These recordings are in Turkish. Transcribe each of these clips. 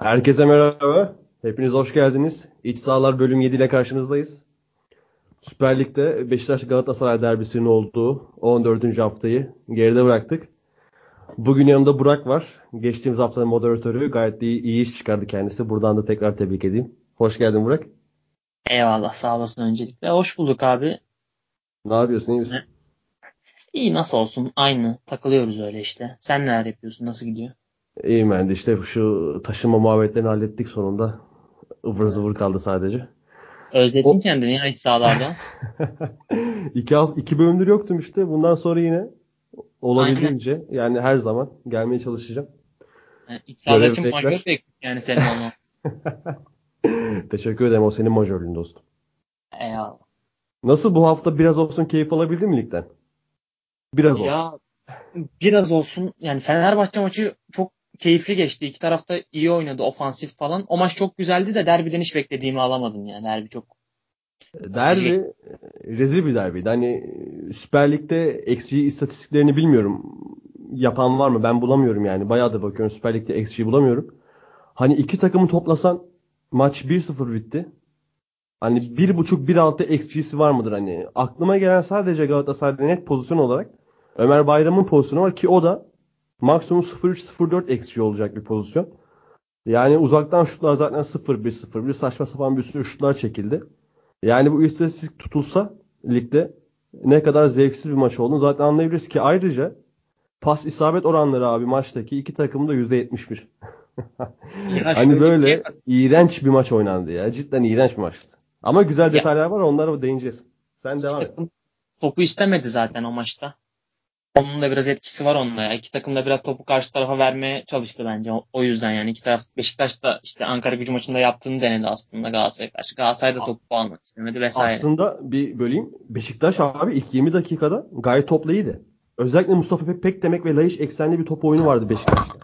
Herkese merhaba. Hepiniz hoş geldiniz. İç Sahalar bölüm 7 ile karşınızdayız. Süper Lig'de Beşiktaş Galatasaray derbisinin olduğu 14. haftayı geride bıraktık. Bugün yanımda Burak var. Geçtiğimiz haftanın moderatörü gayet iyi, iyi iş çıkardı kendisi. Buradan da tekrar tebrik edeyim. Hoş geldin Burak. Eyvallah sağ olasın öncelikle. Hoş bulduk abi. Ne yapıyorsun iyi misin? İyi nasıl olsun aynı takılıyoruz öyle işte. Sen neler yapıyorsun nasıl gidiyor? İyiyim ben de işte şu taşınma muhabbetlerini hallettik sonunda. Ivır zıvır kaldı sadece. Özledin o... kendini ya iç sahalarda. iki, iki bölümdür yoktum işte. Bundan sonra yine olabildiğince Aynen. yani her zaman gelmeye çalışacağım. Yani iç sahada için majör yani senin onu. Teşekkür ederim. O senin majörlüğün dostum. Eyvallah. Nasıl bu hafta biraz olsun keyif alabildin mi ligden? Biraz ya, olsun. Biraz olsun. Yani Fenerbahçe maçı çok keyifli geçti. İki tarafta iyi oynadı ofansif falan. O maç çok güzeldi de derbiden hiç beklediğimi alamadım yani. Derbi çok Derbi rezil bir derbiydi. Hani Süper Lig'de XG istatistiklerini bilmiyorum. Yapan var mı? Ben bulamıyorum yani. Bayağı da bakıyorum Süper Lig'de XG bulamıyorum. Hani iki takımı toplasan maç 1-0 bitti. Hani 1.5-1.6 XG'si var mıdır hani? Aklıma gelen sadece Galatasaray'da net pozisyon olarak Ömer Bayram'ın pozisyonu var ki o da maksimum 0-3-0-4 XG olacak bir pozisyon. Yani uzaktan şutlar zaten 0-1-0-1 saçma sapan bir sürü şutlar çekildi. Yani bu istatistik tutulsa ligde ne kadar zevksiz bir maç olduğunu zaten anlayabiliriz ki ayrıca pas isabet oranları abi maçtaki iki takımın da %71. hani böyle iğrenç bir maç oynandı ya. Cidden iğrenç bir maçtı. Ama güzel detaylar var onlara değineceğiz. Sen devam et. Topu istemedi zaten o maçta. Onun da biraz etkisi var onunla ya. İki takım da biraz topu karşı tarafa vermeye çalıştı bence. O, yüzden yani iki taraf Beşiktaş da işte Ankara gücü maçında yaptığını denedi aslında Galatasaray'a karşı. Galatasaray da topu almak istemedi vesaire. Aslında bir böleyim. Beşiktaş abi ilk 20 dakikada gayet toplu iyiydi. Özellikle Mustafa Pek demek ve Laiş eksenli bir top oyunu vardı Beşiktaş'ta.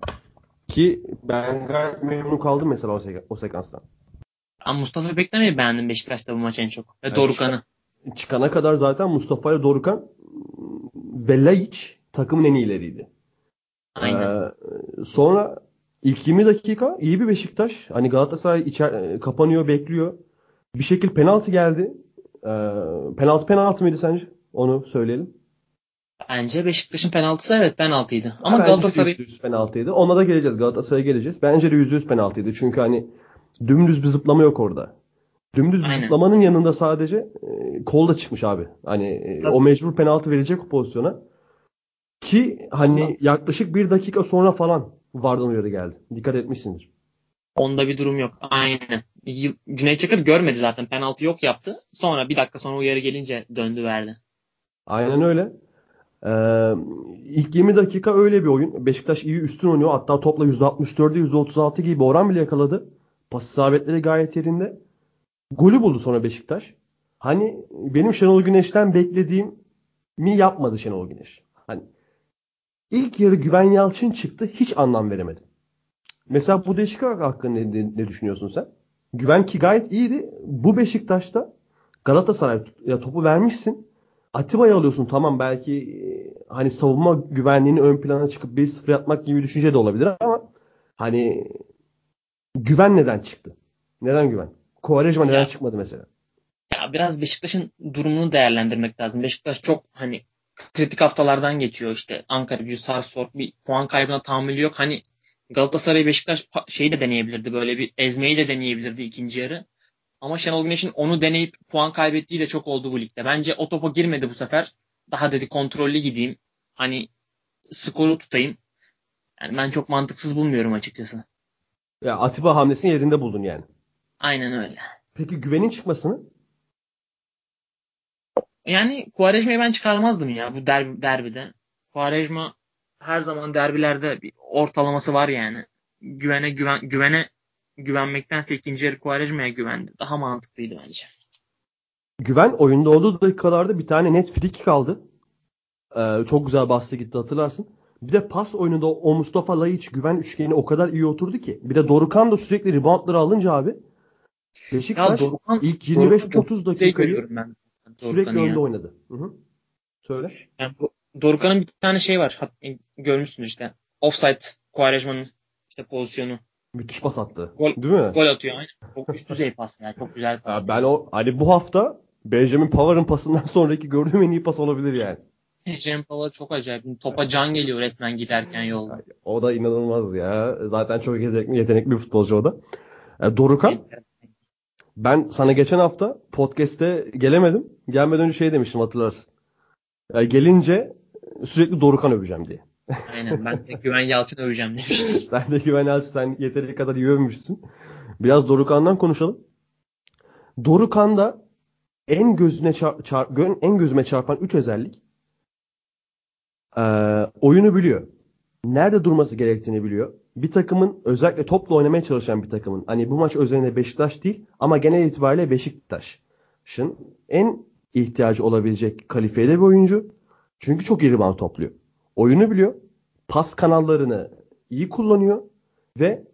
Ki ben gayet memnun kaldım mesela o, sek- o sekanstan. Ama Mustafa Beklemeyi beğendim Beşiktaş'ta bu maç en çok. Ve evet, Dorukan'ı. Çıkana kadar zaten Mustafa ile Dorukan ve Laiç takımın en iyileriydi. Aynen. Ee, sonra ilk 20 dakika iyi bir Beşiktaş. Hani Galatasaray içer, kapanıyor, bekliyor. Bir şekil penaltı geldi. Ee, penaltı penaltı mıydı sence? Onu söyleyelim. Bence Beşiktaş'ın penaltısı evet penaltıydı. Ama Galatasaray %100 penaltıydı. Ona da geleceğiz. Galatasaray'a geleceğiz. Bence de %100 penaltıydı. Çünkü hani dümdüz bir zıplama yok orada. Dümdüz bir Aynen. zıplamanın yanında sadece e, kol da çıkmış abi. Hani e, o mecbur penaltı verecek o pozisyona. Ki hani Ama... yaklaşık bir dakika sonra falan vardan uyarı geldi. Dikkat etmişsindir. Onda bir durum yok. Aynen. Cüneyt Çakır görmedi zaten. Penaltı yok yaptı. Sonra bir dakika sonra uyarı gelince döndü verdi. Aynen öyle. Ee, ilk 20 dakika öyle bir oyun. Beşiktaş iyi üstün oynuyor. Hatta topla %64'e %36 gibi oran bile yakaladı. Pas isabetleri gayet yerinde. Golü buldu sonra Beşiktaş. Hani benim Şenol Güneş'ten beklediğim mi yapmadı Şenol Güneş. Hani ilk yarı Güven Yalçın çıktı hiç anlam veremedim. Mesela bu değişiklik hakkında ne, ne, düşünüyorsun sen? Güven ki gayet iyiydi. Bu Beşiktaş'ta Galatasaray ya topu vermişsin. Atiba'yı alıyorsun tamam belki e, hani savunma güvenliğini ön plana çıkıp 1-0 yapmak gibi bir düşünce de olabilir ama hani güven neden çıktı? Neden güven? Kovarejma neden ya, çıkmadı mesela? Ya biraz Beşiktaş'ın durumunu değerlendirmek lazım. Beşiktaş çok hani kritik haftalardan geçiyor işte. Ankara gücü, Sarpsborg bir puan kaybına tahammülü yok. Hani Galatasaray Beşiktaş şeyi de deneyebilirdi. Böyle bir ezmeyi de deneyebilirdi ikinci yarı. Ama Şenol Güneş'in onu deneyip puan kaybettiği de çok oldu bu ligde. Bence o topa girmedi bu sefer. Daha dedi kontrollü gideyim. Hani skoru tutayım. Yani ben çok mantıksız bulmuyorum açıkçası. Ya Atiba hamlesini yerinde buldun yani. Aynen öyle. Peki güvenin çıkmasını? Yani Kuvarejma'yı ben çıkarmazdım ya bu derbi, derbide. Kuvarejma her zaman derbilerde bir ortalaması var yani. Güvene güven güvene güvenmektense ikinci yarı Kuvarejma'ya güvendi. Daha mantıklıydı bence. Güven oyunda olduğu dakikalarda bir tane net free kaldı. Ee, çok güzel bastı gitti hatırlarsın. Bir de pas oyununda o Mustafa Laiç güven üçgeni o kadar iyi oturdu ki. Bir de Dorukan da sürekli reboundları alınca abi Beşiktaş ya Dorukan, ilk 25-30 dakikayı ben sürekli önde oynadı. Hı hı. Söyle. Yani Dorukan'ın bir tane şey var. Görmüşsünüz işte. Offside Quaresma'nın işte pozisyonu. Müthiş pas attı. Gol, Değil mi? Gol atıyor aynen. Çok üst düzey pas yani. Çok güzel pas. Ya ben o hani bu hafta Benjamin Pavard'ın pasından sonraki gördüğüm en iyi pas olabilir yani. Cem Pala çok acayip. Topa can geliyor resmen giderken yolda. O da inanılmaz ya. Zaten çok yetenekli, yetenekli bir futbolcu o da. E, Dorukan ben sana geçen hafta podcast'te gelemedim. Gelmeden önce şey demiştim hatırlarsın. E, gelince sürekli Dorukan öveceğim diye. Aynen ben de Güven Yalçın öveceğim demiştim. sen de Güven Yalçın sen yeteri kadar iyi övmüşsün. Biraz Dorukan'dan konuşalım. Dorukan'da en gözüne çar, çar, en gözüme çarpan 3 özellik e, oyunu biliyor. Nerede durması gerektiğini biliyor. Bir takımın özellikle topla oynamaya çalışan bir takımın hani bu maç özelinde Beşiktaş değil ama genel itibariyle Beşiktaş'ın en ihtiyacı olabilecek kalifiyede bir oyuncu. Çünkü çok iyi rebound topluyor. Oyunu biliyor. Pas kanallarını iyi kullanıyor ve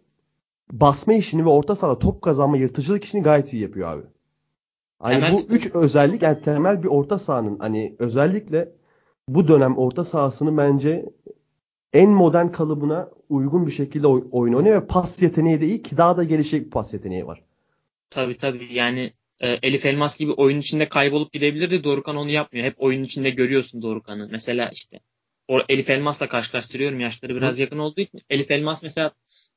basma işini ve orta sahada top kazanma yırtıcılık işini gayet iyi yapıyor abi. Hani temel... bu üç özellik yani temel bir orta sahanın hani özellikle bu dönem orta sahasını bence en modern kalıbına uygun bir şekilde oy- oyun oynuyor ve pas yeteneği de iyi ki daha da gelişecek bir pas yeteneği var. Tabii tabii yani e, Elif Elmas gibi oyun içinde kaybolup gidebilirdi. Dorukan onu yapmıyor. Hep oyun içinde görüyorsun Dorukan'ı. Mesela işte o Elif Elmas'la karşılaştırıyorum. Yaşları biraz Hı. yakın olduğu için. Elif Elmas mesela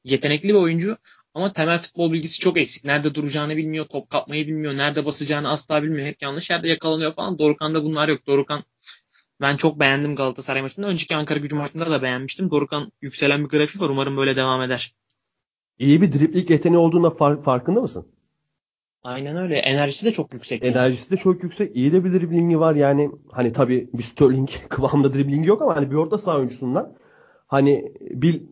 yetenekli bir oyuncu ama temel futbol bilgisi çok eksik. Nerede duracağını bilmiyor, top kapmayı bilmiyor, nerede basacağını asla bilmiyor. Hep yanlış yerde yakalanıyor falan. Dorukan'da bunlar yok. Dorukan ben çok beğendim Galatasaray maçında. Önceki Ankara gücü maçında da beğenmiştim. Dorukan yükselen bir grafik var. Umarım böyle devam eder. İyi bir driplik yeteneği olduğunda far- farkında mısın? Aynen öyle. Enerjisi de çok yüksek. Enerjisi yani. de çok yüksek. İyi de bir driblingi var yani. Hani tabii bir Sterling kıvamında driblingi yok ama hani bir orta saha oyuncusundan hani bir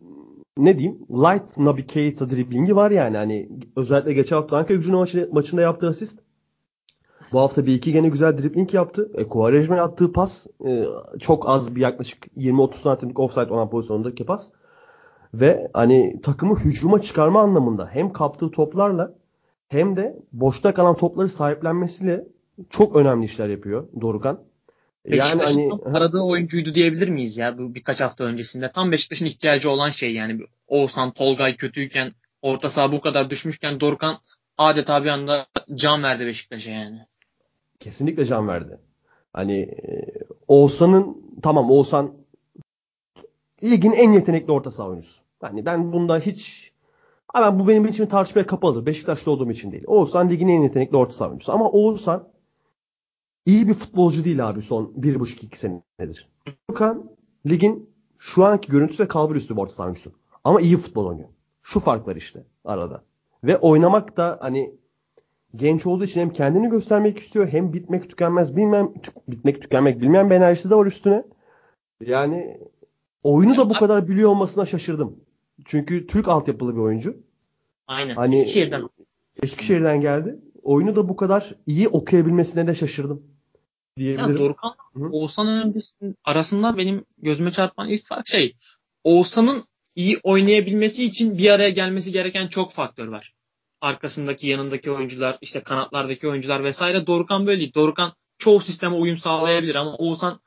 ne diyeyim light Naby Keita driblingi var yani. Hani özellikle geçen hafta Ankara gücünün maçı, maçında yaptığı asist bu hafta bir iki gene güzel dribbling yaptı. E, Quaresma'ya attığı pas e, çok az bir yaklaşık 20-30 santimlik offside olan pozisyondaki pas. Ve hani takımı hücuma çıkarma anlamında hem kaptığı toplarla hem de boşta kalan topları sahiplenmesiyle çok önemli işler yapıyor Dorukan. Yani hani aradığı oyuncuydu diyebilir miyiz ya bu birkaç hafta öncesinde? Tam Beşiktaş'ın ihtiyacı olan şey yani. Oğuzhan, Tolgay kötüyken orta saha bu kadar düşmüşken Dorukan adeta bir anda can verdi Beşiktaş'a yani kesinlikle can verdi. Hani e, Oğuzhan'ın tamam Oğuzhan ligin en yetenekli orta saha oyuncusu. Hani ben bunda hiç ama bu benim için tartışmaya kapalıdır. Beşiktaşlı olduğum için değil. Oğuzhan ligin en yetenekli orta saha oyuncusu. Ama Oğuzhan iyi bir futbolcu değil abi son 1,5-2 senedir. Furkan ligin şu anki görüntüsü ve kalbur üstü bir orta saha oyuncusu. Ama iyi futbol oynuyor. Şu fark var işte arada. Ve oynamak da hani genç olduğu için hem kendini göstermek istiyor hem bitmek tükenmez bilmem bitmek tükenmek bilmeyen bir enerjisi de var üstüne. Yani oyunu da bu kadar biliyor olmasına şaşırdım. Çünkü Türk altyapılı bir oyuncu. Aynen. Hani, Eskişehir'den. Eskişehir'den geldi. Oyunu da bu kadar iyi okuyabilmesine de şaşırdım. Diyebilirim. Ya Dorukhan Oğuzhan öncesinin arasında benim gözüme çarpan ilk fark şey Oğuzhan'ın iyi oynayabilmesi için bir araya gelmesi gereken çok faktör var arkasındaki yanındaki oyuncular işte kanatlardaki oyuncular vesaire Dorukan böyle değil. Dorukan çoğu sisteme uyum sağlayabilir ama Oğuzhan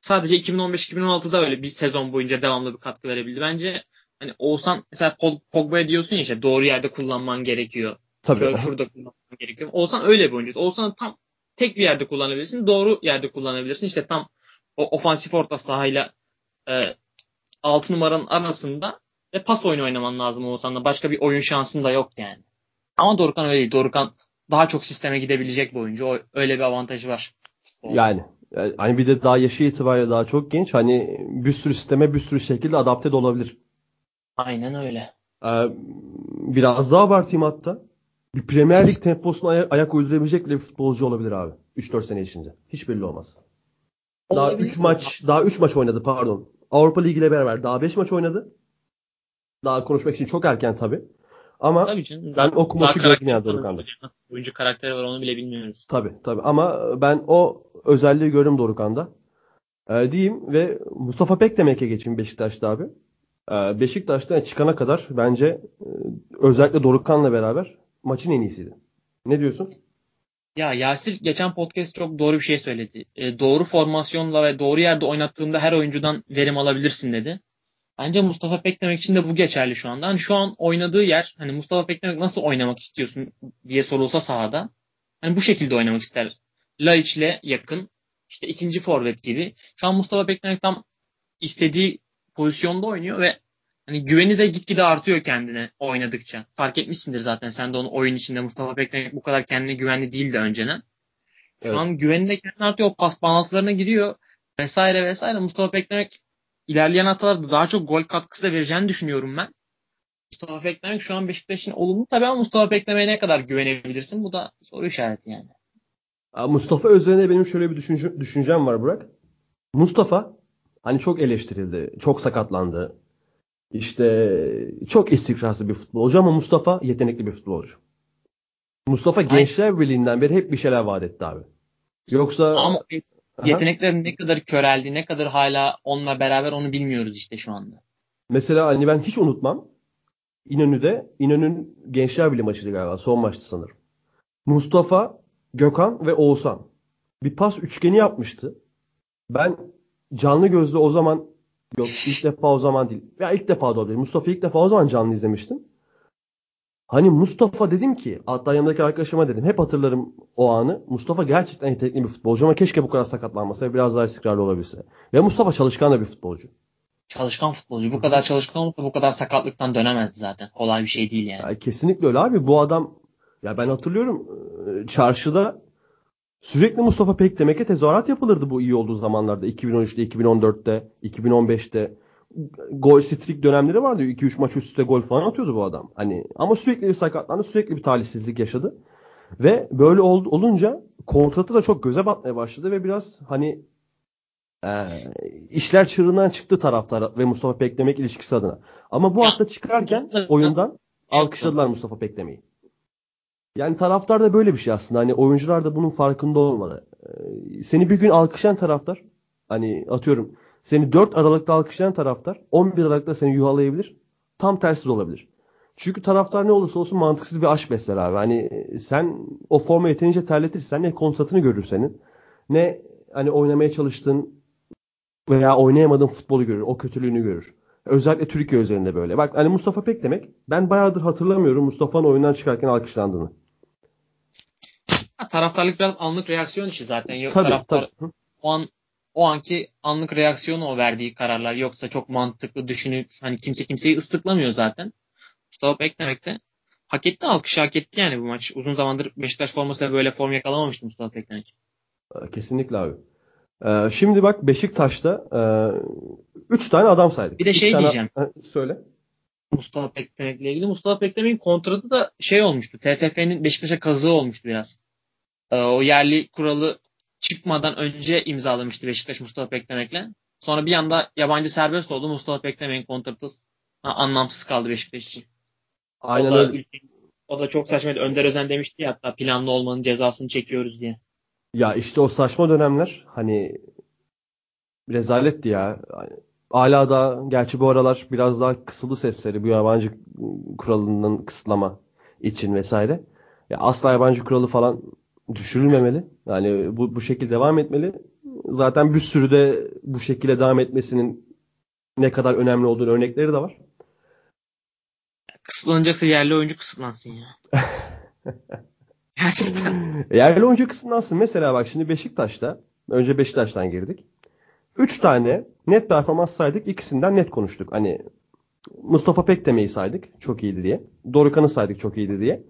sadece 2015-2016'da öyle bir sezon boyunca devamlı bir katkı verebildi. Bence hani Oğuzhan mesela Pogba'ya diyorsun ya işte doğru yerde kullanman gerekiyor. Tabii. Şöyle şurada kullanman gerekiyor. Oğuzhan öyle bir oyuncu. Oğuzhan'ı tam tek bir yerde kullanabilirsin. Doğru yerde kullanabilirsin. İşte tam o ofansif orta sahayla e, 6 numaranın arasında ve pas oyunu oynaman lazım Oğuzhan'da. Başka bir oyun şansın da yok yani. Ama Dorukhan öyle değil. Dorukhan daha çok sisteme gidebilecek bir oyuncu. O, öyle bir avantajı var. Yani hani bir de daha yaşı itibariyle daha çok genç. Hani bir sürü sisteme bir sürü şekilde adapte de olabilir. Aynen öyle. Ee, biraz daha abartayım hatta. Bir Premier Lig temposuna ay- ayak uydurabilecek bir futbolcu olabilir abi. 3-4 sene içinde. Hiç belli olmaz. Daha 3 maç, daha 3 maç oynadı pardon. Avrupa Ligi ile beraber daha 5 maç oynadı. Daha konuşmak için çok erken tabii. Ama tabii canım, ben o kumaşı gördüm yani Dorukan'da. Oyuncu karakteri var onu bile bilmiyoruz. Tabii tabii ama ben o özelliği gördüm Dorukan'da. Ee, diyeyim ve Mustafa Pek demek'e geçeyim Beşiktaş'ta abi. Ee, Beşiktaş'ta çıkana kadar bence e, özellikle Dorukan'la beraber maçın en iyisiydi. Ne diyorsun? Ya Yasir geçen podcast çok doğru bir şey söyledi. E, doğru formasyonla ve doğru yerde oynattığında her oyuncudan verim alabilirsin dedi. Bence Mustafa Pekdemek için de bu geçerli şu anda. Hani şu an oynadığı yer hani Mustafa Pekdemek nasıl oynamak istiyorsun diye sorulsa sahada hani bu şekilde oynamak ister. Laiç'le yakın işte ikinci forvet gibi. Şu an Mustafa Pekdemek tam istediği pozisyonda oynuyor ve hani güveni de gitgide artıyor kendine oynadıkça. Fark etmişsindir zaten sen de onu oyun içinde Mustafa Pekdemek bu kadar kendine güvenli değildi önceden. Şu evet. an güveni de kendine artıyor. O pas bağlantılarına giriyor vesaire vesaire. Mustafa Pekdemek ilerleyen haftalarda daha çok gol katkısı da vereceğini düşünüyorum ben. Mustafa Pekdemek şu an Beşiktaş'ın olumlu tabii ama Mustafa Pekdemek'e ne kadar güvenebilirsin? Bu da soru işareti yani. Mustafa üzerine benim şöyle bir düşünce, düşüncem var Burak. Mustafa hani çok eleştirildi, çok sakatlandı. İşte çok istikrarsız bir futbolcu ama Mustafa yetenekli bir futbolcu. Mustafa. Gençler Birliği'nden beri hep bir şeyler vaat etti abi. Yoksa ama yeteneklerin ne kadar köreldi, ne kadar hala onunla beraber onu bilmiyoruz işte şu anda. Mesela hani ben hiç unutmam. İnönü'de, İnönü'nün Gençler Birliği maçıydı galiba. Son maçtı sanırım. Mustafa, Gökhan ve Oğuzhan bir pas üçgeni yapmıştı. Ben canlı gözle o zaman yok ilk defa o zaman değil. Ya ilk defa da olabilir. Mustafa ilk defa o zaman canlı izlemiştim. Hani Mustafa dedim ki hatta yanımdaki arkadaşıma dedim hep hatırlarım o anı. Mustafa gerçekten yetenekli bir futbolcu ama keşke bu kadar sakatlanmasa ve biraz daha istikrarlı olabilse. Ve Mustafa çalışkan da bir futbolcu. Çalışkan futbolcu. Bu kadar çalışkan olursa bu kadar sakatlıktan dönemezdi zaten. Kolay bir şey değil yani. Ya kesinlikle öyle abi. Bu adam ya ben hatırlıyorum e, çarşıda sürekli Mustafa Pekdemek'e tezahürat yapılırdı bu iyi olduğu zamanlarda. 2013'te, 2014'te, 2015'te gol streak dönemleri vardı. 2-3 maç üst üste gol falan atıyordu bu adam. Hani ama sürekli bir sakatlandı, sürekli bir talihsizlik yaşadı. Ve böyle ol, olunca kontratı da çok göze batmaya başladı ve biraz hani e, işler çığırından çıktı taraftar ve Mustafa Pekdemek ilişkisi adına. Ama bu hafta çıkarken oyundan alkışladılar Mustafa Pekdemek'i. Yani taraftar da böyle bir şey aslında. Hani oyuncular da bunun farkında olmalı. Ee, seni bir gün alkışlayan taraftar hani atıyorum seni 4 Aralık'ta alkışlayan taraftar 11 Aralık'ta seni yuhalayabilir. Tam tersi de olabilir. Çünkü taraftar ne olursa olsun mantıksız bir aşk besler abi. Hani sen o forma yeterince terletirsen ne kontratını görür senin. Ne hani oynamaya çalıştığın veya oynayamadığın futbolu görür. O kötülüğünü görür. Özellikle Türkiye üzerinde böyle. Bak hani Mustafa Pek demek ben bayağıdır hatırlamıyorum Mustafa'nın oyundan çıkarken alkışlandığını. taraftarlık biraz anlık reaksiyon işi zaten. Yok tabii, taraftar tabii. o an o anki anlık reaksiyonu o verdiği kararlar yoksa çok mantıklı düşünüp hani kimse kimseyi ıslıklamıyor zaten. Mustafa beklemek de hak etti alkışı hak etti yani bu maç. Uzun zamandır Beşiktaş formasıyla böyle form yakalamamıştı Mustafa Beklemek. Ee, kesinlikle abi. Ee, şimdi bak Beşiktaş'ta 3 e, tane adam saydık. Bir de şey tane... diyeceğim. söyle. Mustafa Pektemek'le ilgili. Mustafa Pektemek'in kontratı da şey olmuştu. TFF'nin Beşiktaş'a kazığı olmuştu biraz. Ee, o yerli kuralı çıkmadan önce imzalamıştı Beşiktaş Mustafa Peklemek'le. Sonra bir anda yabancı serbest oldu. Mustafa Peklemek'in kontratı anlamsız kaldı Beşiktaş için. Aynen o da, öyle. O da çok saçmaydı. Önder Özen demişti ya hatta planlı olmanın cezasını çekiyoruz diye. Ya işte o saçma dönemler hani rezaletti ya. Hala da gerçi bu aralar biraz daha kısıldı sesleri bu yabancı kuralından kısıtlama için vesaire. Ya asla yabancı kuralı falan düşürülmemeli. Yani bu, bu şekilde devam etmeli. Zaten bir sürü de bu şekilde devam etmesinin ne kadar önemli olduğunu örnekleri de var. Kısıtlanacaksa yerli oyuncu kısıtlansın ya. Gerçekten. Yerli oyuncu kısıtlansın. Mesela bak şimdi Beşiktaş'ta önce Beşiktaş'tan girdik. Üç tane net performans saydık. İkisinden net konuştuk. Hani Mustafa Pekdeme'yi saydık. Çok iyiydi diye. Dorukan'ı saydık çok iyiydi diye.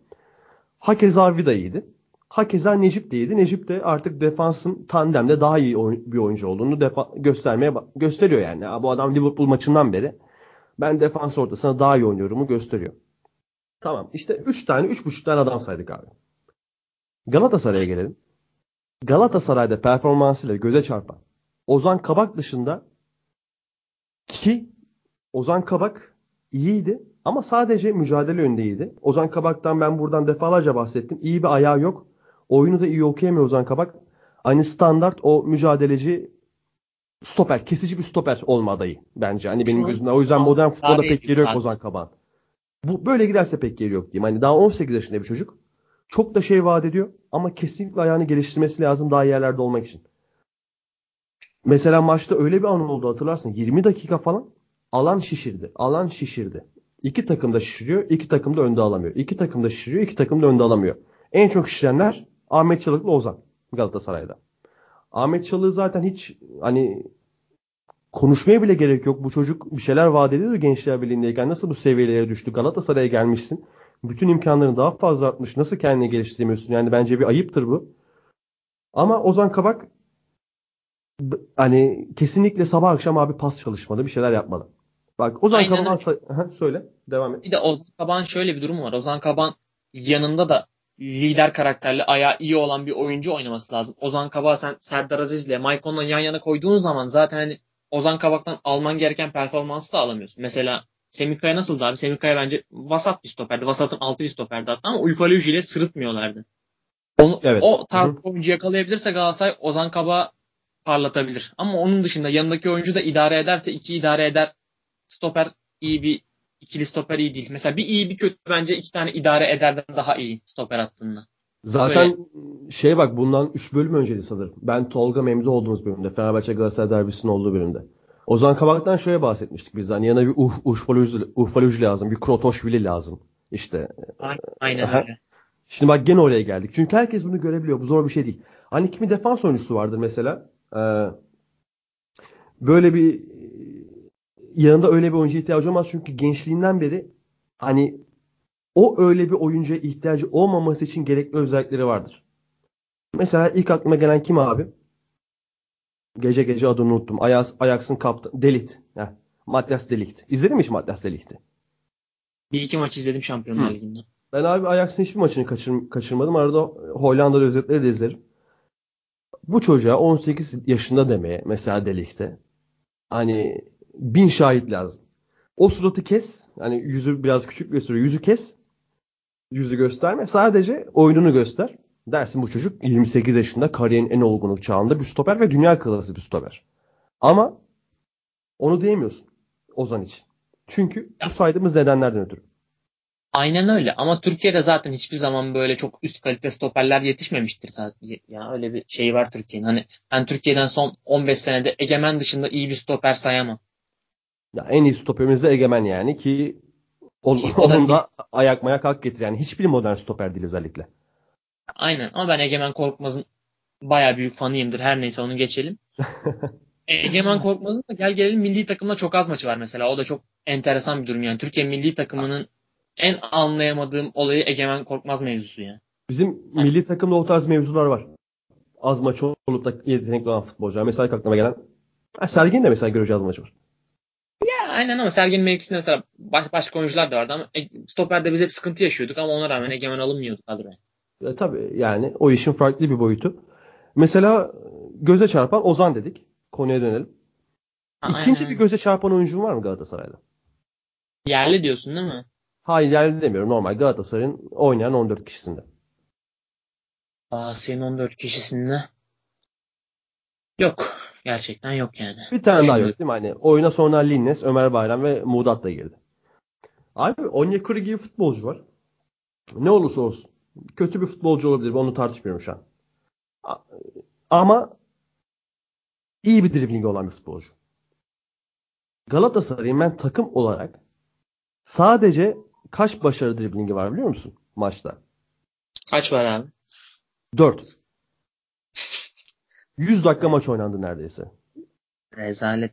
Hakeza Vida iyiydi. Hakeza Necip de iyiydi. Necip de artık defansın tandemde daha iyi bir oyuncu olduğunu defa göstermeye gösteriyor yani. Bu adam Liverpool maçından beri ben defans ortasına daha iyi oynuyorumu gösteriyor. Tamam işte 3 tane 3,5 tane adam saydık abi. Galatasaray'a gelelim. Galatasaray'da performansıyla göze çarpan Ozan Kabak dışında ki Ozan Kabak iyiydi ama sadece mücadele yönündeydi. Ozan Kabak'tan ben buradan defalarca bahsettim. İyi bir ayağı yok. Oyunu da iyi okuyamıyor Ozan Kabak. Aynı standart o mücadeleci stoper, kesici bir stoper olma adayı bence. Hani benim gözümde. O yüzden modern futbolda pek yeri yok Ozan Kabak'ın. Bu böyle giderse pek yeri yok diyeyim. Hani daha 18 yaşında bir çocuk. Çok da şey vaat ediyor ama kesinlikle ayağını geliştirmesi lazım daha yerlerde olmak için. Mesela maçta öyle bir an oldu hatırlarsın. 20 dakika falan Alan şişirdi. Alan şişirdi. İki takım da şişiriyor. iki takım da önde alamıyor. İki takım da şişiriyor. iki takım da önde alamıyor. En çok şişirenler Ahmet Çalık'la Ozan Galatasaray'da. Ahmet Çalık zaten hiç hani konuşmaya bile gerek yok. Bu çocuk bir şeyler vaat ediyordu Gençler Birliği'ndeyken. Nasıl bu seviyelere düştü? Galatasaray'a gelmişsin. Bütün imkanlarını daha fazla artmış. Nasıl kendini geliştiremiyorsun? Yani bence bir ayıptır bu. Ama Ozan Kabak hani kesinlikle sabah akşam abi pas çalışmalı. Bir şeyler yapmalı. Bak Ozan Aynen Kabak'ın söyle. Devam et. Bir de Ozan Kabak'ın şöyle bir durum var. Ozan Kabak'ın yanında da lider karakterli, ayağı iyi olan bir oyuncu oynaması lazım. Ozan Kabak sen Serdar Aziz'le Maykon'la yan yana koyduğun zaman zaten hani Ozan Kabak'tan alman gereken performansı da alamıyorsun. Mesela Semih Kaya nasıldı abi? Semih Kaya bence vasat bir stoperdi. Vasat'ın altı bir stoperdi hatta ama Uyfaluji ile sırıtmıyorlardı. Onu, evet. O tarz oyuncu yakalayabilirse Galatasaray Ozan Kabak'ı parlatabilir. Ama onun dışında yanındaki oyuncu da idare ederse iki idare eder. Stoper iyi bir ikili stoper iyi değil. Mesela bir iyi bir kötü bence iki tane idare ederden daha iyi stoper attığında. Zaten Böyle... şey bak bundan 3 bölüm önceydi sanırım. Ben Tolga Memdu olduğumuz bölümde. Fenerbahçe Galatasaray derbisinin olduğu bölümde. Ozan Kabak'tan şöyle bahsetmiştik biz. Hani yanına bir Uf, Urfaluj lazım. Bir Krotoşvili lazım. İşte. Aynen öyle. Şimdi bak gene oraya geldik. Çünkü herkes bunu görebiliyor. Bu zor bir şey değil. Hani kimi defans oyuncusu vardır mesela. Ee, böyle bir yanında öyle bir oyuncu ihtiyacı olmaz. Çünkü gençliğinden beri hani o öyle bir oyuncuya ihtiyacı olmaması için gerekli özellikleri vardır. Mesela ilk aklıma gelen kim abi? Gece gece adını unuttum. Ajax, Ajax'ın kaptanı. Delit. Heh. Matthias Delikt. İzledin mi hiç Matthias Delikt'i? Bir iki maç izledim Şampiyonlar Ligi'nde. Ben abi Ajax'ın hiçbir maçını kaçır, kaçırmadım. Arada Hollanda'da özetleri de izlerim. Bu çocuğa 18 yaşında demeye mesela Delikt'e hani bin şahit lazım. O suratı kes. Hani yüzü biraz küçük gösteriyor. Yüzü kes. Yüzü gösterme. Sadece oyununu göster. Dersin bu çocuk 28 yaşında kariyerin en olgunluk çağında bir stoper ve dünya klası bir stoper. Ama onu diyemiyorsun Ozan için. Çünkü bu saydığımız nedenlerden ötürü. Aynen öyle ama Türkiye'de zaten hiçbir zaman böyle çok üst kalite stoperler yetişmemiştir. Ya öyle bir şey var Türkiye'nin. Hani ben Türkiye'den son 15 senede Egemen dışında iyi bir stoper sayamam. Ya en iyi stoperimiz de Egemen yani ki o, ki, onun da ayak mayak hak getir. Yani hiçbir modern stoper değil özellikle. Aynen ama ben Egemen Korkmaz'ın baya büyük fanıyımdır. Her neyse onu geçelim. Egemen Korkmaz'ın da gel gelelim milli takımda çok az maçı var mesela. O da çok enteresan bir durum yani. Türkiye milli takımının en anlayamadığım olayı Egemen Korkmaz mevzusu ya. Bizim yani. milli takımda o tarz mevzular var. Az maç olup da yetenekli olan futbolcular. Mesela aklıma gelen Sergin de mesela göreceğiz maçı var. Aynen ama Sergen'in mevkisinde mesela baş, başka oyuncular da vardı ama stoperde biz hep sıkıntı yaşıyorduk ama ona rağmen Egemen alınmıyordu kadroya. E, tabii yani o işin farklı bir boyutu. Mesela göze çarpan Ozan dedik. Konuya dönelim. Ha, İkinci aynen. bir göze çarpan oyuncun var mı Galatasaray'da? Yerli diyorsun değil mi? Hayır yerli demiyorum. Normal Galatasaray'ın oynayan 14 kişisinde. Aa, senin 14 kişisinde yok. Gerçekten yok yani. Bir tane daha yok değil mi? Hani oyuna sonra Linnes, Ömer Bayram ve Mudat da girdi. Abi Onyekuru gibi futbolcu var. Ne olursa olsun. Kötü bir futbolcu olabilir. Onu tartışmıyorum şu an. Ama iyi bir driblingi olan bir futbolcu. Galatasaray'ın ben takım olarak sadece kaç başarı driblingi var biliyor musun maçta? Kaç var abi? 4. 100 dakika maç oynandı neredeyse. Rezalet.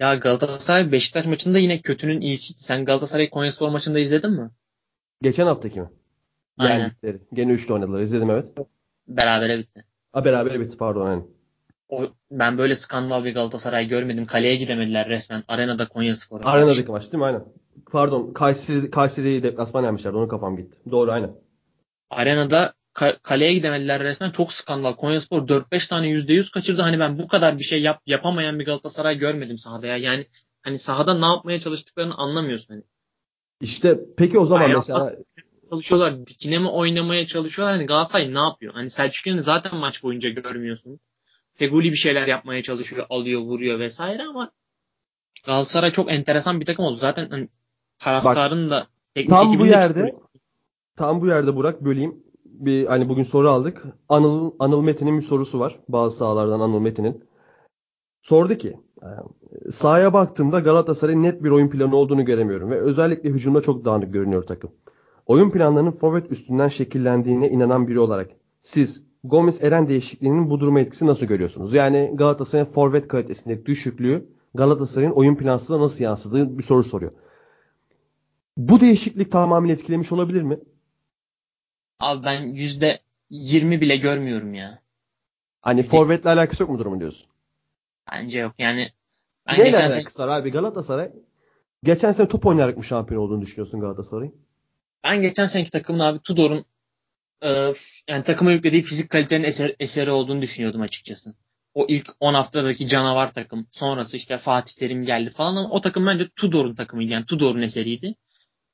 Ya Galatasaray Beşiktaş maçında yine kötünün iyisiydi. Sen Galatasaray Konyaspor maçında izledin mi? Geçen haftaki mi? Aynen. Yendikleri. Gene 3'te oynadılar. İzledim evet. Berabere bitti. Ha berabere bitti pardon yani. O, ben böyle skandal bir Galatasaray görmedim. Kaleye gidemediler resmen. Arenada Konyaspor. Arenadaki maç değil mi? Aynen. Pardon. Kayseri, Kayseri deplasman yapmışlar. Onun kafam gitti. Doğru aynen. Arenada kaleye gidemediler resmen. Çok skandal. Konyaspor 4-5 tane %100 kaçırdı. Hani ben bu kadar bir şey yap, yapamayan bir Galatasaray görmedim sahada ya. Yani hani sahada ne yapmaya çalıştıklarını anlamıyorsun hani. İşte peki o zaman Aynen. mesela çalışıyorlar. Dikine mi oynamaya çalışıyorlar? Hani Galatasaray ne yapıyor? Hani Selçuk Yönet'i zaten maç boyunca görmüyorsun. Feguli bir şeyler yapmaya çalışıyor, alıyor, vuruyor vesaire ama Galatasaray çok enteresan bir takım oldu. Zaten hani taraftarın da teknik tam bu yerde tam bu yerde Burak böleyim bir hani bugün soru aldık. Anıl Anıl Metin'in bir sorusu var. Bazı sahalardan Anıl Metin'in. Sordu ki sahaya baktığımda Galatasaray'ın net bir oyun planı olduğunu göremiyorum ve özellikle hücumda çok dağınık görünüyor takım. Oyun planlarının forvet üstünden şekillendiğine inanan biri olarak siz Gomis Eren değişikliğinin bu duruma etkisi nasıl görüyorsunuz? Yani Galatasaray'ın forvet kalitesindeki düşüklüğü Galatasaray'ın oyun plansına nasıl yansıdığı bir soru soruyor. Bu değişiklik tamamen etkilemiş olabilir mi? Abi ben yüzde yirmi bile görmüyorum ya. Hani forvetle alakası yok mu durumu diyorsun? Bence yok. Yani ben Neyle geçen alakası var abi Galatasaray? Geçen sene top oynayarak mı şampiyon olduğunu düşünüyorsun Galatasaray'ın? Ben geçen seneki takımın abi Tudor'un e, yani takıma yüklediği fizik kalitenin eser, eseri olduğunu düşünüyordum açıkçası. O ilk 10 haftadaki canavar takım. Sonrası işte Fatih Terim geldi falan ama o takım bence Tudor'un takımıydı. Yani Tudor'un eseriydi.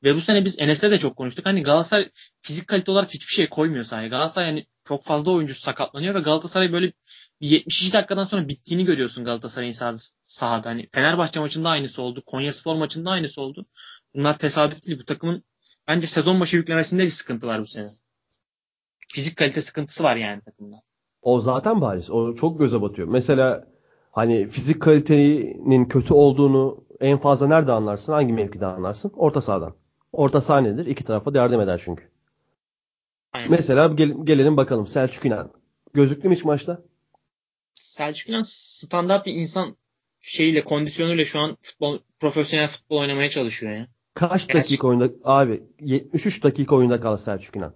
Ve bu sene biz Enes'le de çok konuştuk. Hani Galatasaray fizik kalite olarak hiçbir şey koymuyor sahaya. Galatasaray yani çok fazla oyuncu sakatlanıyor ve Galatasaray böyle 72 dakikadan sonra bittiğini görüyorsun Galatasaray'ın sahada, sahada. Hani Fenerbahçe maçında aynısı oldu. Konya Spor maçında aynısı oldu. Bunlar tesadüf değil. Bu takımın bence sezon başı yüklemesinde bir sıkıntı var bu sene. Fizik kalite sıkıntısı var yani takımda. O zaten bariz. O çok göze batıyor. Mesela hani fizik kalitenin kötü olduğunu en fazla nerede anlarsın? Hangi mevkide anlarsın? Orta sahadan. Orta saha nedir? İki tarafa da yardım eder çünkü. Aynen. Mesela gel, gelelim bakalım. Selçuk İnan. Gözüklü mü hiç maçta? Selçuk İnan standart bir insan şeyiyle, kondisyonuyla şu an futbol, profesyonel futbol oynamaya çalışıyor ya. Kaç Gerçekten. dakika oyunda? Abi 73 dakika oyunda kaldı Selçuk İnan.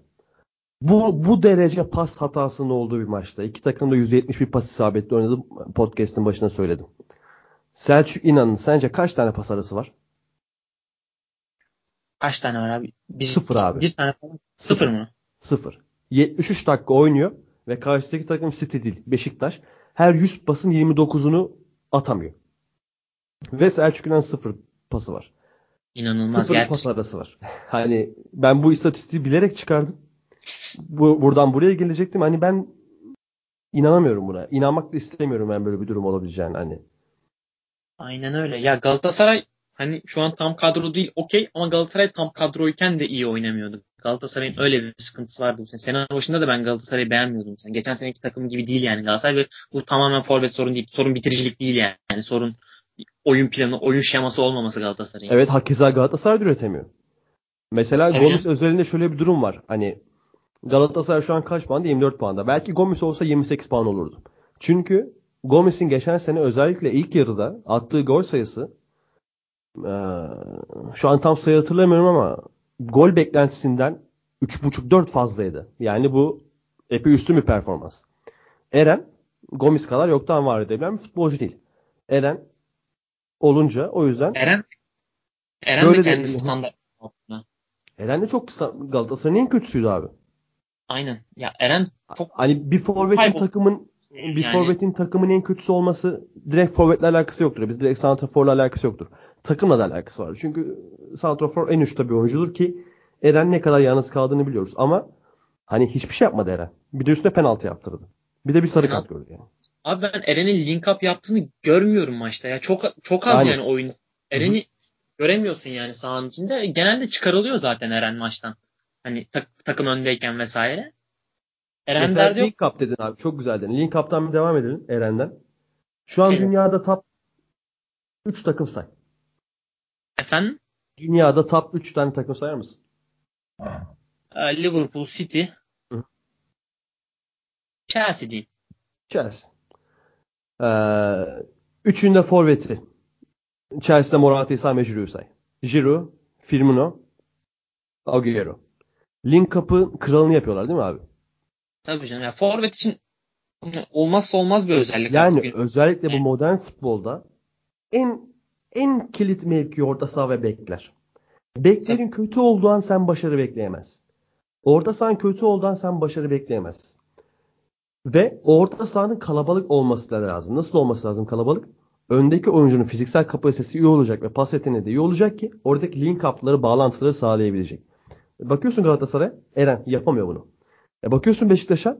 Bu, bu derece pas hatasının olduğu bir maçta. İki takım da %71 pas isabetli oynadı. Podcast'ın başına söyledim. Selçuk İnan'ın sence kaç tane pas arası var? Kaç tane var abi? Bir, sıfır abi. Bir tane falan. Sıfır, sıfır mı? Sıfır. 73 dakika oynuyor ve karşıdaki takım City değil. Beşiktaş. Her 100 pasın 29'unu atamıyor. Ve Selçuk İnan sıfır pası var. İnanılmaz. Sıfır gerçekten. pas arası var. hani ben bu istatistiği bilerek çıkardım. Bu, buradan buraya gelecektim. Hani ben inanamıyorum buna. İnanmak da istemiyorum ben böyle bir durum olabileceğini hani. Aynen öyle. Ya Galatasaray hani şu an tam kadro değil okey ama Galatasaray tam kadroyken de iyi oynamıyordu. Galatasaray'ın öyle bir sıkıntısı vardı bu sene. Başında da ben Galatasaray'ı beğenmiyordum. Sen. Geçen seneki takım gibi değil yani Galatasaray ve bu tamamen forvet sorun değil. Sorun bitiricilik değil yani. yani sorun oyun planı, oyun şeması olmaması Galatasaray'ın. Evet hakeza Galatasaray üretemiyor. Mesela Tabii Gomis özelinde şöyle bir durum var. Hani Galatasaray şu an kaç puanda? 24 puanda. Belki Gomis olsa 28 puan olurdu. Çünkü Gomis'in geçen sene özellikle ilk yarıda attığı gol sayısı şu an tam sayı hatırlamıyorum ama gol beklentisinden 3.5-4 fazlaydı. Yani bu epey üstün bir performans. Eren Gomis kadar yoktan var edebilen bir futbolcu değil. Eren olunca o yüzden Eren Eren de kendi standart. Eren de çok Galatasaray'ın en kötüsüydü abi. Aynen. Ya Eren çok hani bir forvetin takımın bir yani... forvetin takımın en kötüsü olması direkt forvetle alakası yoktur. Biz direkt santraforla alakası yoktur. Takımla da alakası var. Çünkü santrafor en uçta bir oyuncudur ki Eren ne kadar yalnız kaldığını biliyoruz. Ama hani hiçbir şey yapmadı Eren. Bir de üstüne penaltı yaptırdı. Bir de bir sarı kart gördü yani. Abi ben Eren'in link up yaptığını görmüyorum maçta ya. Çok çok az yani, yani oyun. Eren'i göremiyorsun yani sahanın içinde. Genelde çıkarılıyor zaten Eren maçtan. Hani tak, takım öndeyken vesaire. Eren Mesela derdi Link Up dedin abi. Çok güzel dedin. Link Up'tan bir devam edelim Eren'den. Şu an evet. dünyada top 3 takım say. Efendim? Dünyada top 3 tane takım sayar mısın? Ee, Liverpool, City, Hı. Chelsea diyeyim. Chelsea. Ee, üçünde forveti. Chelsea'de Morata, Same Giroud say. Giroud, Firmino, Agüero. Link up'ı kralını yapıyorlar değil mi abi? Tabii canım. Ya forvet için olmazsa olmaz bir özellik. Yani bugün. özellikle bu modern futbolda en en kilit mevki orta saha ve bekler. Beklerin Tabii. kötü olduğu an sen başarı bekleyemez. Orta sahan kötü olduğu an sen başarı bekleyemez. Ve orta sahanın kalabalık olması lazım. Nasıl olması lazım kalabalık? Öndeki oyuncunun fiziksel kapasitesi iyi olacak ve pas yeteneği de iyi olacak ki oradaki link up'ları, bağlantıları sağlayabilecek. Bakıyorsun Galatasaray, Eren yapamıyor bunu. E bakıyorsun Beşiktaş'a,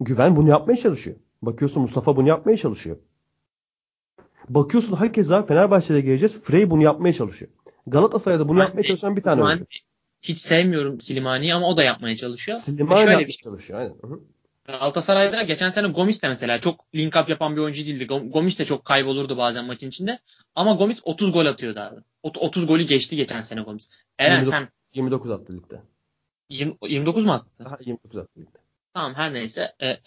Güven bunu yapmaya çalışıyor. Bakıyorsun Mustafa bunu yapmaya çalışıyor. Bakıyorsun hakeza Fenerbahçe'de geleceğiz. Frey bunu yapmaya çalışıyor. Galatasaray'da bunu ben yapmaya çalışan bir tane oyuncu. Hiç sevmiyorum Silimani'yi ama o da yapmaya çalışıyor. Slimani yapmaya bir... çalışıyor aynen. Hı-hı. Galatasaray'da geçen sene Gomis de mesela çok link up yapan bir oyuncu değildi. Gomis de çok kaybolurdu bazen maçın içinde. Ama Gomis 30 gol atıyordu abi. 30 golü geçti geçen sene Gomis. Eren 29, sen 29 attı ligde. 20, 29 mu attı? Aha, 29 attı. Tamam her neyse. Ee,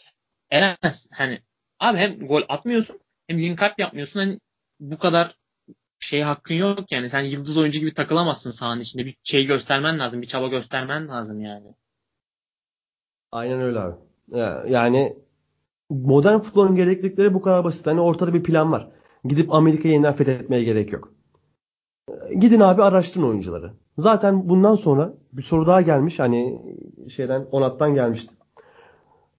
Eren hani abi hem gol atmıyorsun hem link up yapmıyorsun. Hani bu kadar şey hakkın yok yani. Sen yıldız oyuncu gibi takılamazsın sahanın içinde. Bir şey göstermen lazım. Bir çaba göstermen lazım yani. Aynen öyle abi. Yani modern futbolun gereklilikleri bu kadar basit. Hani ortada bir plan var. Gidip Amerika'yı yeniden fethetmeye gerek yok. Gidin abi araştırın oyuncuları. Zaten bundan sonra bir soru daha gelmiş. Hani şeyden Onat'tan gelmişti.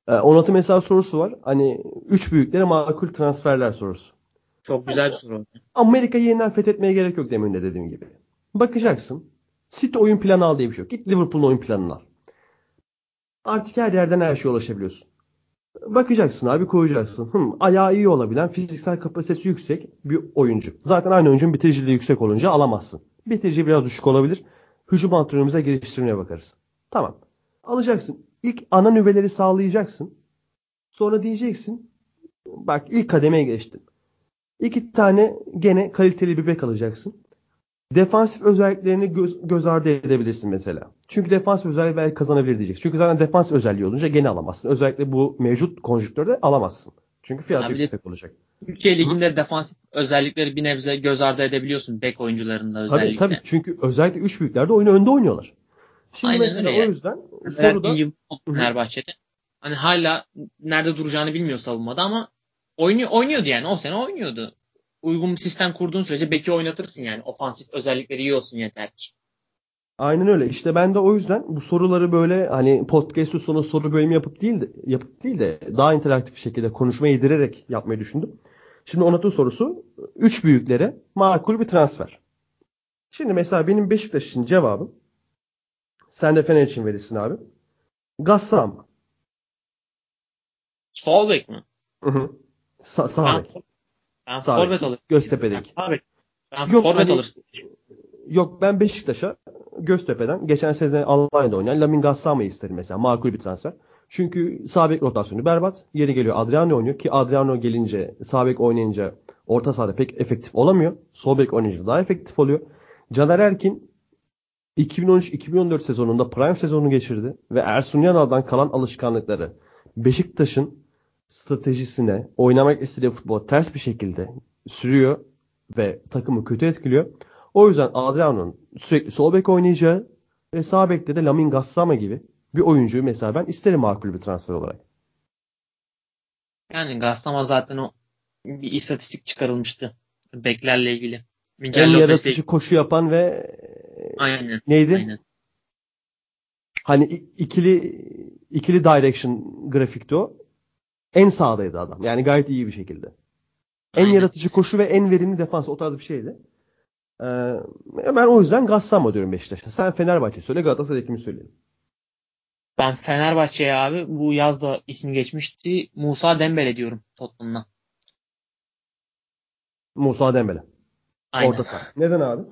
Ee, Onat'ın mesela sorusu var. Hani üç büyüklere makul transferler sorusu. Çok güzel bir soru. Amerika'yı yeniden fethetmeye gerek yok demin de dediğim gibi. Bakacaksın. City oyun planı al diye bir şey yok. Git Liverpool'un oyun planını al. Artık her yerden her şeye ulaşabiliyorsun. Bakacaksın abi koyacaksın. Hım, ayağı iyi olabilen, fiziksel kapasitesi yüksek bir oyuncu. Zaten aynı oyuncunun bitiriciliği yüksek olunca alamazsın. Bitirici biraz düşük olabilir. Hücum antrenörümüze geliştirmeye bakarız. Tamam. Alacaksın. İlk ana nüveleri sağlayacaksın. Sonra diyeceksin. Bak ilk kademeye geçtim. İki tane gene kaliteli bir bek alacaksın. Defansif özelliklerini göz, göz ardı edebilirsin mesela. Çünkü defansif özelliği belki kazanabilir diyeceksin. Çünkü zaten defansif özelliği olunca gene alamazsın. Özellikle bu mevcut konjüktörde alamazsın. Çünkü fiyatı yüksek olacak. Türkiye Ligi'nde defansif özellikleri bir nebze göz ardı edebiliyorsun bek oyuncularında özellikle. Tabii tabii çünkü özellikle üç büyüklerde oyunu önde oynuyorlar. Şimdi Aynen mesela öyle. o yüzden soruda Fenerbahçe'de hani hala nerede duracağını bilmiyor savunmada ama oynuyor oynuyordu yani o sene oynuyordu uygun bir sistem kurduğun sürece beki oynatırsın yani. Ofansif özellikleri iyi olsun yeter ki. Aynen öyle. İşte ben de o yüzden bu soruları böyle hani podcast sonu soru bölümü yapıp değil de, yapıp değil de daha interaktif bir şekilde konuşma yedirerek yapmayı düşündüm. Şimdi Onat'ın sorusu üç büyüklere makul bir transfer. Şimdi mesela benim Beşiktaş için cevabım sen de Fener için verirsin abi. Gassam. Sol bek mi? Hı hı. Sa sağ bek. Ben forvet alırsın. Göztepe'deki. Ben yok, forvet hani, alırsın. Yok ben Beşiktaş'a Göztepe'den geçen sezon Almanya'da oynayan Lamin Gassama'yı isterim mesela. Makul bir transfer. Çünkü sağ bek rotasyonu berbat. Yeri geliyor Adriano oynuyor ki Adriano gelince sağ bek oynayınca orta sahada pek efektif olamıyor. Sol bek oynayınca daha efektif oluyor. Caner Erkin 2013-2014 sezonunda prime sezonunu geçirdi ve Ersun Yanal'dan kalan alışkanlıkları Beşiktaş'ın stratejisine, oynamak istediği futbol ters bir şekilde sürüyor ve takımı kötü etkiliyor. O yüzden Adriano'nun sürekli sol bek oynayacağı ve sağ bekte de Lamin Gassama gibi bir oyuncuyu mesela ben isterim makul bir transfer olarak. Yani Gassama zaten o bir istatistik çıkarılmıştı beklerle ilgili. Miguel en yaratıcı koşu yapan ve aynen, neydi? Aynen. Hani ikili ikili direction grafikti o. En sağdaydı adam. Yani gayet iyi bir şekilde. En Aynen. yaratıcı koşu ve en verimli defans o tarz bir şeydi. Ee, ben o yüzden Gassama diyorum Beşiktaş'a. Sen Fenerbahçe söyle Galatasaray kimi söyleyelim. Ben Fenerbahçe'ye abi bu yaz da ismi geçmişti. Musa Dembele diyorum Tottenham'dan. Musa Dembele. Aynen. Orta saha. Neden abi?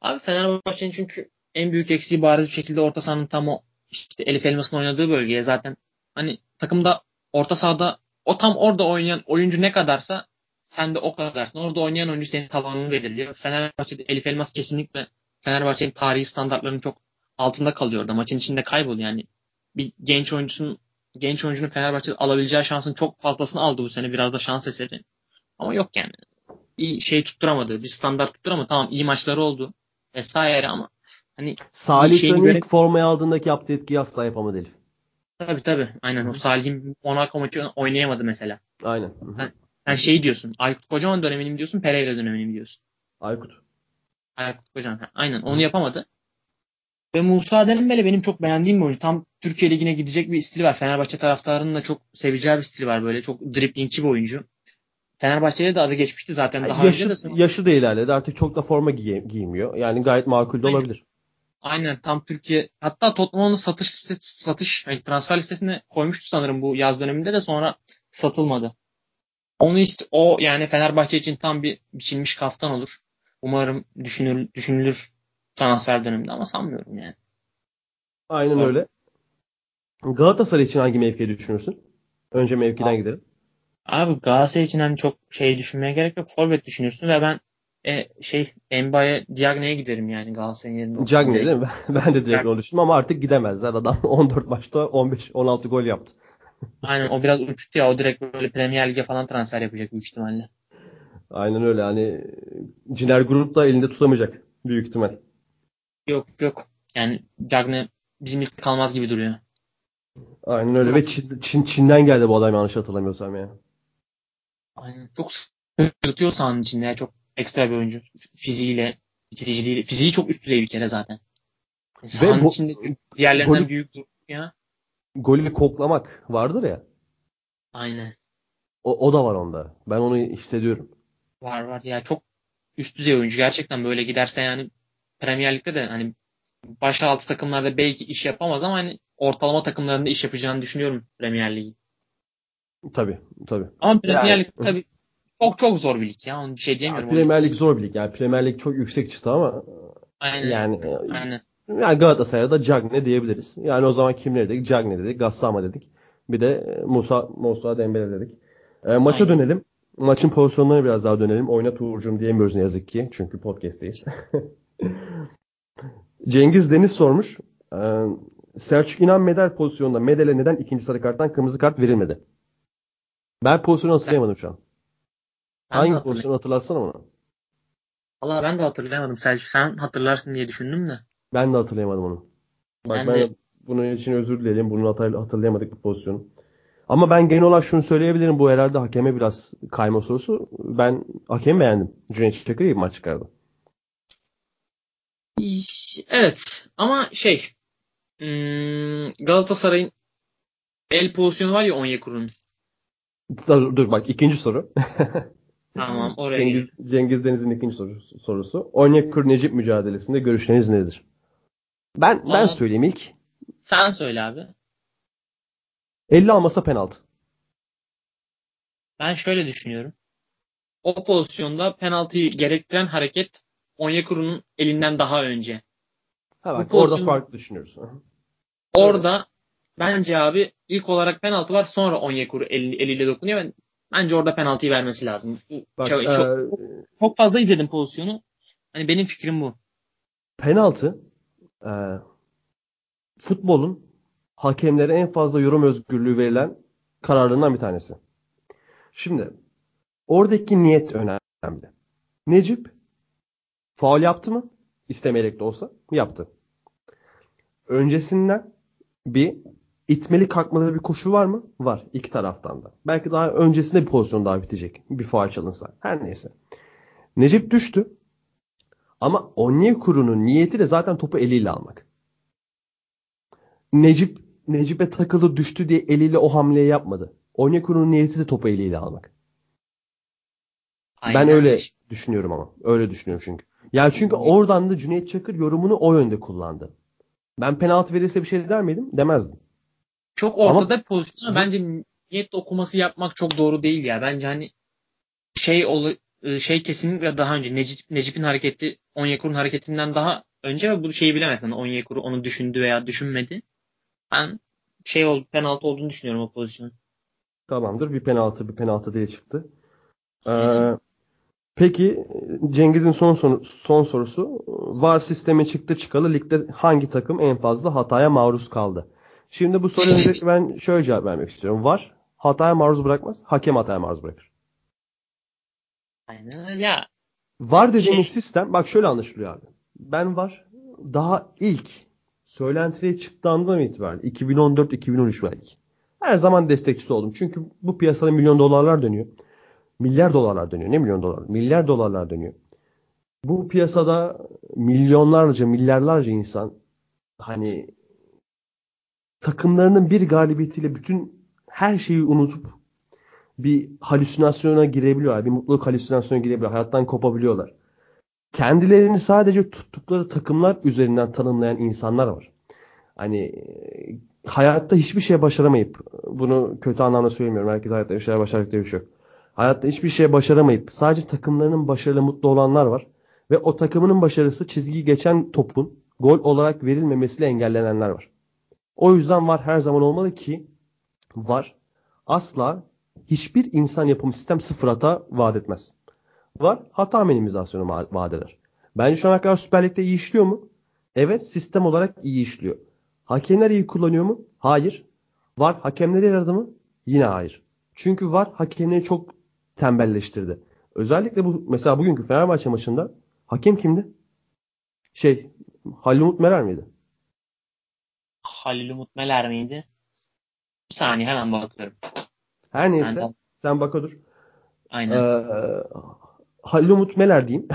Abi Fenerbahçe'nin çünkü en büyük eksiği bariz bir şekilde orta sahanın tam o işte Elif Elmas'ın oynadığı bölgeye zaten hani takımda orta sahada o tam orada oynayan oyuncu ne kadarsa sen de o kadarsın. Orada oynayan oyuncu senin tavanını belirliyor. Fenerbahçe'de Elif Elmas kesinlikle Fenerbahçe'nin tarihi standartlarının çok altında kalıyor orada. Maçın içinde kayboluyor yani. Bir genç oyuncusun genç oyuncunun Fenerbahçe'de alabileceği şansın çok fazlasını aldı bu sene. Biraz da şans eseri. Ama yok yani. Bir şey tutturamadı. Bir standart tutturamadı. Tamam iyi maçları oldu. Vesaire ama hani Salih'in ilk göre... formayı aldığındaki yaptığı etkiyi asla yapamadı Elif. Tabii tabii. Aynen. O Salih'in Monaco maçı oynayamadı mesela. Aynen. Sen, sen şey diyorsun. Aykut Kocaman dönemini mi diyorsun? Pereira dönemini mi diyorsun? Aykut. Aykut Kocaman. Aynen. Onu yapamadı. Ve Musa Dembele benim çok beğendiğim bir oyuncu. Tam Türkiye Ligi'ne gidecek bir stili var. Fenerbahçe taraftarının da çok seveceği bir stili var böyle. Çok driplingçi bir oyuncu. Fenerbahçe'de de adı geçmişti zaten. Daha yaşı, önce de yaşı da ilerledi. Artık çok da forma giy- giymiyor. Yani gayet makul de olabilir. Aynen tam Türkiye hatta Tottenham'ın satış listesi, satış yani transfer listesine koymuştu sanırım bu yaz döneminde de sonra satılmadı. Onu işte o yani Fenerbahçe için tam bir biçilmiş kaftan olur. Umarım düşünür, düşünülür transfer döneminde ama sanmıyorum yani. Aynen öyle. Galatasaray için hangi mevkiyi düşünürsün? Önce mevkiden Abi, gidelim. Abi Galatasaray için hani çok şey düşünmeye gerek yok. Forvet düşünürsün ve ben e, şey Mbaye Diagne'ye giderim yani Galatasaray'ın. Cagney Direkt. değil mi? Ben de direkt onu düşündüm ama artık gidemezler. Adam 14 maçta 15-16 gol yaptı. Aynen o biraz uçtu ya. O direkt böyle Premier Lig'e falan transfer yapacak büyük ihtimalle. Aynen öyle. Hani Ciner Grup da elinde tutamayacak büyük ihtimal. Yok yok. Yani Diagne bizim ilk kalmaz gibi duruyor. Aynen öyle Çok- ve Çin, Çin- Çin'den geldi bu adam yanlış hatırlamıyorsam ya. Aynen. Çok sırtıyor sahanın içinde ya. Çok ekstra bir oyuncu. Fiziğiyle, bitiriciliğiyle. Fiziği çok üst düzey bir kere zaten. Yani sahanın bu- içinde diğerlerinden golü- büyük ya. Golü koklamak vardır ya. Aynen. O, o da var onda. Ben onu hissediyorum. Var var. Ya çok üst düzey oyuncu. Gerçekten böyle giderse yani Premier Lig'de de hani baş altı takımlarda belki iş yapamaz ama hani ortalama takımlarında iş yapacağını düşünüyorum Premier Lig'in. Tabii tabii. Ama Premier Yani- Lig tabii çok çok zor bir lig ya. Onu bir şey Ya, diyemiyorum. Premier Lig zor bir lig. Yani Premier Lig çok yüksek çıtı ama Aynen. yani Aynen. Yani Galatasaray'a da Cagne diyebiliriz. Yani o zaman kimleri dedik? Cagne dedik, Gassama dedik. Bir de e, Musa Musa Dembele dedik. E, maça Aynen. dönelim. Maçın pozisyonlarına biraz daha dönelim. Oyna Uğur'cum diyemiyoruz ne yazık ki. Çünkü podcast'teyiz. Cengiz Deniz sormuş. E, Selçuk İnan Medel pozisyonunda Medel'e neden ikinci sarı karttan kırmızı kart verilmedi? Ben pozisyonu hatırlayamadım şu an. Ben Hangi pozisyonu hatırlatsana bana. Valla ben de hatırlayamadım. Selçuk sen hatırlarsın diye düşündüm de. Ben de hatırlayamadım onu. Bak Ben ben, de- bunun için özür dilerim. Bunu hatırlayamadık bu pozisyonu. Ama ben genel olarak şunu söyleyebilirim. Bu herhalde hakeme biraz kayma sorusu. Ben hakemi beğendim. Cüneyt Çakır iyi bir maç çıkardı. Evet ama şey hmm, Galatasaray'ın el pozisyonu var ya Onyekuru'nun. Dur, dur bak ikinci soru. Tamam oraya Cengiz, Cengiz Deniz'in ikinci sorusu, sorusu. Onyekuru Necip mücadelesinde görüşleriniz nedir? Ben ben Aa. söyleyeyim ilk. Sen söyle abi. 50 almasa penaltı. Ben şöyle düşünüyorum. O pozisyonda penaltıyı gerektiren hareket Onyekuru'nun elinden daha önce. Ha bak Bu orada pozisyon- farklı düşünüyoruz. Orada bence abi ilk olarak penaltı var sonra Onyekuru eli, eliyle dokunuyor. Ben, bence orada penaltıyı vermesi lazım. Bak çok, e, çok, çok fazla izledim pozisyonu. Hani benim fikrim bu. penaltı e, futbolun hakemlere en fazla yorum özgürlüğü verilen kararlarından bir tanesi. Şimdi oradaki niyet önemli. Necip faul yaptı mı? İstemeyerek de olsa yaptı. Öncesinden bir itmeli kalkmalı bir koşu var mı? Var. iki taraftan da. Belki daha öncesinde bir pozisyon daha bitecek. Bir faul çalınsa. Her neyse. Necip düştü. Ama Onyekuru'nun niyeti de zaten topu eliyle almak. Necip Necip'e takıldı düştü diye eliyle o hamleyi yapmadı. Onyekuru'nun niyeti de topu eliyle almak. Aynen Ben öyle düşünüyorum ama. Öyle düşünüyorum çünkü. Ya çünkü oradan da Cüneyt Çakır yorumunu o yönde kullandı. Ben penaltı verirse bir şey der miydim? Demezdim. Çok Ama- ortada bir ama bence niyet okuması yapmak çok doğru değil ya. Bence hani şey olu, şey kesinlikle daha önce Necip, Necip'in hareketi Onyekuru'nun hareketinden daha önce ve bu şeyi bilemez. Yani Onyekuru onu düşündü veya düşünmedi. Ben şey oldu penaltı olduğunu düşünüyorum o pozisyon. Tamamdır. Bir penaltı bir penaltı diye çıktı. Ee, peki Cengiz'in son, son, son sorusu. VAR sistemi çıktı çıkalı ligde hangi takım en fazla hataya maruz kaldı? Şimdi bu soruya öncelikle ben şöyle cevap vermek istiyorum. VAR hataya maruz bırakmaz. Hakem hataya maruz bırakır. Aynen öyle. Ya VAR dediğimiz Şey- sistem bak şöyle anlaşılıyor abi. Ben VAR daha ilk söylentiye çıktığından itibaren 2014-2013 belki. Her zaman destekçisi oldum. Çünkü bu piyasada milyon dolarlar dönüyor. Milyar dolarlar dönüyor. Ne milyon dolar? Milyar dolarlar dönüyor. Bu piyasada milyonlarca, milyarlarca insan hani takımlarının bir galibiyetiyle bütün her şeyi unutup bir halüsinasyona girebiliyorlar. Bir mutluluk halüsinasyona girebiliyorlar. Hayattan kopabiliyorlar. Kendilerini sadece tuttukları takımlar üzerinden tanımlayan insanlar var. Hani e, hayatta hiçbir şey başaramayıp bunu kötü anlamda söylemiyorum. Herkes hayatta bir şeyler başaracak diye bir şey yok. Hayatta hiçbir şey başaramayıp sadece takımlarının başarılı mutlu olanlar var. Ve o takımının başarısı çizgiyi geçen topun gol olarak verilmemesiyle engellenenler var. O yüzden var her zaman olmalı ki var asla hiçbir insan yapımı sistem sıfır hata vaat etmez. Var hata minimizasyonu vaat eder. Bence şu ana kadar Süper Lig'de iyi işliyor mu? Evet sistem olarak iyi işliyor. Hakemler iyi kullanıyor mu? Hayır. Var hakemleri yaradı mı? Yine hayır. Çünkü var hakemleri çok tembelleştirdi. Özellikle bu mesela bugünkü Fenerbahçe maçında hakem kimdi? Şey Halil Umut Meler miydi? Halil Umut Meler miydi? Bir saniye hemen bakıyorum. Her neyse sen, sen bak dur. Aynen. Ee, Halil Umut Meler diyeyim.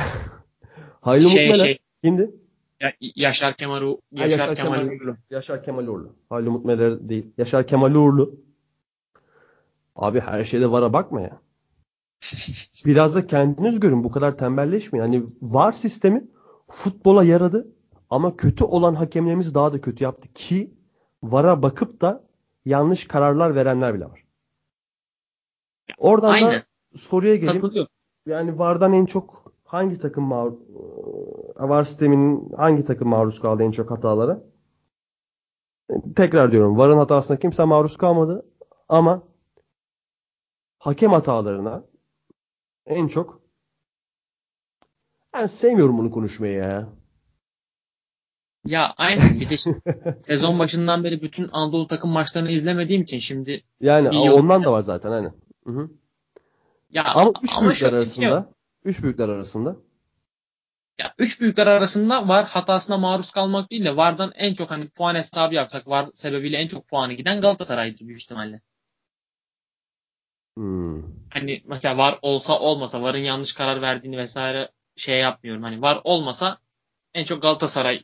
Halil Umut şey, Meler şey, kimdi? Ya, Yaşar Kemal Uğurlu. Yaşar, Yaşar Kemal, Kemal Uğurlu. Yaşar Kemal Uğurlu. Halil Umut Meler değil. Yaşar Kemal Uğurlu. Abi her şeyde vara bakma ya. Biraz da kendiniz görün. Bu kadar tembelleşmeyin. Hani var sistemi futbola yaradı ama kötü olan hakemlerimiz daha da kötü yaptı ki vara bakıp da yanlış kararlar verenler bile var. Oradan Aynen. da soruya geleyim. Yani VAR'dan en çok hangi takım mağdur VAR sisteminin hangi takım maruz kaldı en çok hatalara? Tekrar diyorum VAR'ın hatasına kimse maruz kalmadı ama hakem hatalarına en çok ben sevmiyorum bunu konuşmayı ya. Ya aynen bir de sezon başından beri bütün Anadolu takım maçlarını izlemediğim için şimdi yani ondan da var zaten aynen. Hı hı. Ya ama üç ama büyükler arasında şey üç büyükler arasında ya üç büyükler arasında var hatasına maruz kalmak değil de vardan en çok hani puan hesabı yapsak var sebebiyle en çok puanı giden Galatasaray'dır büyük ihtimalle. Hmm. Hani mesela var olsa olmasa varın yanlış karar verdiğini vesaire şey yapmıyorum. Hani var olmasa en çok Galatasaray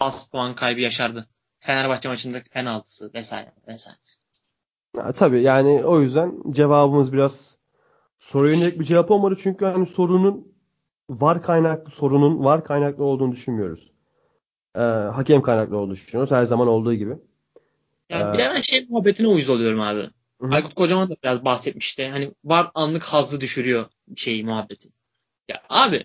az puan kaybı yaşardı. Fenerbahçe maçındaki penaltısı vesaire vesaire. Ya, tabii yani o yüzden cevabımız biraz soruya yönelik bir cevap olmadı. Çünkü hani sorunun var kaynaklı sorunun var kaynaklı olduğunu düşünmüyoruz. Ee, hakem kaynaklı olduğunu düşünüyoruz. Her zaman olduğu gibi. Yani ee, bir de ben şey muhabbetine uyuz oluyorum abi. Hı-hı. Aykut Kocaman da biraz bahsetmişti. Hani var anlık hazzı düşürüyor şeyi muhabbeti. Ya abi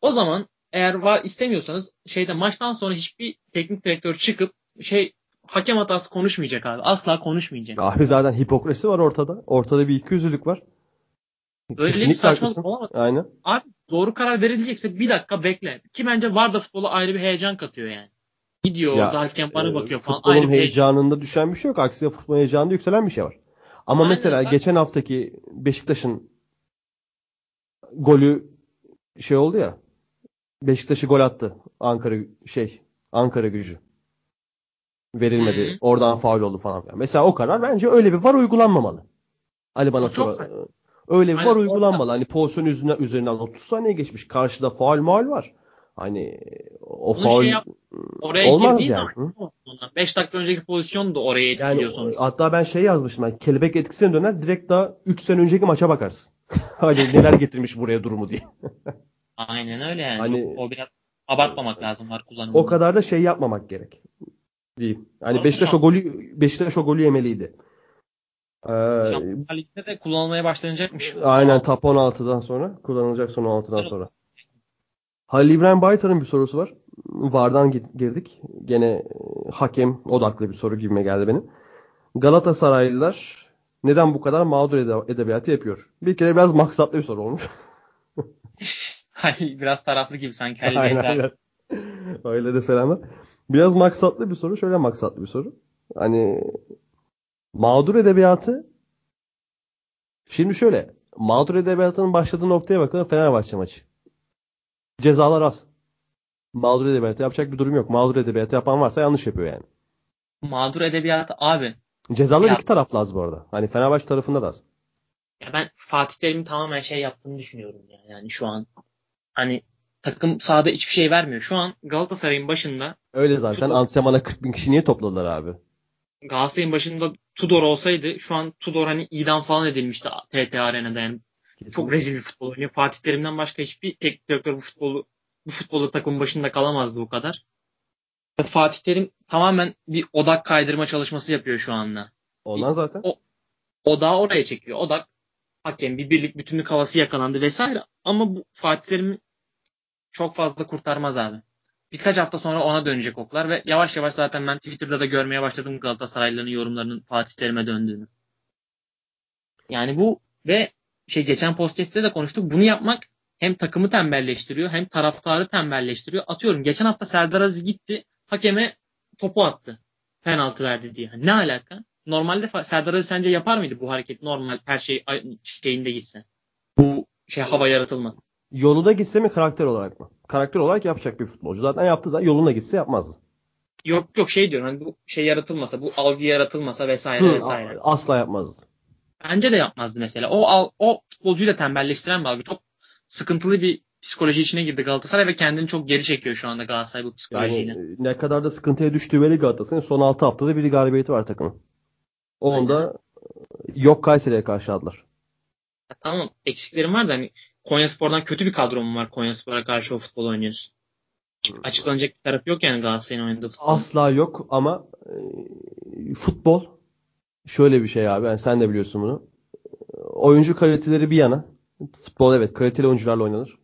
o zaman eğer var istemiyorsanız şeyde maçtan sonra hiçbir teknik direktör çıkıp şey hakem hatası konuşmayacak abi. Asla konuşmayacak. Abi zaten hipokrasi var ortada. Ortada bir ikiyüzlülük var. Öyle Kesinlikle bir saçmalık olamaz. Aynen. Abi doğru karar verilecekse bir dakika bekle. Ki bence var da futbola ayrı bir heyecan katıyor yani. Gidiyor ya, orada hakem bana e, bakıyor falan. Futbolun ayrı heyecanında heyecan. düşen bir şey yok. Aksine futbol heyecanında yükselen bir şey var. Ama Aynen, mesela ben... geçen haftaki Beşiktaş'ın golü şey oldu ya. Beşiktaş'ı gol attı. Ankara şey Ankara gücü. Verilmedi. Hı-hı. Oradan faul oldu falan. Mesela o karar bence öyle bir var uygulanmamalı. Ali bana sonra öyle bir var uygulanmalı. Hani pozisyon üzerinden, üzerinden 30 saniye geçmiş. Karşıda faul mal var. Hani o Bunu faul şey yap, oraya olmaz yani. Zaman, 5 dakika önceki pozisyon da oraya etkiliyor yani, sonuçta. Hatta ben şey yazmıştım. Yani kelebek etkisine döner. Direkt daha 3 sene önceki maça bakarsın. hani neler getirmiş buraya durumu diye. Aynen öyle yani. Hani, Çok, o biraz abartmamak lazım var kullanımında. O kadar da şey yapmamak gerek. Diyeyim. Hani Beşiktaş o golü Beşiktaş o golü yemeliydi. Ee, Şampiyonlar Ligi'nde de kullanılmaya başlanacakmış. Aynen top 16'dan sonra. Kullanılacak son 16'dan sonra. Halil İbrahim Baytar'ın bir sorusu var. Vardan girdik. Gene e, hakem odaklı bir soru gibime geldi benim. Galatasaraylılar neden bu kadar mağdur edebiyatı yapıyor? Bir kere biraz maksatlı bir soru olmuş. Biraz taraflı gibi sanki Halil aynen, aynen. Öyle de selamlar. Biraz maksatlı bir soru. Şöyle maksatlı bir soru. Hani mağdur edebiyatı şimdi şöyle mağdur edebiyatının başladığı noktaya bakalım Fenerbahçe maçı. Cezalar az. Mağdur edebiyatı yapacak bir durum yok. Mağdur edebiyatı yapan varsa yanlış yapıyor yani. Mağdur edebiyatı abi. Cezalar ya, iki taraflı az bu arada. Hani Fenerbahçe tarafında da az. Ya ben Fatih Terim'in tamamen şey yaptığını düşünüyorum ya. Yani şu an hani takım sahada hiçbir şey vermiyor. Şu an Galatasaray'ın başında Öyle zaten. Tudor, antrenmana 40 bin kişi niye topladılar abi? Galatasaray'ın başında Tudor olsaydı şu an Tudor hani idam falan edilmişti TT Arena'da yani. Kesinlikle. Çok rezil bir futbol oynuyor. Fatih Terim'den başka hiçbir teknik direktör bu futbolu bu futbolu takımın başında kalamazdı bu kadar. Fatih Terim tamamen bir odak kaydırma çalışması yapıyor şu anda. Ondan zaten. O, odağı oraya çekiyor. Odak hakem bir birlik bütünlük havası yakalandı vesaire. Ama bu Fatih Terim'i çok fazla kurtarmaz abi. birkaç hafta sonra ona dönecek oklar ve yavaş yavaş zaten ben Twitter'da da görmeye başladım Galatasaraylıların yorumlarının Fatih Terim'e döndüğünü. Yani bu ve şey geçen podcast'te de konuştuk. Bunu yapmak hem takımı tembelleştiriyor hem taraftarı tembelleştiriyor. Atıyorum geçen hafta Serdar Aziz gitti hakeme topu attı. Penaltı verdi diye. Ne alaka? Normalde Serdar Aziz sence yapar mıydı bu hareket? Normal her şey şeyinde gitse. Bu şey hava yaratılmaz. Yolunda gitse mi karakter olarak mı? Karakter olarak yapacak bir futbolcu. Zaten yaptı da yoluna gitse yapmazdı. Yok yok şey diyorum hani bu şey yaratılmasa, bu algı yaratılmasa vesaire Hı, vesaire. Asla yapmazdı. Bence de yapmazdı mesela. O o futbolcuyu da tembelleştiren bir algı. Çok sıkıntılı bir psikoloji içine girdi Galatasaray ve kendini çok geri çekiyor şu anda Galatasaray bu psikolojiyle. Yani ne kadar da sıkıntıya düştüğü belli Galatasaray'ın son 6 haftada bir galibiyeti var takımın. Onda yok Kayseri'ye karşı aldılar. Ya tamam eksiklerim var da hani Konya Spor'dan kötü bir kadro mu var Konya Spor'a karşı o futbol oynuyorsun? Açıklanacak bir tarafı yok yani Galatasaray'ın oynadığı futbol. Asla yok ama e, futbol şöyle bir şey abi. Yani sen de biliyorsun bunu. Oyuncu kaliteleri bir yana. Futbol evet kaliteli oyuncularla oynanır.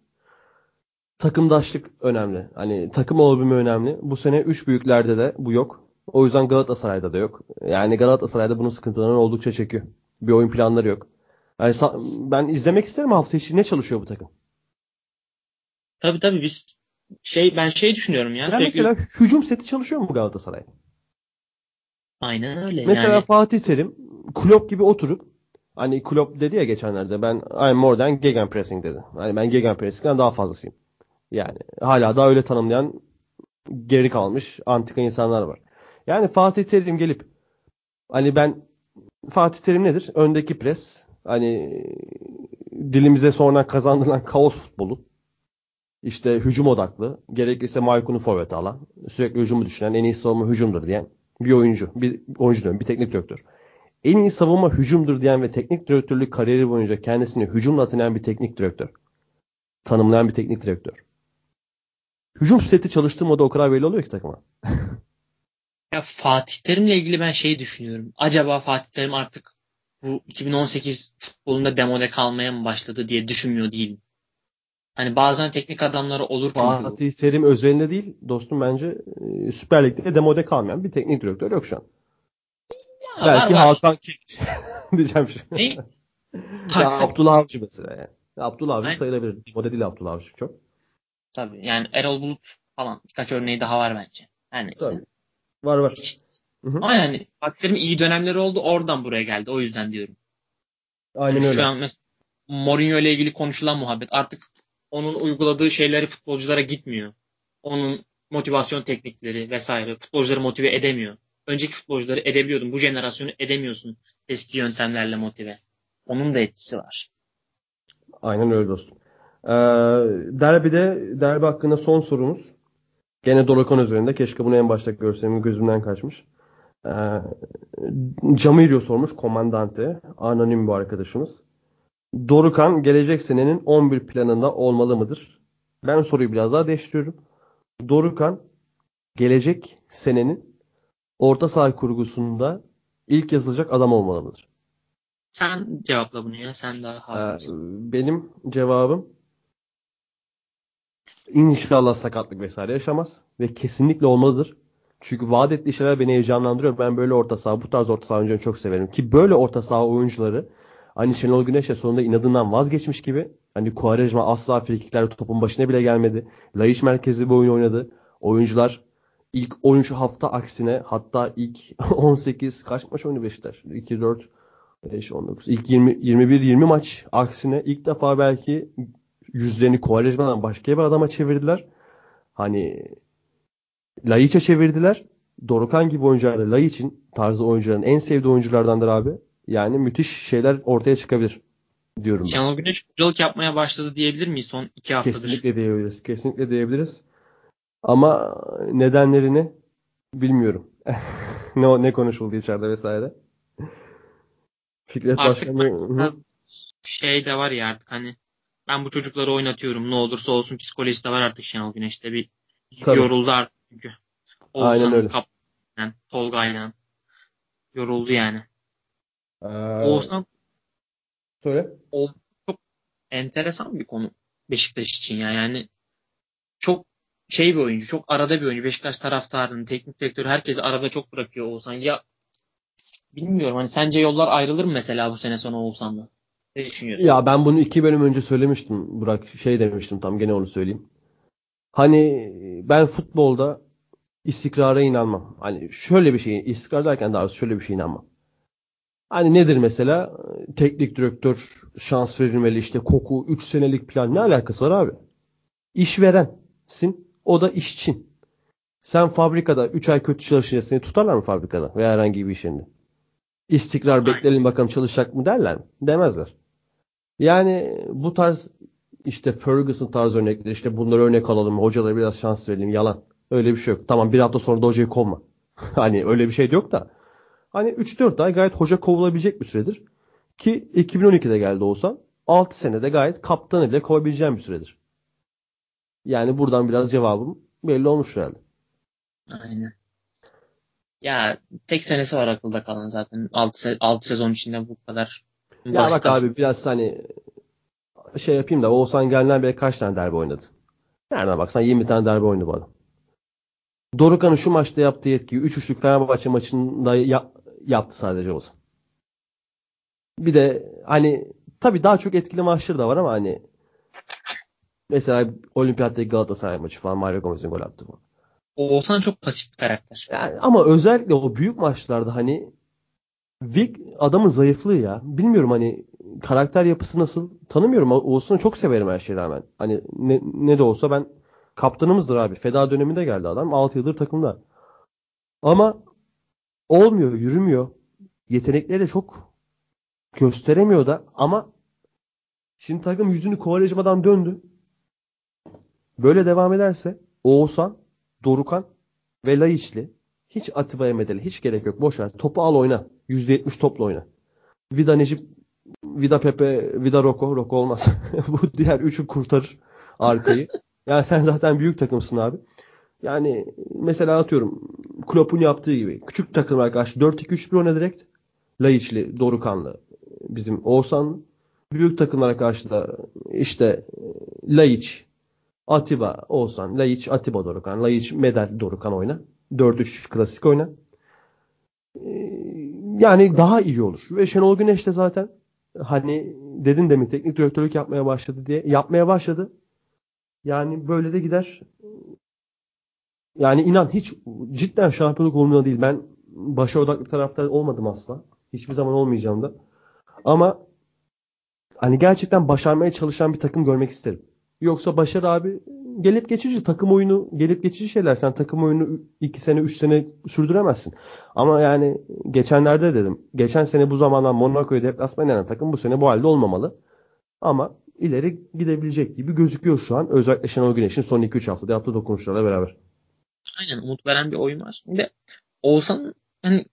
Takımdaşlık önemli. Hani takım olabilme önemli. Bu sene 3 büyüklerde de bu yok. O yüzden Galatasaray'da da yok. Yani Galatasaray'da bunun sıkıntılarını oldukça çekiyor. Bir oyun planları yok. Yani ben izlemek isterim hafta içi ne çalışıyor bu takım. Tabii tabii biz şey ben şey düşünüyorum ya. Yani mesela hücum seti çalışıyor mu Galatasaray? Aynen öyle. Mesela yani... Fatih Terim Klopp gibi oturup hani Klopp dedi ya geçenlerde ben I'm more than gegenpressing dedi. Hani ben gegenpressing'den daha fazlasıyım. Yani hala daha öyle tanımlayan geri kalmış antika insanlar var. Yani Fatih Terim gelip hani ben Fatih Terim nedir? Öndeki pres. Hani dilimize sonradan kazandırılan kaos futbolu. İşte hücum odaklı. Gerekirse Maykun'u forvet alan. Sürekli hücumu düşünen en iyi savunma hücumdur diyen bir oyuncu. Bir oyuncu diyorum. Bir teknik direktör. En iyi savunma hücumdur diyen ve teknik direktörlük kariyeri boyunca kendisini hücumla atanan bir teknik direktör. Tanımlayan bir teknik direktör. Hücum seti çalıştığı moda o kadar belli oluyor ki takıma. Ya Fatih Terim'le ilgili ben şeyi düşünüyorum. Acaba Fatih Terim artık bu 2018 futbolunda demode kalmaya mı başladı diye düşünmüyor değilim. Hani bazen teknik adamları olur çünkü. Fatih Terim özelinde değil dostum bence e, Süper Lig'de demode kalmayan bir teknik direktör yok şu an. Ya Belki var, Hakan Kek diyeceğim şu. Ne? ya Abdullah Avcı mesela yani. Abdullah Avcı sayılabilir. Demode değil Abdullah Avcı çok. Tabii yani Erol Bulut falan birkaç örneği daha var bence. Her neyse. Tabii. Var var. İşte, Ama yani Fatih iyi dönemleri oldu oradan buraya geldi. O yüzden diyorum. Aynen yani öyle. Şu an mesela Mourinho ile ilgili konuşulan muhabbet artık onun uyguladığı şeyleri futbolculara gitmiyor. Onun motivasyon teknikleri vesaire futbolcuları motive edemiyor. Önceki futbolcuları edebiliyordun. Bu jenerasyonu edemiyorsun eski yöntemlerle motive. Onun da etkisi var. Aynen öyle dostum. Ee, derbide, derbi hakkında son sorumuz. Gene Dorukhan üzerinde. Keşke bunu en başta görsem gözümden kaçmış. Ee, Camirio sormuş komandante. Anonim bu arkadaşımız. Dorukan gelecek senenin 11 planında olmalı mıdır? Ben soruyu biraz daha değiştiriyorum. Dorukan gelecek senenin orta saha kurgusunda ilk yazılacak adam olmalı mıdır? Sen cevapla bunu ya. Sen daha hakimsin. Ee, benim cevabım İnşallah sakatlık vesaire yaşamaz ve kesinlikle olmalıdır. Çünkü vaat ettiği şeyler beni heyecanlandırıyor. Ben böyle orta saha, bu tarz orta saha oyuncularını çok severim. Ki böyle orta saha oyuncuları hani Şenol Güneş de sonunda inadından vazgeçmiş gibi. Hani Kuarejma asla frikiklerle topun başına bile gelmedi. Laiş merkezli bir oyun oynadı. Oyuncular ilk 13 hafta aksine hatta ilk 18 kaç maç oynadı Beşiktaş? 2 4 5 19 ilk 20 21 20 maç aksine ilk defa belki yüzlerini Kovalejman'dan başka bir adama çevirdiler. Hani Laiç'e çevirdiler. Dorukan gibi oyuncular Laiç'in tarzı oyuncuların en sevdiği oyunculardandır abi. Yani müthiş şeyler ortaya çıkabilir diyorum. Şenol Güneş hocalık yapmaya başladı diyebilir miyiz son iki haftadır? Kesinlikle diyebiliriz. Kesinlikle diyebiliriz. Ama nedenlerini bilmiyorum. ne ne konuşuldu içeride vesaire. Fikret Başkan şey de var ya artık hani ben bu çocukları oynatıyorum ne olursa olsun psikolojisi de var artık Şenol Güneş'te bir Tabii. yoruldu artık çünkü. Oğuzhan, Aynen öyle. Kap, yani, Tolga'yla yoruldu yani. Ee, Oğuzhan söyle. O çok enteresan bir konu Beşiktaş için ya. Yani çok şey bir oyuncu. Çok arada bir oyuncu. Beşiktaş taraftarının, teknik direktörü herkesi arada çok bırakıyor Oğuzhan. Ya bilmiyorum hani sence yollar ayrılır mı mesela bu sene sonu Oğuzhan'la? Ne düşünüyorsun? Ya ben bunu iki bölüm önce söylemiştim. Burak şey demiştim tam gene onu söyleyeyim. Hani ben futbolda istikrara inanmam. Hani şöyle bir şey, istikrar derken daha şöyle bir şey inanmam. Hani nedir mesela? Teknik direktör şans verilmeli işte koku 3 senelik plan ne alakası var abi? İşverensin o da işçin. Sen fabrikada 3 ay kötü çalışınca seni tutarlar mı fabrikada veya herhangi bir iş yerinde? İstikrar bekleyelim bakalım çalışacak mı derler mi? Demezler. Yani bu tarz işte Ferguson tarz örnekler işte bunları örnek alalım hocalara biraz şans verelim yalan. Öyle bir şey yok. Tamam bir hafta sonra da hocayı kovma. hani öyle bir şey yok da. Hani 3-4 ay gayet hoca kovulabilecek bir süredir. Ki 2012'de geldi olsan 6 senede gayet kaptanı bile kovabileceğim bir süredir. Yani buradan biraz cevabım belli olmuş herhalde. Aynen. Ya tek senesi var akılda kalan zaten. 6, 6 sezon içinde bu kadar. Ya bak abi biraz hani şey yapayım da Oğuzhan geldiğinden beri kaç tane derbi oynadı? Nereden baksan 20 tane derbi oynadı bu adam. Dorukan'ın şu maçta yaptığı etkiyi 3-3'lük Fenerbahçe maçında ya- yaptı sadece Oğuzhan. Bir de hani tabii daha çok etkili maçları da var ama hani mesela Olimpiyattaki Galatasaray maçı falan Mario Gomez'in gol attı bu. Oğuzhan çok pasif bir karakter. Yani ama özellikle o büyük maçlarda hani Vic adamın zayıflığı ya. Bilmiyorum hani karakter yapısı nasıl tanımıyorum. Oğuzhan'ı çok severim her şeye rağmen. Hani ne, ne de olsa ben kaptanımızdır abi. Feda döneminde geldi adam. 6 yıldır takımda. Ama olmuyor, yürümüyor. Yetenekleri de çok gösteremiyor da ama şimdi takım yüzünü Kovalecima'dan döndü. Böyle devam ederse Oğuzhan, Dorukan ve Laiçli hiç Atiba'ya medeli hiç gerek yok. Boş ver. Topu al oyna. %70 topla oyna. Vida Necip, Vida Pepe, Vida Roko. Roko olmaz. Bu diğer üçü kurtarır arkayı. Yani sen zaten büyük takımsın abi. Yani mesela atıyorum Klopp'un yaptığı gibi küçük takımlar karşı 4-2-3-1 oyna direkt. Laiçli, Dorukanlı, bizim Oğuzhan büyük takımlara karşı da işte Laiç, Atiba, Oğuzhan, Laiç, Atiba, Dorukan, Laiç, Medel, Dorukan oyna. 4-3 klasik oyna. Yani daha iyi olur. Ve Şenol Güneş de zaten hani dedin demin teknik direktörlük yapmaya başladı diye yapmaya başladı. Yani böyle de gider. Yani inan hiç cidden şampiyonluk olmuyor değil. Ben başa odaklı taraftar olmadım asla. Hiçbir zaman olmayacağım da. Ama hani gerçekten başarmaya çalışan bir takım görmek isterim. Yoksa başarı abi gelip geçici takım oyunu gelip geçici şeyler. Sen takım oyunu 2 sene 3 sene sürdüremezsin. Ama yani geçenlerde dedim. Geçen sene bu zamanlar Monaco'yu deplasman eden takım bu sene bu halde olmamalı. Ama ileri gidebilecek gibi gözüküyor şu an. Özellikle Şenol Güneş'in son 2-3 haftada yaptığı dokunuşlarla beraber. Aynen umut veren bir oyun var. De Oğuzhan hani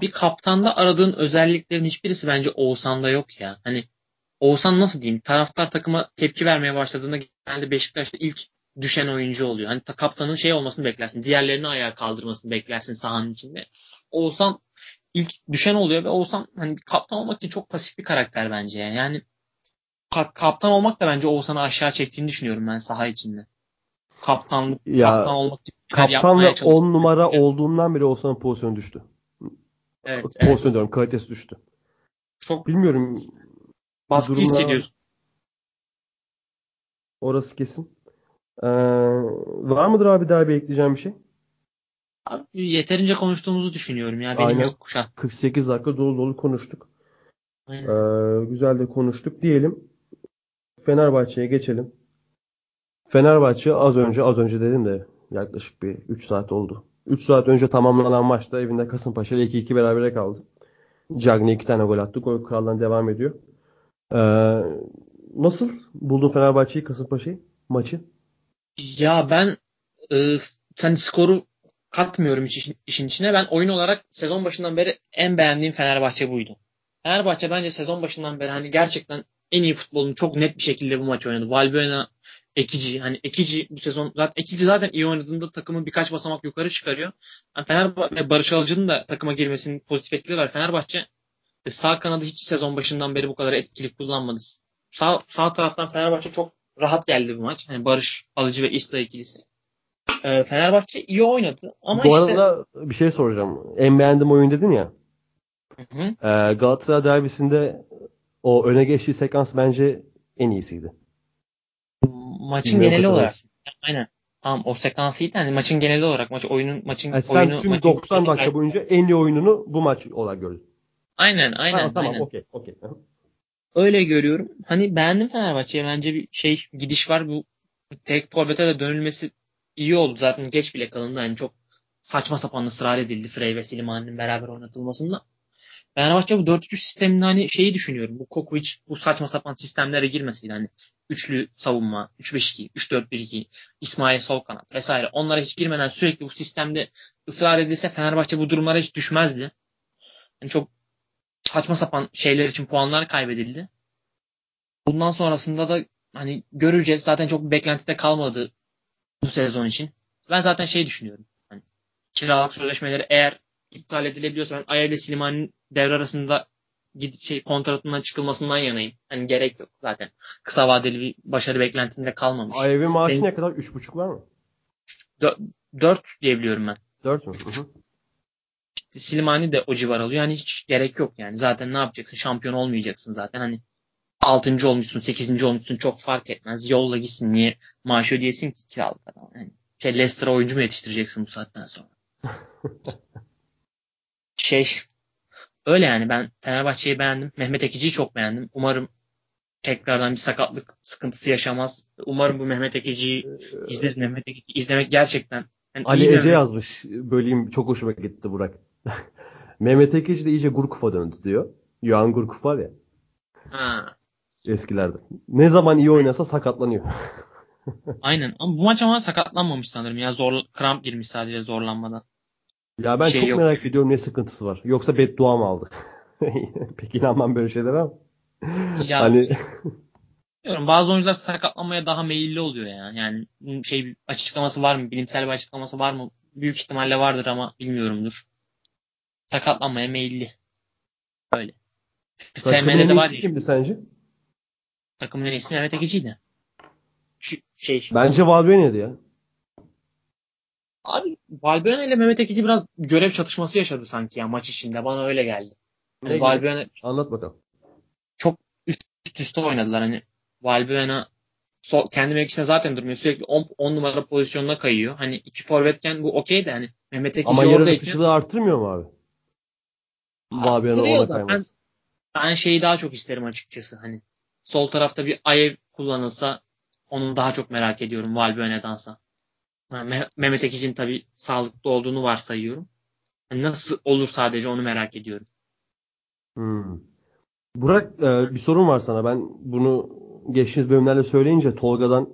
bir kaptanda aradığın özelliklerin hiçbirisi bence Oğuzhan'da yok ya. Hani Oğuzhan nasıl diyeyim taraftar takıma tepki vermeye başladığında genelde Beşiktaş'ta ilk düşen oyuncu oluyor. Hani kaptanın şey olmasını beklersin. Diğerlerini ayağa kaldırmasını beklersin sahanın içinde. Oğuzhan ilk düşen oluyor ve Oğuzhan hani kaptan olmak için çok pasif bir karakter bence. Yani ka- kaptan olmak da bence Oğuzhan'ı aşağı çektiğini düşünüyorum ben saha içinde. Kaptanlık, ya, kaptan olmak Kaptan ve 10 numara olduğundan beri Oğuzhan'ın pozisyonu düştü. Evet, Pozisyon evet. diyorum kalitesi düştü. Çok Bilmiyorum. baskı durumlar- hissediyorsun. Orası kesin. Ee, var mıdır abi derbi ekleyeceğim bir şey? Abi, yeterince konuştuğumuzu düşünüyorum ya. Benim Aynen. yok kuşa. 48 dakika dolu dolu konuştuk. Aynen. Ee, güzel de konuştuk diyelim. Fenerbahçe'ye geçelim. Fenerbahçe az önce az önce dedim de yaklaşık bir 3 saat oldu. 3 saat önce tamamlanan maçta evinde Kasımpaşa ile 2-2 berabere kaldı. Cagney 2 tane gol attı. Gol kralından devam ediyor. Ee, nasıl buldun Fenerbahçe'yi, Kasımpaşa'yı, maçı? Ya ben e, sen skoru katmıyorum işin, işin içine. Ben oyun olarak sezon başından beri en beğendiğim Fenerbahçe buydu. Fenerbahçe bence sezon başından beri hani gerçekten en iyi futbolunu çok net bir şekilde bu maç oynadı. Valbuena, Ekici hani Ekici bu sezon zaten Ekici zaten iyi oynadığında takımı birkaç basamak yukarı çıkarıyor. Yani Fenerbahçe Barış Alıcı'nın da takıma girmesinin pozitif etkileri var. Fenerbahçe e, sağ kanadı hiç sezon başından beri bu kadar etkili kullanmadı. Sağ, sağ taraftan Fenerbahçe çok rahat geldi bu maç. Hani Barış Alıcı ve İsla ikilisi. e, Fenerbahçe iyi oynadı ama Bu işte arada bir şey soracağım. En beğendiğim oyun dedin ya. Hı hı. Ee, Galatasaray derbisinde o öne geçtiği sekans bence en iyisiydi. maçın Bilmiyorum geneli olarak aynen tamam o sekans iyiydi hani maçın geneli olarak maç oyunun maçın Yani sen oyunu tüm maçın 90 dakika boyunca en iyi oyununu bu maç olarak gördün. aynen aynen Ha, tamam aynen. okey okey. Öyle görüyorum. Hani beğendim Fenerbahçe'ye. Bence bir şey gidiş var. Bu tek forvete de dönülmesi iyi oldu. Zaten geç bile kalındı. Hani çok saçma sapan ısrar edildi Frey ve Slimani'nin beraber oynatılmasında. Fenerbahçe bu 4-3 sisteminde hani şeyi düşünüyorum. Bu Koku hiç bu saçma sapan sistemlere girmeseydi. Hani üçlü savunma, 3-5-2, 3-4-1-2, İsmail sol kanat vesaire. Onlara hiç girmeden sürekli bu sistemde ısrar edilse Fenerbahçe bu durumlara hiç düşmezdi. Yani çok saçma sapan şeyler için puanlar kaybedildi. Bundan sonrasında da hani göreceğiz. Zaten çok beklentide kalmadı bu sezon için. Ben zaten şey düşünüyorum. Hani kiralık sözleşmeleri eğer iptal edilebiliyorsa ben Aya ile Slimani'nin devre arasında gid şey kontratından çıkılmasından yanayım. Hani gerek yok zaten. Kısa vadeli bir başarı beklentinde kalmamış. Ayev'in maaşı Benim- ne kadar? 3,5 var mı? 4 diyebiliyorum ben. 4 mü? Hı. Slimani de o civar alıyor. Yani hiç gerek yok yani. Zaten ne yapacaksın? Şampiyon olmayacaksın zaten. Hani 6. olmuşsun, 8. olmuşsun çok fark etmez. Yolla gitsin. Niye maaş ödeyesin ki kiralık adam? Yani şey Leicester'a oyuncu mu yetiştireceksin bu saatten sonra? şey öyle yani ben Fenerbahçe'yi beğendim. Mehmet Ekici'yi çok beğendim. Umarım tekrardan bir sakatlık sıkıntısı yaşamaz. Umarım bu Mehmet Ekici'yi izlerim. Mehmet Ekici'yi izlemek gerçekten yani Ali Ece yazmış. Böleyim çok hoşuma gitti Burak. Mehmet Ekici de iyice Gurkuf'a döndü diyor. Yohan Gurkuf var ya Ha, eskilerde. Ne zaman iyi oynasa sakatlanıyor. aynen. Ama bu maç ama sakatlanmamış sanırım. Ya zor kramp girmiş sadece zorlanmadan. Ya ben Şey çok yok. merak ediyorum ne sıkıntısı var. Yoksa beddua mı aldı? Pek inanmam böyle şeylere ama. Ya Hani bazı oyuncular sakatlanmaya daha meyilli oluyor ya. Yani bunun şey açıklaması var mı? Bilimsel bir açıklaması var mı? Büyük ihtimalle vardır ama bilmiyorumdur. Sakatlanmaya meyilli. Öyle. takımın FM'de en de var kimdi sence? Takımın en iyisi Mehmet Ekici'ydi. Şey. Bence Valbuena'ydı ya. Valbuena ile Mehmet Ekici biraz görev çatışması yaşadı sanki ya maç içinde. Bana öyle geldi. Yani? Valbuena Anlat bakalım. üst üste oynadılar. Hani Valbuena sol, kendi mevkisine zaten durmuyor. Sürekli 10 numara pozisyonuna kayıyor. Hani iki forvetken bu okey de hani Mehmet Ekici Ama oradayken atışçılığı arttırmıyor mu abi? Arttırıyor ona da ben, kayması. ben şeyi daha çok isterim açıkçası. Hani sol tarafta bir Ayev kullanılsa onu daha çok merak ediyorum Valbuena'dansa. Yani Me- Mehmet Ekici'nin tabii sağlıklı olduğunu varsayıyorum. Hani nasıl olur sadece onu merak ediyorum. Hmm. Burak e, bir sorun var sana. Ben bunu geçtiğimiz bölümlerde söyleyince Tolga'dan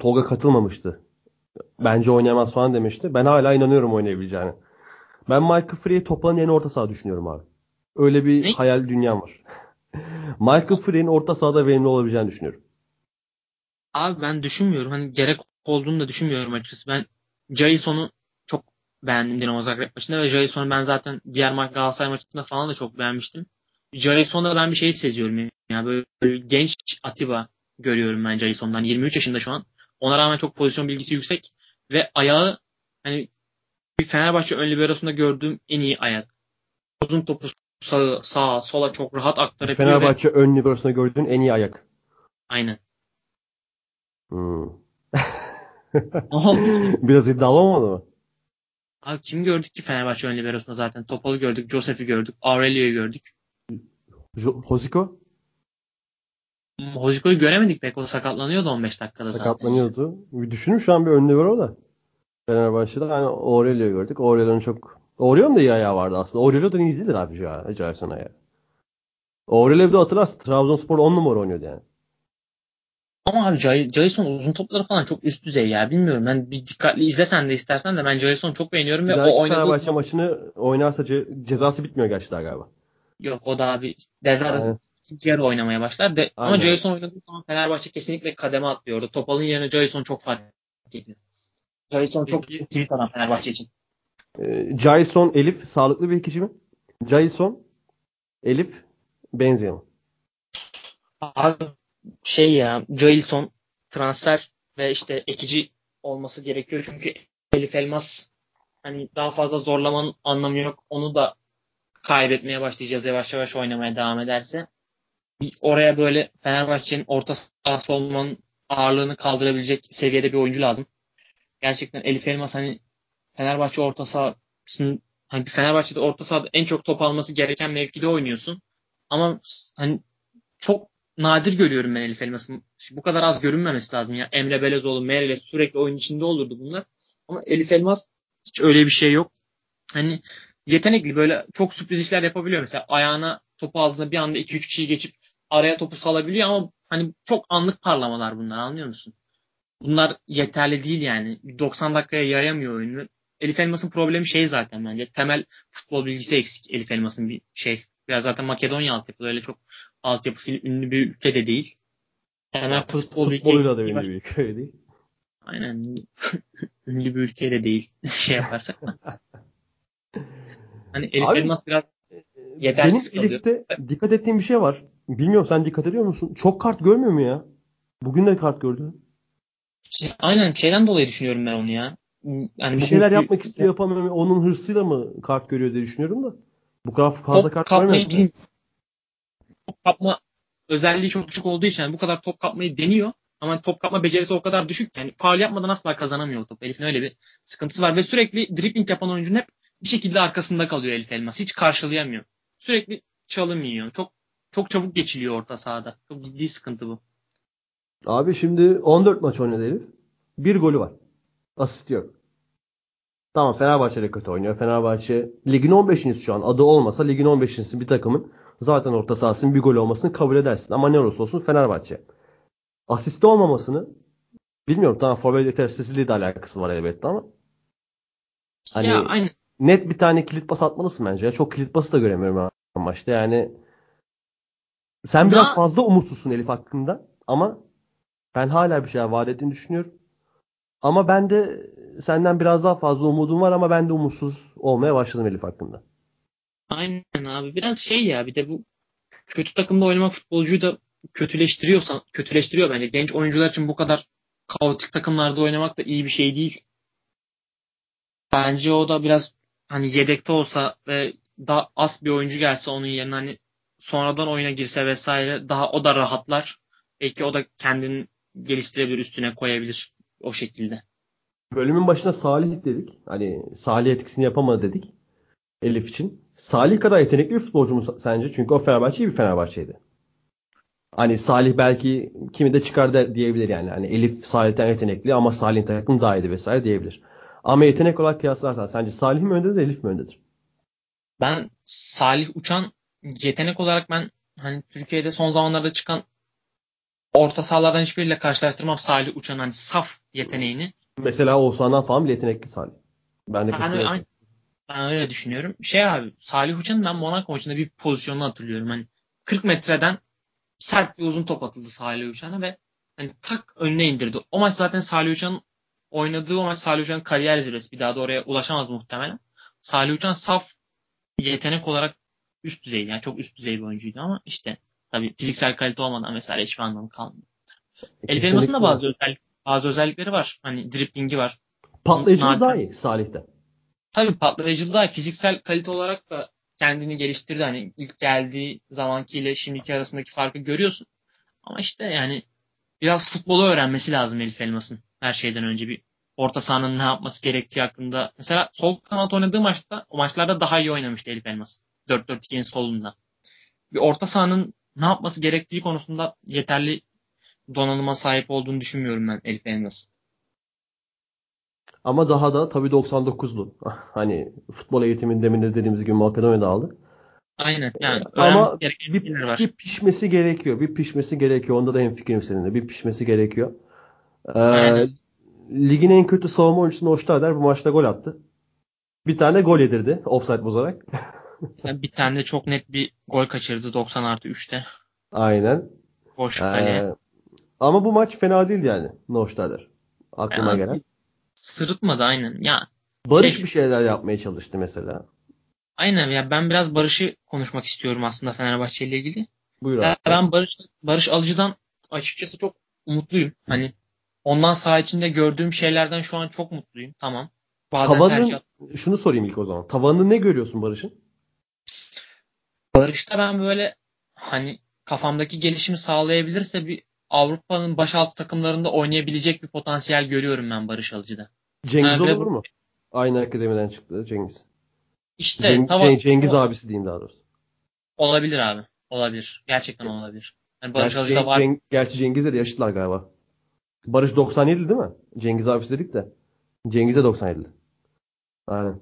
Tolga katılmamıştı. Bence oynayamaz falan demişti. Ben hala inanıyorum oynayabileceğine. Ben Michael Free'yi toplanın yerine orta saha düşünüyorum abi. Öyle bir Ne? hayal dünyam var. Michael Free'nin orta sahada verimli olabileceğini düşünüyorum. Abi ben düşünmüyorum. Hani gerek olduğunu da düşünmüyorum açıkçası. Ben Jason'u çok beğendim Dinamo Zagreb maçında ve Jason'u ben zaten diğer maç Galatasaray maçında falan da çok beğenmiştim. Jason'da ben bir şey seziyorum ya. Böyle, böyle genç Atiba görüyorum ben Jason'dan. 23 yaşında şu an. Ona rağmen çok pozisyon bilgisi yüksek ve ayağı hani bir Fenerbahçe ön liberosunda gördüğüm en iyi ayak. Uzun topu sağa, sağa, sola çok rahat aktarabiliyor ve Fenerbahçe ön liberosunda gördüğün en iyi ayak. aynen. Hmm. Biraz iddialı olmadı mı? Abi kim gördük ki Fenerbahçe ön liberosunda zaten? Topal'ı gördük, Josef'i gördük, Aurelio'yu gördük. Jo- Hosiko Hojiko'yu göremedik pek. O sakatlanıyordu 15 dakikada zaten. sakatlanıyordu. Bir düşünün şu an bir ön libero da. Fenerbahçe'de hani Aurelio gördük. Aurelio'nun çok... Aurelio'nun da iyi ayağı vardı aslında. Aurelio da iyi değildir abi ya. Acayip sana ya. Aurelio bir de hatırlarsın. Trabzonspor 10 numara oynuyordu yani. Ama abi Jason uzun topları falan çok üst düzey ya. Bilmiyorum. Ben bir dikkatli izlesen de istersen de ben Jason'u çok beğeniyorum ve dahaki o oynadığı Fenerbahçe maçını oynarsa ce- cezası bitmiyor gerçi daha galiba. yok o da abi devre arası yarı oynamaya başlar. De, ama. Jason oynadığı zaman Fenerbahçe kesinlikle kademe atlıyor. Orada Topal'ın yerine Jason çok fark ediyor. Jason çok kilit adam Fenerbahçe için. Ee, Jason, Elif sağlıklı bir ikici mi? Jason, Elif benziyor mu? Abi şey ya Jailson transfer ve işte ekici olması gerekiyor. Çünkü Elif Elmas hani daha fazla zorlamanın anlamı yok. Onu da kaybetmeye başlayacağız yavaş yavaş oynamaya devam ederse. Oraya böyle Fenerbahçe'nin orta sahası olmanın ağırlığını kaldırabilecek seviyede bir oyuncu lazım. Gerçekten Elif Elmas hani Fenerbahçe orta sahasının hani Fenerbahçe'de orta sahada en çok top alması gereken mevkide oynuyorsun. Ama hani çok nadir görüyorum ben Elif Elmas'ın. Bu kadar az görünmemesi lazım ya. Emre Belezoğlu, Merele sürekli oyun içinde olurdu bunlar. Ama Elif Elmas hiç öyle bir şey yok. Hani yetenekli böyle çok sürpriz işler yapabiliyor. Mesela ayağına topu aldığında bir anda 2-3 kişiyi geçip araya topu salabiliyor ama hani çok anlık parlamalar bunlar anlıyor musun? Bunlar yeterli değil yani. 90 dakikaya yayamıyor oyunu. Elif Elmas'ın problemi şey zaten bence. Temel futbol bilgisi eksik Elif Elmas'ın bir şey. Biraz zaten Makedonya altyapısı öyle çok altyapısı ünlü bir ülke de değil. Temel futbol futboluyla da ünlü bir ülke değil. Aynen. ünlü bir ülke de değil. şey yaparsak. Hani Elif Abi, Elmas biraz e, yetersiz benim kalıyor. Elif'te dikkat ettiğim bir şey var. Bilmiyorum sen dikkat ediyor musun? Çok kart görmüyor mu ya? Bugün de kart gördü. Şey, aynen şeyden dolayı düşünüyorum ben onu ya. Yani bir şeyler yapmak bir... istiyor yapamıyor. Onun hırsıyla mı kart görüyor diye düşünüyorum da. Bu kadar fazla top kart görmüyor. Top kapma özelliği çok düşük olduğu için yani bu kadar top kapmayı deniyor. Ama top kapma becerisi o kadar düşük ki yani faul yapmadan asla kazanamıyor top. Elif'in öyle bir sıkıntısı var ve sürekli dribbling yapan oyuncunun hep bir şekilde arkasında kalıyor Elif Elmas. Hiç karşılayamıyor. Sürekli çalım yiyor. Çok çok çabuk geçiliyor orta sahada. Çok ciddi sıkıntı bu. Abi şimdi 14 maç oynadı Elif. Bir golü var. Asist yok. Tamam Fenerbahçe de kötü oynuyor. Fenerbahçe ligin 15'inci şu an. Adı olmasa ligin 15'inci bir takımın zaten orta sahasının bir gol olmasını kabul edersin. Ama ne olursa olsun Fenerbahçe. Asiste olmamasını bilmiyorum tamam forvet yetersizliği de alakası var elbette ama hani ya, aynı. net bir tane kilit pas atmalısın bence. Ya. Çok kilit pası da göremiyorum maçta. Yani sen biraz ya. fazla umutsuzsun Elif hakkında ama ben hala bir şeyler vaat ettiğini düşünüyorum. Ama ben de senden biraz daha fazla umudum var ama ben de umutsuz olmaya başladım Elif hakkında. Aynen abi. Biraz şey ya bir de bu kötü takımda oynamak futbolcuyu da kötüleştiriyorsan kötüleştiriyor bence. Genç oyuncular için bu kadar kaotik takımlarda oynamak da iyi bir şey değil. Bence o da biraz hani yedekte olsa ve daha az bir oyuncu gelse onun yerine hani sonradan oyuna girse vesaire daha o da rahatlar. Belki o da kendini geliştirebilir üstüne koyabilir o şekilde. Bölümün başına Salih dedik. Hani Salih etkisini yapamadı dedik. Elif için. Salih kadar yetenekli bir futbolcu mu sence? Çünkü o Fenerbahçe bir Fenerbahçe'ydi. Hani Salih belki kimi de çıkar da diyebilir yani. Hani Elif Salih'ten yetenekli ama Salih'in takım daha iyiydi vesaire diyebilir. Ama yetenek olarak kıyaslarsan sence Salih mi öndedir Elif mi öndedir? Ben Salih Uçan yetenek olarak ben hani Türkiye'de son zamanlarda çıkan orta sahalardan hiçbiriyle karşılaştırmam Salih Uçan hani saf yeteneğini. Mesela Oğuzhan'dan falan bile yetenekli Salih. Ben de öyle, ben öyle düşünüyorum. Şey abi Salih Uçan'ın ben Monaco maçında bir pozisyonunu hatırlıyorum. Hani 40 metreden sert bir uzun top atıldı Salih Uçan'a ve hani tak önüne indirdi. O maç zaten Salih Uçan'ın oynadığı o maç Salih Uçan'ın kariyer zirvesi. Bir daha da oraya ulaşamaz muhtemelen. Salih Uçan saf yetenek olarak üst düzey yani çok üst düzey bir oyuncuydu ama işte tabii fiziksel kalite olmadan mesela hiçbir anlamı kalmıyor. Elif Elmas'ın da bazı özellik, bazı özellikleri var. Hani driplingi var. Patlayıcılığı daha iyi Salih'te. Tabii patlayıcılığı iyi. Fiziksel kalite olarak da kendini geliştirdi. Hani ilk geldiği zamankiyle şimdiki arasındaki farkı görüyorsun. Ama işte yani biraz futbolu öğrenmesi lazım Elif Elmas'ın her şeyden önce bir orta sahanın ne yapması gerektiği hakkında. Mesela sol kanat oynadığı maçta o maçlarda daha iyi oynamıştı Elif Elmas. 4-4-2'nin solunda. Bir orta sahanın ne yapması gerektiği konusunda yeterli donanıma sahip olduğunu düşünmüyorum ben Elif Elmas'ın. Ama daha da tabii 99'lu. Hani futbol eğitimini demin de dediğimiz gibi Makedonya'da aldı. Aynen. Yani Ama bir, var. bir pişmesi gerekiyor. Bir pişmesi gerekiyor. Onda da hemfikirim seninle. Bir pişmesi gerekiyor. Ee, ligin en kötü savunma oyuncusu Noştader bu maçta gol attı. Bir tane gol yedirdi. Offside bozarak. yani bir tane de çok net bir gol kaçırdı 90 artı 3'te. Aynen. Boş ee, Ama bu maç fena değil yani Noştader. Aklıma yani, gelen. Sırıtmadı aynen. Ya Barış şey, bir şeyler yapmaya çalıştı mesela. Aynen ya ben biraz Barış'ı konuşmak istiyorum aslında Fenerbahçe ile ilgili. Buyur abi. ben Barış, Barış Alıcı'dan açıkçası çok umutluyum. Hani ondan saha içinde gördüğüm şeylerden şu an çok mutluyum. Tamam. Bazen Tavanın, tercih... şunu sorayım ilk o zaman. Tavanını ne görüyorsun Barış'ın? Barış'ta ben böyle hani kafamdaki gelişimi sağlayabilirse bir Avrupa'nın başaltı takımlarında oynayabilecek bir potansiyel görüyorum ben Barış Alıcı'da. Cengiz yani olur mu? Aynı akademiden çıktı Cengiz. İşte Ceng- tamam. Cengiz abisi diyeyim daha doğrusu. Olabilir abi. Olabilir. Gerçekten olabilir. Yani Barış Gerçi, Cenk, var. Cenk, gerçi Cengiz'e de yaşıtlar galiba. Barış 97 değil mi? Cengiz abisi dedik de. Cengiz'e 97. Aynen.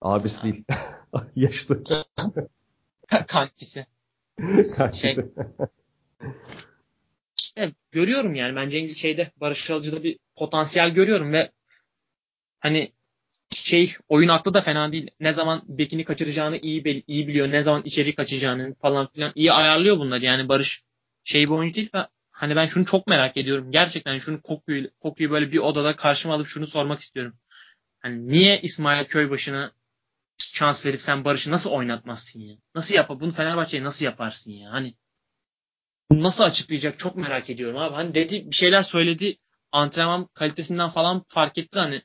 Abisi değil. Yaşlı. Kankisi. Kankisi. Şey, işte görüyorum yani ben Cengiz şeyde Barış Alıcı'da bir potansiyel görüyorum ve hani şey oyun aklı da fena değil. Ne zaman bekini kaçıracağını iyi iyi biliyor. Ne zaman içeri kaçacağını falan filan iyi ayarlıyor bunları. Yani Barış şey bir oyuncu değil ve hani ben şunu çok merak ediyorum. Gerçekten şunu kokuyu, kokuyu böyle bir odada karşıma alıp şunu sormak istiyorum. Hani niye İsmail Köybaşı'na şans verip sen Barış'ı nasıl oynatmazsın ya? Nasıl yapar? Bunu Fenerbahçe'ye nasıl yaparsın ya? Hani bunu nasıl açıklayacak çok merak ediyorum abi. Hani dedi bir şeyler söyledi antrenman kalitesinden falan fark etti hani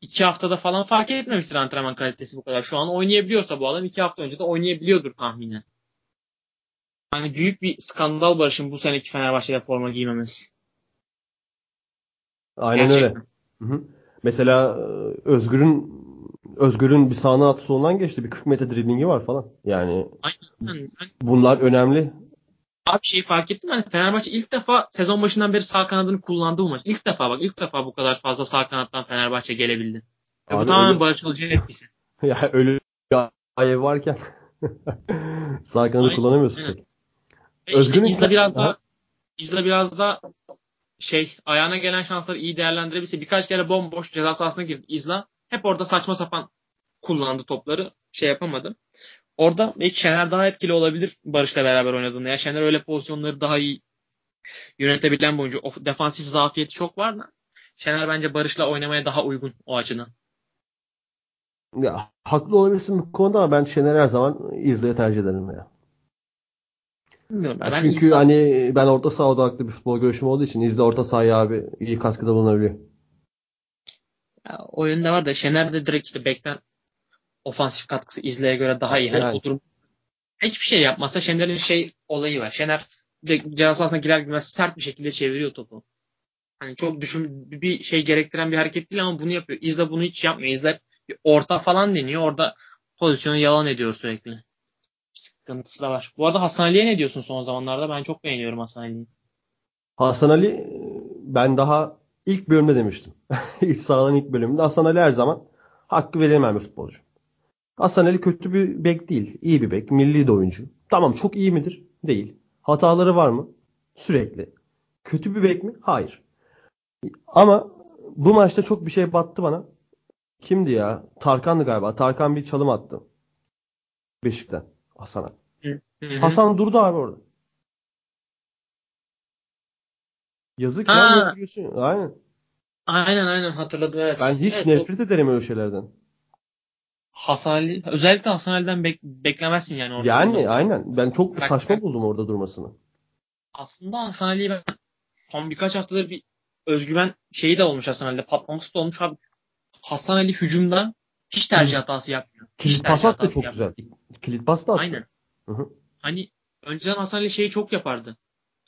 iki haftada falan fark etmemiştir antrenman kalitesi bu kadar. Şu an oynayabiliyorsa bu adam iki hafta önce de oynayabiliyordur tahminen. Hani büyük bir skandal Barış'ın bu seneki Fenerbahçe'de forma giymemesi. Aynen Gerçekten. öyle. Hı hı. Mesela e, Özgür'ün Özgür'ün bir sağına atı solundan geçti. Bir 40 metre driblingi var falan. Yani Aynen. bunlar önemli. Abi şeyi fark ettim hani Fenerbahçe ilk defa sezon başından beri sağ kanadını kullandı bu maç. İlk defa bak ilk defa bu kadar fazla sağ kanattan Fenerbahçe gelebildi. Abi, bu tamamen öyle... Barış Alıcı'nın etkisi. ya bir ayev varken sağ kanadı aynen, kullanamıyorsun. Aynen. Özgür'ün işte İzle biraz daha İzle biraz da şey ayağına gelen şansları iyi değerlendirebilse birkaç kere bomboş ceza sahasına girdi İzla. Hep orada saçma sapan kullandı topları. Şey yapamadı. Orada belki Şener daha etkili olabilir Barış'la beraber oynadığında. Ya Şener öyle pozisyonları daha iyi yönetebilen oyuncu. O defansif zafiyeti çok var da Şener bence Barış'la oynamaya daha uygun o açıdan. Ya haklı olabilirsin bu konuda ama ben Şener her zaman izleye tercih ederim ya. Bilmiyorum. Ben Çünkü İzle... hani ben orta saha odaklı bir futbol görüşüm olduğu için izle orta sahaya abi iyi katkıda bulunabiliyor. Ya, oyunda var da Şener de direkt işte bekten ofansif katkısı izleye göre daha iyi. Hani yani. o durum hiçbir şey yapmasa Şener'in şey olayı var. Şener ceza sahasına girer girmez sert bir şekilde çeviriyor topu. Hani çok düşün bir şey gerektiren bir hareket değil ama bunu yapıyor. İzle bunu hiç yapmıyor. İzle bir orta falan deniyor. Orada pozisyonu yalan ediyor sürekli. Sıkıntısı da var. Bu arada Hasan Ali'ye ne diyorsun son zamanlarda? Ben çok beğeniyorum Hasan Ali'yi. Hasan Ali ben daha ilk bölümde demiştim. ilk sahadan ilk bölümünde Hasan Ali her zaman hakkı verilemem bir futbolcu. Hasan Ali kötü bir bek değil. İyi bir bek. Milli de oyuncu. Tamam çok iyi midir? Değil. Hataları var mı? Sürekli. Kötü bir bek mi? Hayır. Ama bu maçta çok bir şey battı bana. Kimdi ya? Tarkan'dı galiba. Tarkan bir çalım attı. Beşik'ten Hasan'a. Hasan durdu abi orada. Yazık ya. Aynen. Aynen aynen hatırladım evet. Ben hiç evet, nefret o... ederim öyle şeylerden. Hasan Ali, özellikle Hasan Ali'den bek, beklemezsin yani orada. Yani durmasını. aynen. Ben çok Bak, saçma buldum orada durmasını. Aslında Hasan Ali'yi ben son birkaç haftadır bir özgüven şeyi de olmuş Hasan Ali'de. Patlaması da olmuş abi. Hasan Ali hücumda hiç tercih hatası yapmıyor. Kilit pas da çok yapmıyor. güzel. Kilit pas da attı. Aynen. Hı-hı. Hani önceden Hasan Ali şeyi çok yapardı.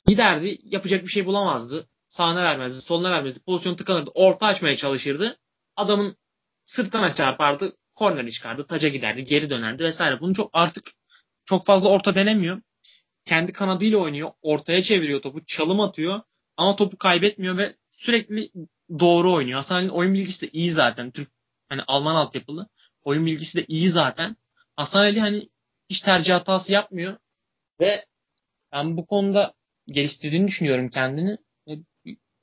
Giderdi yapacak bir şey bulamazdı. Sağına vermezdi, soluna vermezdi. Pozisyon tıkanırdı. Orta açmaya çalışırdı. Adamın sırtına çarpardı korneri çıkardı, taca giderdi, geri dönerdi vesaire. Bunu çok artık çok fazla orta denemiyor. Kendi kanadıyla oynuyor, ortaya çeviriyor topu, çalım atıyor ama topu kaybetmiyor ve sürekli doğru oynuyor. Hasan oyun bilgisi de iyi zaten. Türk hani Alman altyapılı. Oyun bilgisi de iyi zaten. Hasan Ali hani hiç tercih hatası yapmıyor ve ben bu konuda geliştirdiğini düşünüyorum kendini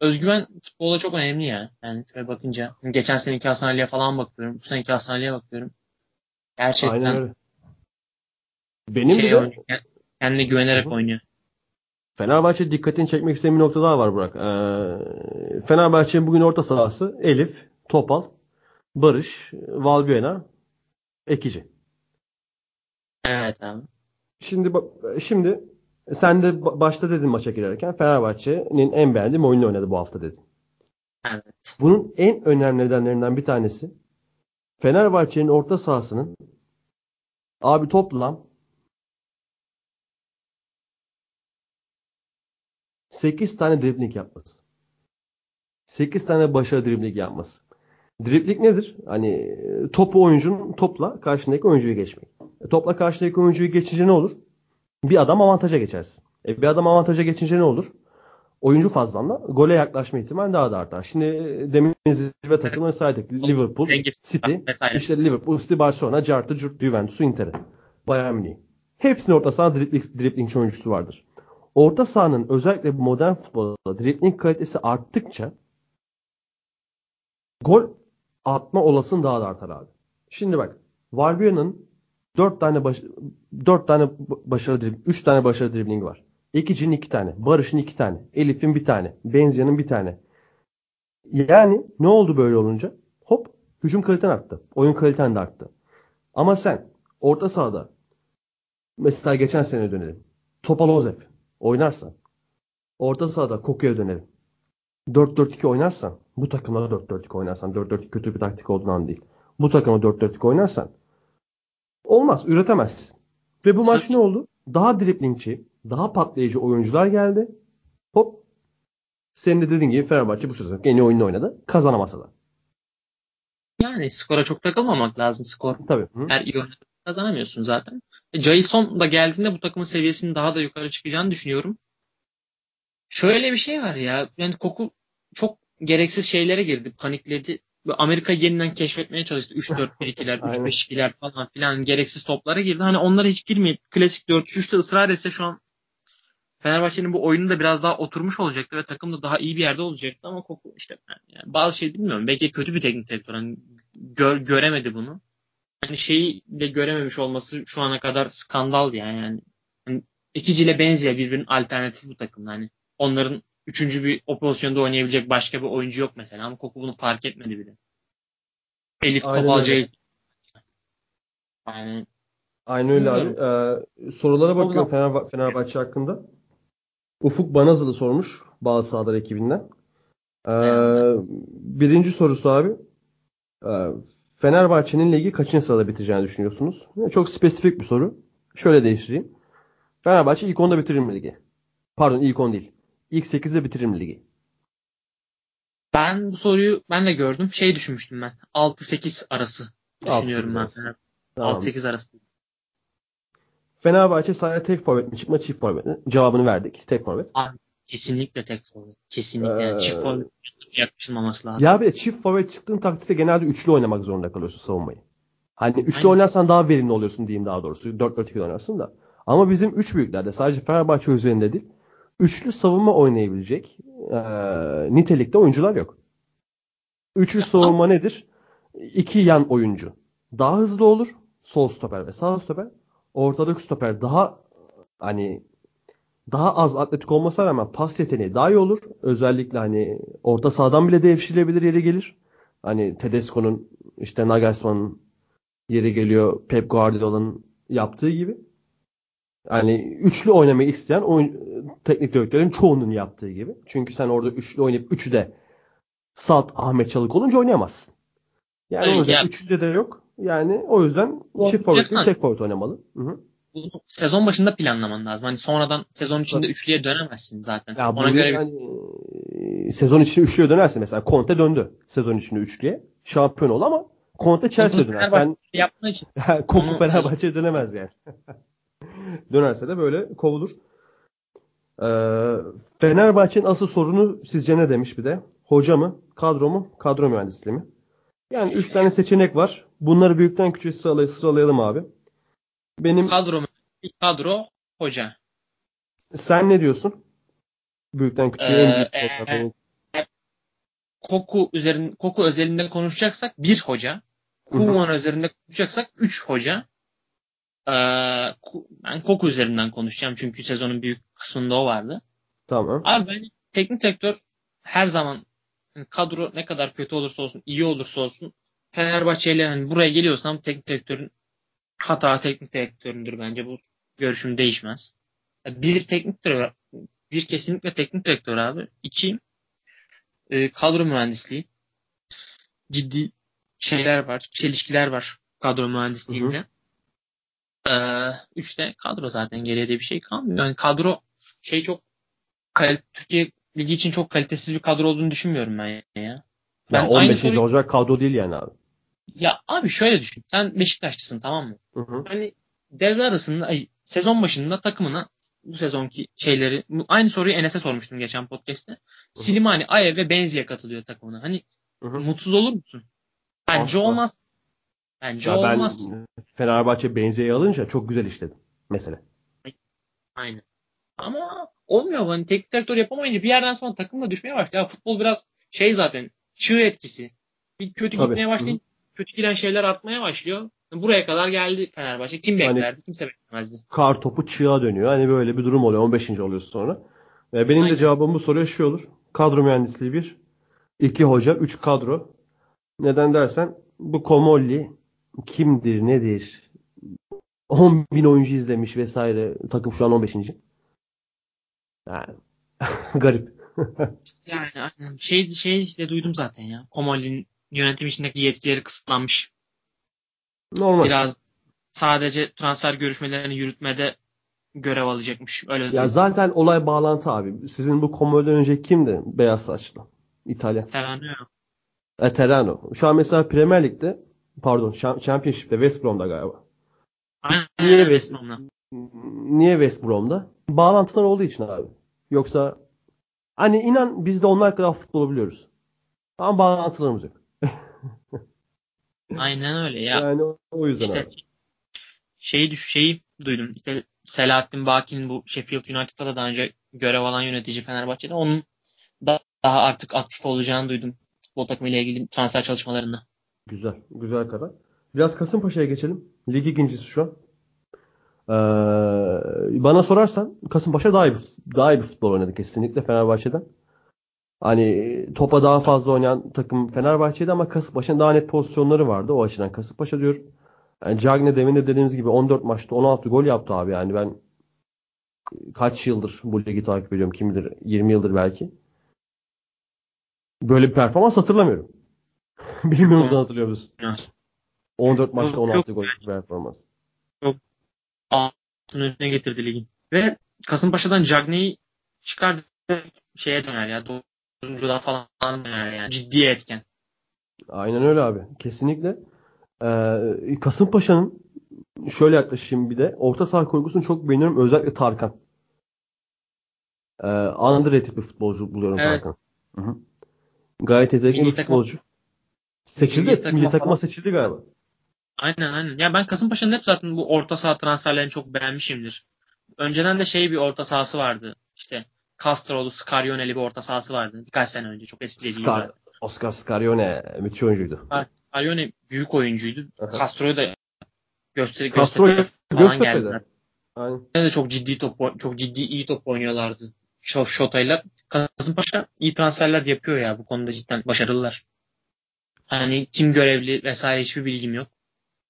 özgüven futbolda çok önemli ya. Yani şöyle bakınca. Geçen seneki Hasan Ali'ye falan bakıyorum. Bu seneki Hasan Ali'ye bakıyorum. Gerçekten Aynen öyle. Benim şey de oynuyor, kendine güvenerek oynuyor. Fenerbahçe dikkatini çekmek istediğim bir nokta daha var Burak. Ee, Fenerbahçe'nin bugün orta sahası Elif, Topal, Barış, Valbuena, Ekici. Evet abi. Şimdi şimdi sen de başta dedin maça girerken Fenerbahçe'nin en beğendiğim oyunu oynadı bu hafta dedin. Evet. Bunun en önemli nedenlerinden bir tanesi Fenerbahçe'nin orta sahasının abi toplam 8 tane dribling yapması. 8 tane başarı dribling yapması. Dribling nedir? Hani topu oyuncunun topla karşındaki oyuncuyu geçmek. E, topla karşındaki oyuncuyu geçince ne olur? Bir adam avantaja geçersin. E, bir adam avantaja geçince ne olur? Oyuncu fazlanla gole yaklaşma ihtimali daha da artar. Şimdi demin zirve takımları saydık. Liverpool, City, işte Liverpool, City, Barcelona, Cartı, Curt, Juventus, Inter, Bayern Münih. Hepsinin orta saha dribling, dribling oyuncusu vardır. Orta sahanın özellikle modern futbolda dribling kalitesi arttıkça gol atma olasılığı daha da artar abi. Şimdi bak Varbiona'nın 4 tane baş, 4 tane başarılı dribling, 3 tane başarılı dribling var. Ekici'nin 2 tane, Barış'ın 2 tane, Elif'in 1 tane, Benzia'nın 1 tane. Yani ne oldu böyle olunca? Hop hücum kaliten arttı. Oyun kaliten de arttı. Ama sen orta sahada mesela geçen sene dönelim. Topalozef oynarsan orta sahada Koku'ya dönelim. 4-4-2 oynarsan bu takımda 4-4-2 oynarsan 4-4-2 kötü bir taktik olduğundan değil. Bu takıma 4-4-2 oynarsan olmaz. Üretemezsin. Ve bu maç ne oldu? Daha driplingçi, daha patlayıcı oyuncular geldi. Hop. Senin de dediğin gibi Fenerbahçe bu sezon en iyi oyunu oynadı. Kazanamasa da. Yani skora çok takılmamak lazım. Skor Tabii. her iyi oynadı kazanamıyorsun zaten. E, Jason da geldiğinde bu takımın seviyesinin daha da yukarı çıkacağını düşünüyorum. Şöyle bir şey var ya. Yani Koku çok gereksiz şeylere girdi. Panikledi. Amerika yeniden keşfetmeye çalıştı. 3-4-1-2'ler, 3-5-2'ler falan filan gereksiz toplara girdi. Hani onlara hiç girmeyip klasik 4-3'te ısrar etse şu an Fenerbahçe'nin bu oyunu da biraz daha oturmuş olacaktı ve takım da daha iyi bir yerde olacaktı ama Koku işte yani bazı şey bilmiyorum. Belki kötü bir teknik direktör. Hani gör, göremedi bunu. Hani şeyi de görememiş olması şu ana kadar skandal yani. yani hani ikiciyle benziyor birbirinin alternatifi bu takımda. Hani onların üçüncü bir o pozisyonda oynayabilecek başka bir oyuncu yok mesela ama Koku bunu fark etmedi bile. Elif Topalca'yı yani Aynen öyle abi. Ee, sorulara bakıyorum Fener, Fenerbahçe hakkında. Ufuk Banazılı sormuş bazı sahalar ekibinden. Ee, birinci sorusu abi. Ee, Fenerbahçe'nin ligi kaçıncı sırada bitireceğini düşünüyorsunuz? Çok spesifik bir soru. Şöyle değiştireyim. Fenerbahçe ilk 10'da bitirir mi ligi? Pardon ilk 10 değil. İlk 8'de bitirir mi ligi? Ben bu soruyu ben de gördüm. Şey düşünmüştüm ben. 6-8 arası düşünüyorum ben. Tamam. 6-8 arası. Fenerbahçe sadece tek forvet mi çıkma çift forvet mi? Cevabını verdik. Tek forvet. Abi, kesinlikle tek forvet. Kesinlikle. Ee, yani çift forvet yaklaşılmaması lazım. Ya bir de çift forvet çıktığın takdirde genelde üçlü oynamak zorunda kalıyorsun savunmayı. Hani üçlü Aynen. oynarsan daha verimli oluyorsun diyeyim daha doğrusu. 4-4-2 oynarsın da. Ama bizim üç büyüklerde sadece Fenerbahçe üzerinde değil. Üçlü savunma oynayabilecek e, nitelikte oyuncular yok. Üçlü savunma nedir? İki yan oyuncu. Daha hızlı olur. Sol stoper ve sağ stoper. Ortadaki stoper daha hani daha az atletik olmasına rağmen pas yeteneği daha iyi olur. Özellikle hani orta sahadan bile devşirilebilir yeri gelir. Hani Tedesco'nun işte Nagelsmann'ın yeri geliyor Pep Guardiola'nın yaptığı gibi. Yani üçlü oynamayı isteyen oyun, teknik direktörlerin çoğunun yaptığı gibi. Çünkü sen orada üçlü oynayıp üçü de Salt Ahmet Çalık olunca oynayamazsın. Yani evet, o yüzden yani, üçlüde de yok. Yani o yüzden çift forvet tek forvet oynamalı. Hı-hı bunu sezon başında planlaman lazım. Hani sonradan sezon içinde üçlüye dönemezsin zaten. Ya Ona göre yani, e, sezon içinde üçlüye dönersin mesela. Conte döndü sezon içinde üçlüye. Şampiyon ol ama Conte Chelsea'ye döner. Sen yaptığı için. Koku Fenerbahçe'ye dönemez yani. Dönerse de böyle kovulur. Ee, Fenerbahçe'nin asıl sorunu sizce ne demiş bir de? Hoca mı? Kadro mu? Kadro mühendisliği mi? Yani üç tane seçenek var. Bunları büyükten küçüğe sıralayalım abi. Benim kadro kadro hoca. Sen ne diyorsun? Büyükten küçüğe ee, en büyük e, Koku üzerin Koku özelinde konuşacaksak bir hoca. Kuman üzerinde konuşacaksak üç hoca. Ben Koku üzerinden konuşacağım çünkü sezonun büyük kısmında o vardı. Tamam. Abi ben teknik direktör her zaman kadro ne kadar kötü olursa olsun, iyi olursa olsun Fenerbahçe ile hani buraya geliyorsam teknik direktörün hata teknik direktöründür bence. Bu görüşüm değişmez. Bir teknik direktör, bir kesinlikle teknik direktör abi. İki e, kadro mühendisliği. Ciddi şeyler var, çelişkiler var kadro mühendisliğinde. Ee, üçte kadro zaten geriye de bir şey kalmıyor. Yani kadro şey çok Türkiye Ligi için çok kalitesiz bir kadro olduğunu düşünmüyorum ben ya. Ben ya 15. Soruyu... olacak kadro değil yani abi. Ya abi şöyle düşün. Sen Beşiktaşlısın tamam mı? Hı hı. Hani devre arasında ay, sezon başında takımına bu sezonki şeyleri aynı soruyu Enes'e sormuştum geçen podcast'te. Silimani, Aye ve Benzi'ye katılıyor takımına. Hani hı hı. mutsuz olur musun? Bence Asla. olmaz. Bence ya olmaz. Ben Fenerbahçe Benzi'yi alınca çok güzel işledi mesela. Aynen. Ama olmuyor. Hani teknik direktör yapamayınca bir yerden sonra takım da düşmeye başlıyor. Ya futbol biraz şey zaten çığ etkisi. Bir kötü Tabii. gitmeye başlayınca kötü giden şeyler artmaya başlıyor. Buraya kadar geldi Fenerbahçe. Kim beklerdi? Hani, Kimse beklemezdi. Kar topu çığa dönüyor. Hani böyle bir durum oluyor. 15. oluyorsun sonra. Ve benim Aynen. de cevabım bu soruya şu olur. Kadro mühendisliği bir. iki hoca. Üç kadro. Neden dersen bu Komolli kimdir nedir? 10 bin oyuncu izlemiş vesaire. Takım şu an 15. Yani garip. yani şey şey de duydum zaten ya. Komolli'nin yönetim içindeki yetkileri kısıtlanmış. Normal. Biraz sadece transfer görüşmelerini yürütmede görev alacakmış. Öyle ya zaten olay bağlantı abi. Sizin bu Komolli'den önce kimdi? Beyaz saçlı. İtalya. Terano. E, Terano. Şu an mesela Premier Lig'de pardon Championship'te West Brom'da galiba. Aynen, Niye West Brom'da? Niye West Brom'da? Bağlantılar olduğu için abi. Yoksa hani inan biz de onlar kadar futbol biliyoruz. Ama bağlantılarımız yok. Aynen öyle ya. Yani o yüzden işte, abi. Şeyi, düş, şeyi duydum. İşte Selahattin Baki'nin bu Sheffield United'da da daha önce görev alan yönetici Fenerbahçe'de. Onun da daha artık aktif olacağını duydum. Futbol takımıyla ilgili transfer çalışmalarında. Güzel. Güzel kadar. Biraz Kasımpaşa'ya geçelim. Lig ikincisi şu an. Ee, bana sorarsan Kasımpaşa daha iyi bir, daha iyi bir futbol oynadı kesinlikle Fenerbahçe'den. Hani topa daha fazla oynayan takım Fenerbahçe'de ama Kasımpaşa'nın daha net pozisyonları vardı. O açıdan Kasımpaşa diyor. Yani Cagne demin de dediğimiz gibi 14 maçta 16 gol yaptı abi. Yani ben kaç yıldır bu ligi takip ediyorum kim bilir 20 yıldır belki. Böyle bir performans hatırlamıyorum. Bilmiyorum sen hatırlıyor musun? 14 maçta 16 gol performans. Çok altın önüne getirdi ligin. Ve Kasımpaşa'dan Cagney'i çıkardı şeye döner ya. Dokuzuncular falan döner yani. Ciddi etken. Aynen öyle abi. Kesinlikle. Ee, Kasımpaşa'nın şöyle yaklaşayım bir de. Orta saha kurgusunu çok beğeniyorum. Özellikle Tarkan. Ee, underrated bir futbolcu buluyorum evet. Tarkan. Hı hı. Gayet yetenekli bir futbolcu. Seçildi. Milli, takıma, milli takıma seçildi galiba. Aynen aynen. Ya ben Kasımpaşa'nın hep zaten bu orta saha transferlerini çok beğenmişimdir. Önceden de şey bir orta sahası vardı. İşte Castro'lu, Scarionne'li bir orta sahası vardı. Birkaç sene önce. Çok eski değil zaten. Oscar Scarione müthiş oyuncuydu. Scarione büyük oyuncuydu. Castro'yu da gösteri Castro'yu falan geldiler. Aynen. de çok ciddi top çok ciddi iyi top oynuyorlardı. Şota'yla. Kasımpaşa iyi transferler yapıyor ya. Bu konuda cidden başarılılar. Hani kim görevli vesaire hiçbir bilgim yok.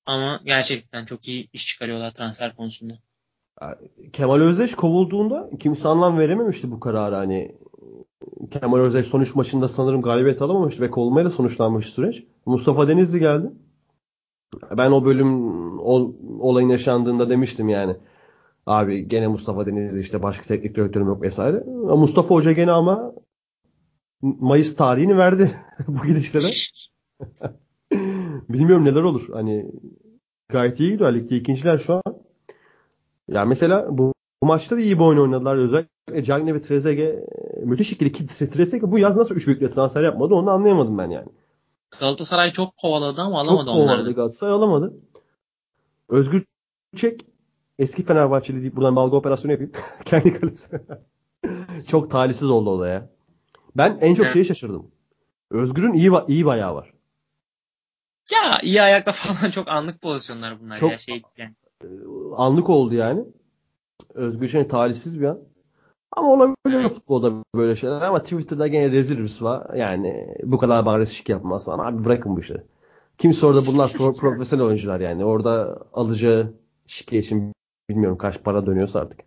Ama gerçekten çok iyi iş çıkarıyorlar transfer konusunda. Kemal Özdeş kovulduğunda kimse anlam verememişti bu kararı hani. Kemal Özdeş son 3 maçında sanırım galibiyet alamamıştı ve kovulmayla sonuçlanmış süreç. Mustafa Denizli geldi. Ben o bölüm ol, olayın yaşandığında demiştim yani. Abi gene Mustafa Denizli işte başka teknik direktörüm yok vesaire. Mustafa Hoca gene ama Mayıs tarihini verdi bu gidişle de. Bilmiyorum neler olur. Hani gayet iyi gidiyor. Ligde ikinciler şu an. Ya mesela bu, bu maçta da iyi bir oyun oynadılar. Özellikle Cagne ve Trezeguet müthiş ikili ki Trezeguet bu yaz nasıl 3 büyükle transfer yapmadı onu anlayamadım ben yani. Galatasaray çok kovaladı ama alamadı çok onları. Çok kovaladı Galatasaray alamadı. Özgür Çek eski Fenerbahçeli deyip buradan balga operasyonu yapayım. Kendi kalesi. çok talihsiz oldu o da ya. Ben en çok şeye şaşırdım. Özgür'ün iyi iyi bayağı var. Ya iyi ayakta falan çok anlık pozisyonlar bunlar çok ya şey yani. E, anlık oldu yani. Özgür şey talihsiz bir an. Ama olabiliyor evet. futbolda böyle şeyler ama Twitter'da gene rezil rüsva. Yani bu kadar bariz şık yapmaz falan. Abi bırakın bu işleri. Kimse orada bunlar pro profesyonel oyuncular yani. Orada alacağı şike için bilmiyorum kaç para dönüyorsa artık.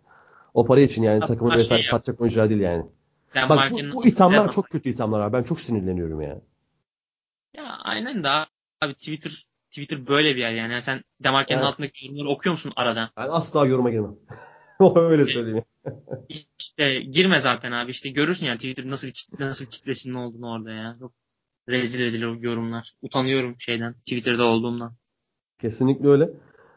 O para için yani takımı vesaire satacak oyuncular değil yani. Bak bu, bu ithamlar çok kötü ithamlar abi. Ben çok sinirleniyorum ya. Ya aynen de abi Twitter Twitter böyle bir yer yani. yani sen Demarken'in evet. altındaki yorumları okuyor musun arada? Ben asla yoruma girmem. Öyle söyleyeyim. İşte girme zaten abi. İşte görürsün yani Twitter nasıl bir nasıl bir kitlesinin olduğunu orada ya. Çok rezil rezil yorumlar. Utanıyorum şeyden. Twitter'da olduğumdan. Kesinlikle öyle.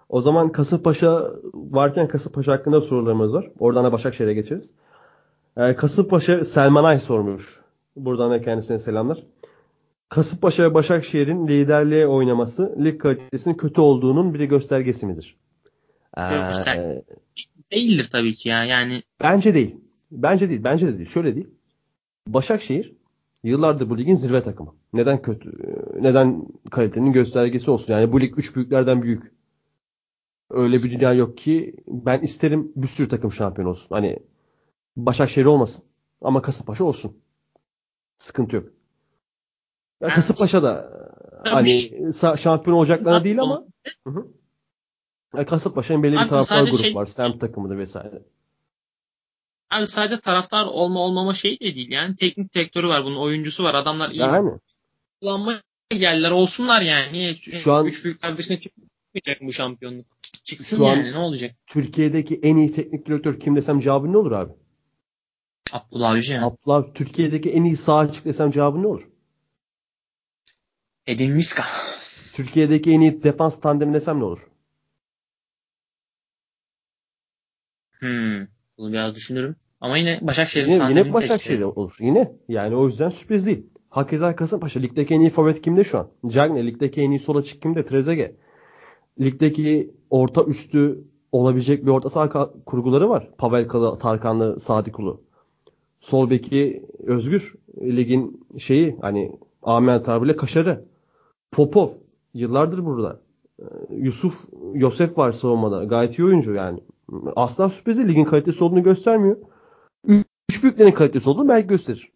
O zaman Kasımpaşa varken Kasımpaşa hakkında sorularımız var. Oradan da Başakşehir'e geçeriz. Ee, Kasımpaşa Selman Ay sormuş. Buradan da kendisine selamlar. Kasımpaşa ve Başakşehir'in liderliğe oynaması lig kalitesinin kötü olduğunun bir göstergesi midir? Ee, değildir tabii ki ya. Yani bence değil. Bence değil. Bence de değil. Şöyle değil. Başakşehir yıllardır bu ligin zirve takımı. Neden kötü? Neden kalitenin göstergesi olsun? Yani bu lig 3 büyüklerden büyük. Öyle bir dünya yok ki ben isterim bir sürü takım şampiyon olsun. Hani Başakşehir olmasın ama Kasımpaşa olsun. Sıkıntı yok. Ya yani, Kasımpaşa da hani şampiyon olacaklarına değil ama hı hı. Yani Kasımpaşa'nın belli bir taraftar grubu şey, var. Semt takımıdır vesaire. Abi sadece taraftar olma olmama şey de değil yani. Teknik direktörü var bunun oyuncusu var. Adamlar iyi. Yani. Kullanma geldiler olsunlar yani. Niye? Şu an üç büyükler dışına çıkmayacak bu şampiyonluk. Çıksın şu yani ne olacak? Türkiye'deki en iyi teknik direktör kim desem cevabın ne olur abi? Abdullah Avcı. Abdullah Türkiye'deki en iyi sağ açık desem cevabın ne olur? Edin Miska. Türkiye'deki en iyi defans tandemi desem ne olur? Hmm. Bunu biraz düşünürüm. Ama yine Başakşehir'in yine, yine Başakşehir olur. Yine. Yani o yüzden sürpriz değil. Hakeza Kasımpaşa. Ligdeki en iyi forvet kimde şu an? Cagne. Ligdeki en iyi sol açık kimde? Trezeguet. Ligdeki orta üstü olabilecek bir orta saha kurguları var. Pavelkalı, Tarkanlı, Sadikulu. Sol beki Özgür. Ligin şeyi hani Ahmet abiyle kaşarı. Popov. Yıllardır burada. Ee, Yusuf Yosef var savunmada. Gayet iyi oyuncu yani. Asla sürpriz değil. Ligin kalitesi olduğunu göstermiyor. Üç büyüklerin kalitesi olduğunu belki gösterir.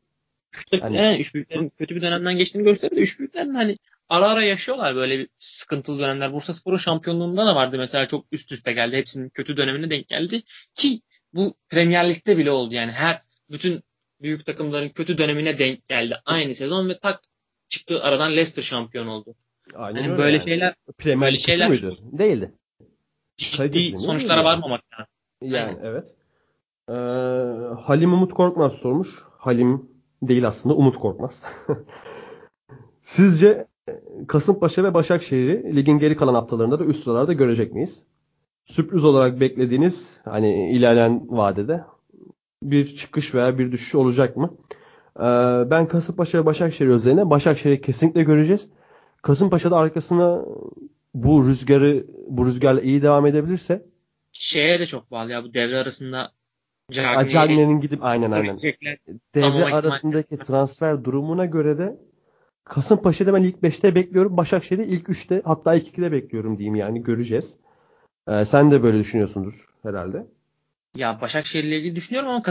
Üç, yani, evet, üç büyüklerin kötü bir dönemden geçtiğini gösterir de üç büyüklerin hani ara ara yaşıyorlar böyle bir sıkıntılı dönemler. Bursa Spor'un şampiyonluğunda da vardı mesela çok üst üste geldi. Hepsinin kötü dönemine denk geldi. Ki bu Premier Lig'de bile oldu yani her bütün büyük takımların kötü dönemine denk geldi aynı sezon ve tak çıktı aradan Leicester şampiyon oldu. Aynen yani böyle yani. şeyler Premier Lig şeyler muydu? Değildi. Ciddi sonuçlara varmamak. Yani Aynen. evet. Ee, Halim Umut Korkmaz sormuş. Halim değil aslında Umut Korkmaz. Sizce Kasımpaşa ve Başakşehir'i ligin geri kalan haftalarında da üst sıralarda görecek miyiz? Sürpriz olarak beklediğiniz hani ilerleyen vadede bir çıkış veya bir düşüş olacak mı? Ee, ben Kasımpaşa ve Başakşehir özelinde Başakşehir'i kesinlikle göreceğiz. Kasımpaşa'da arkasına bu rüzgarı bu rüzgarla iyi devam edebilirse şeye de çok bağlı ya bu devre arasında Cagney'in gidip aynen aynen. Devre arasındaki transfer durumuna göre de Kasımpaşa'da ben ilk 5'te bekliyorum. Başakşehir'i ilk 3'te hatta ilk 2'de bekliyorum diyeyim yani göreceğiz. Ee, sen de böyle düşünüyorsundur herhalde. Ya Başakşehir'le ilgili düşünüyorum ama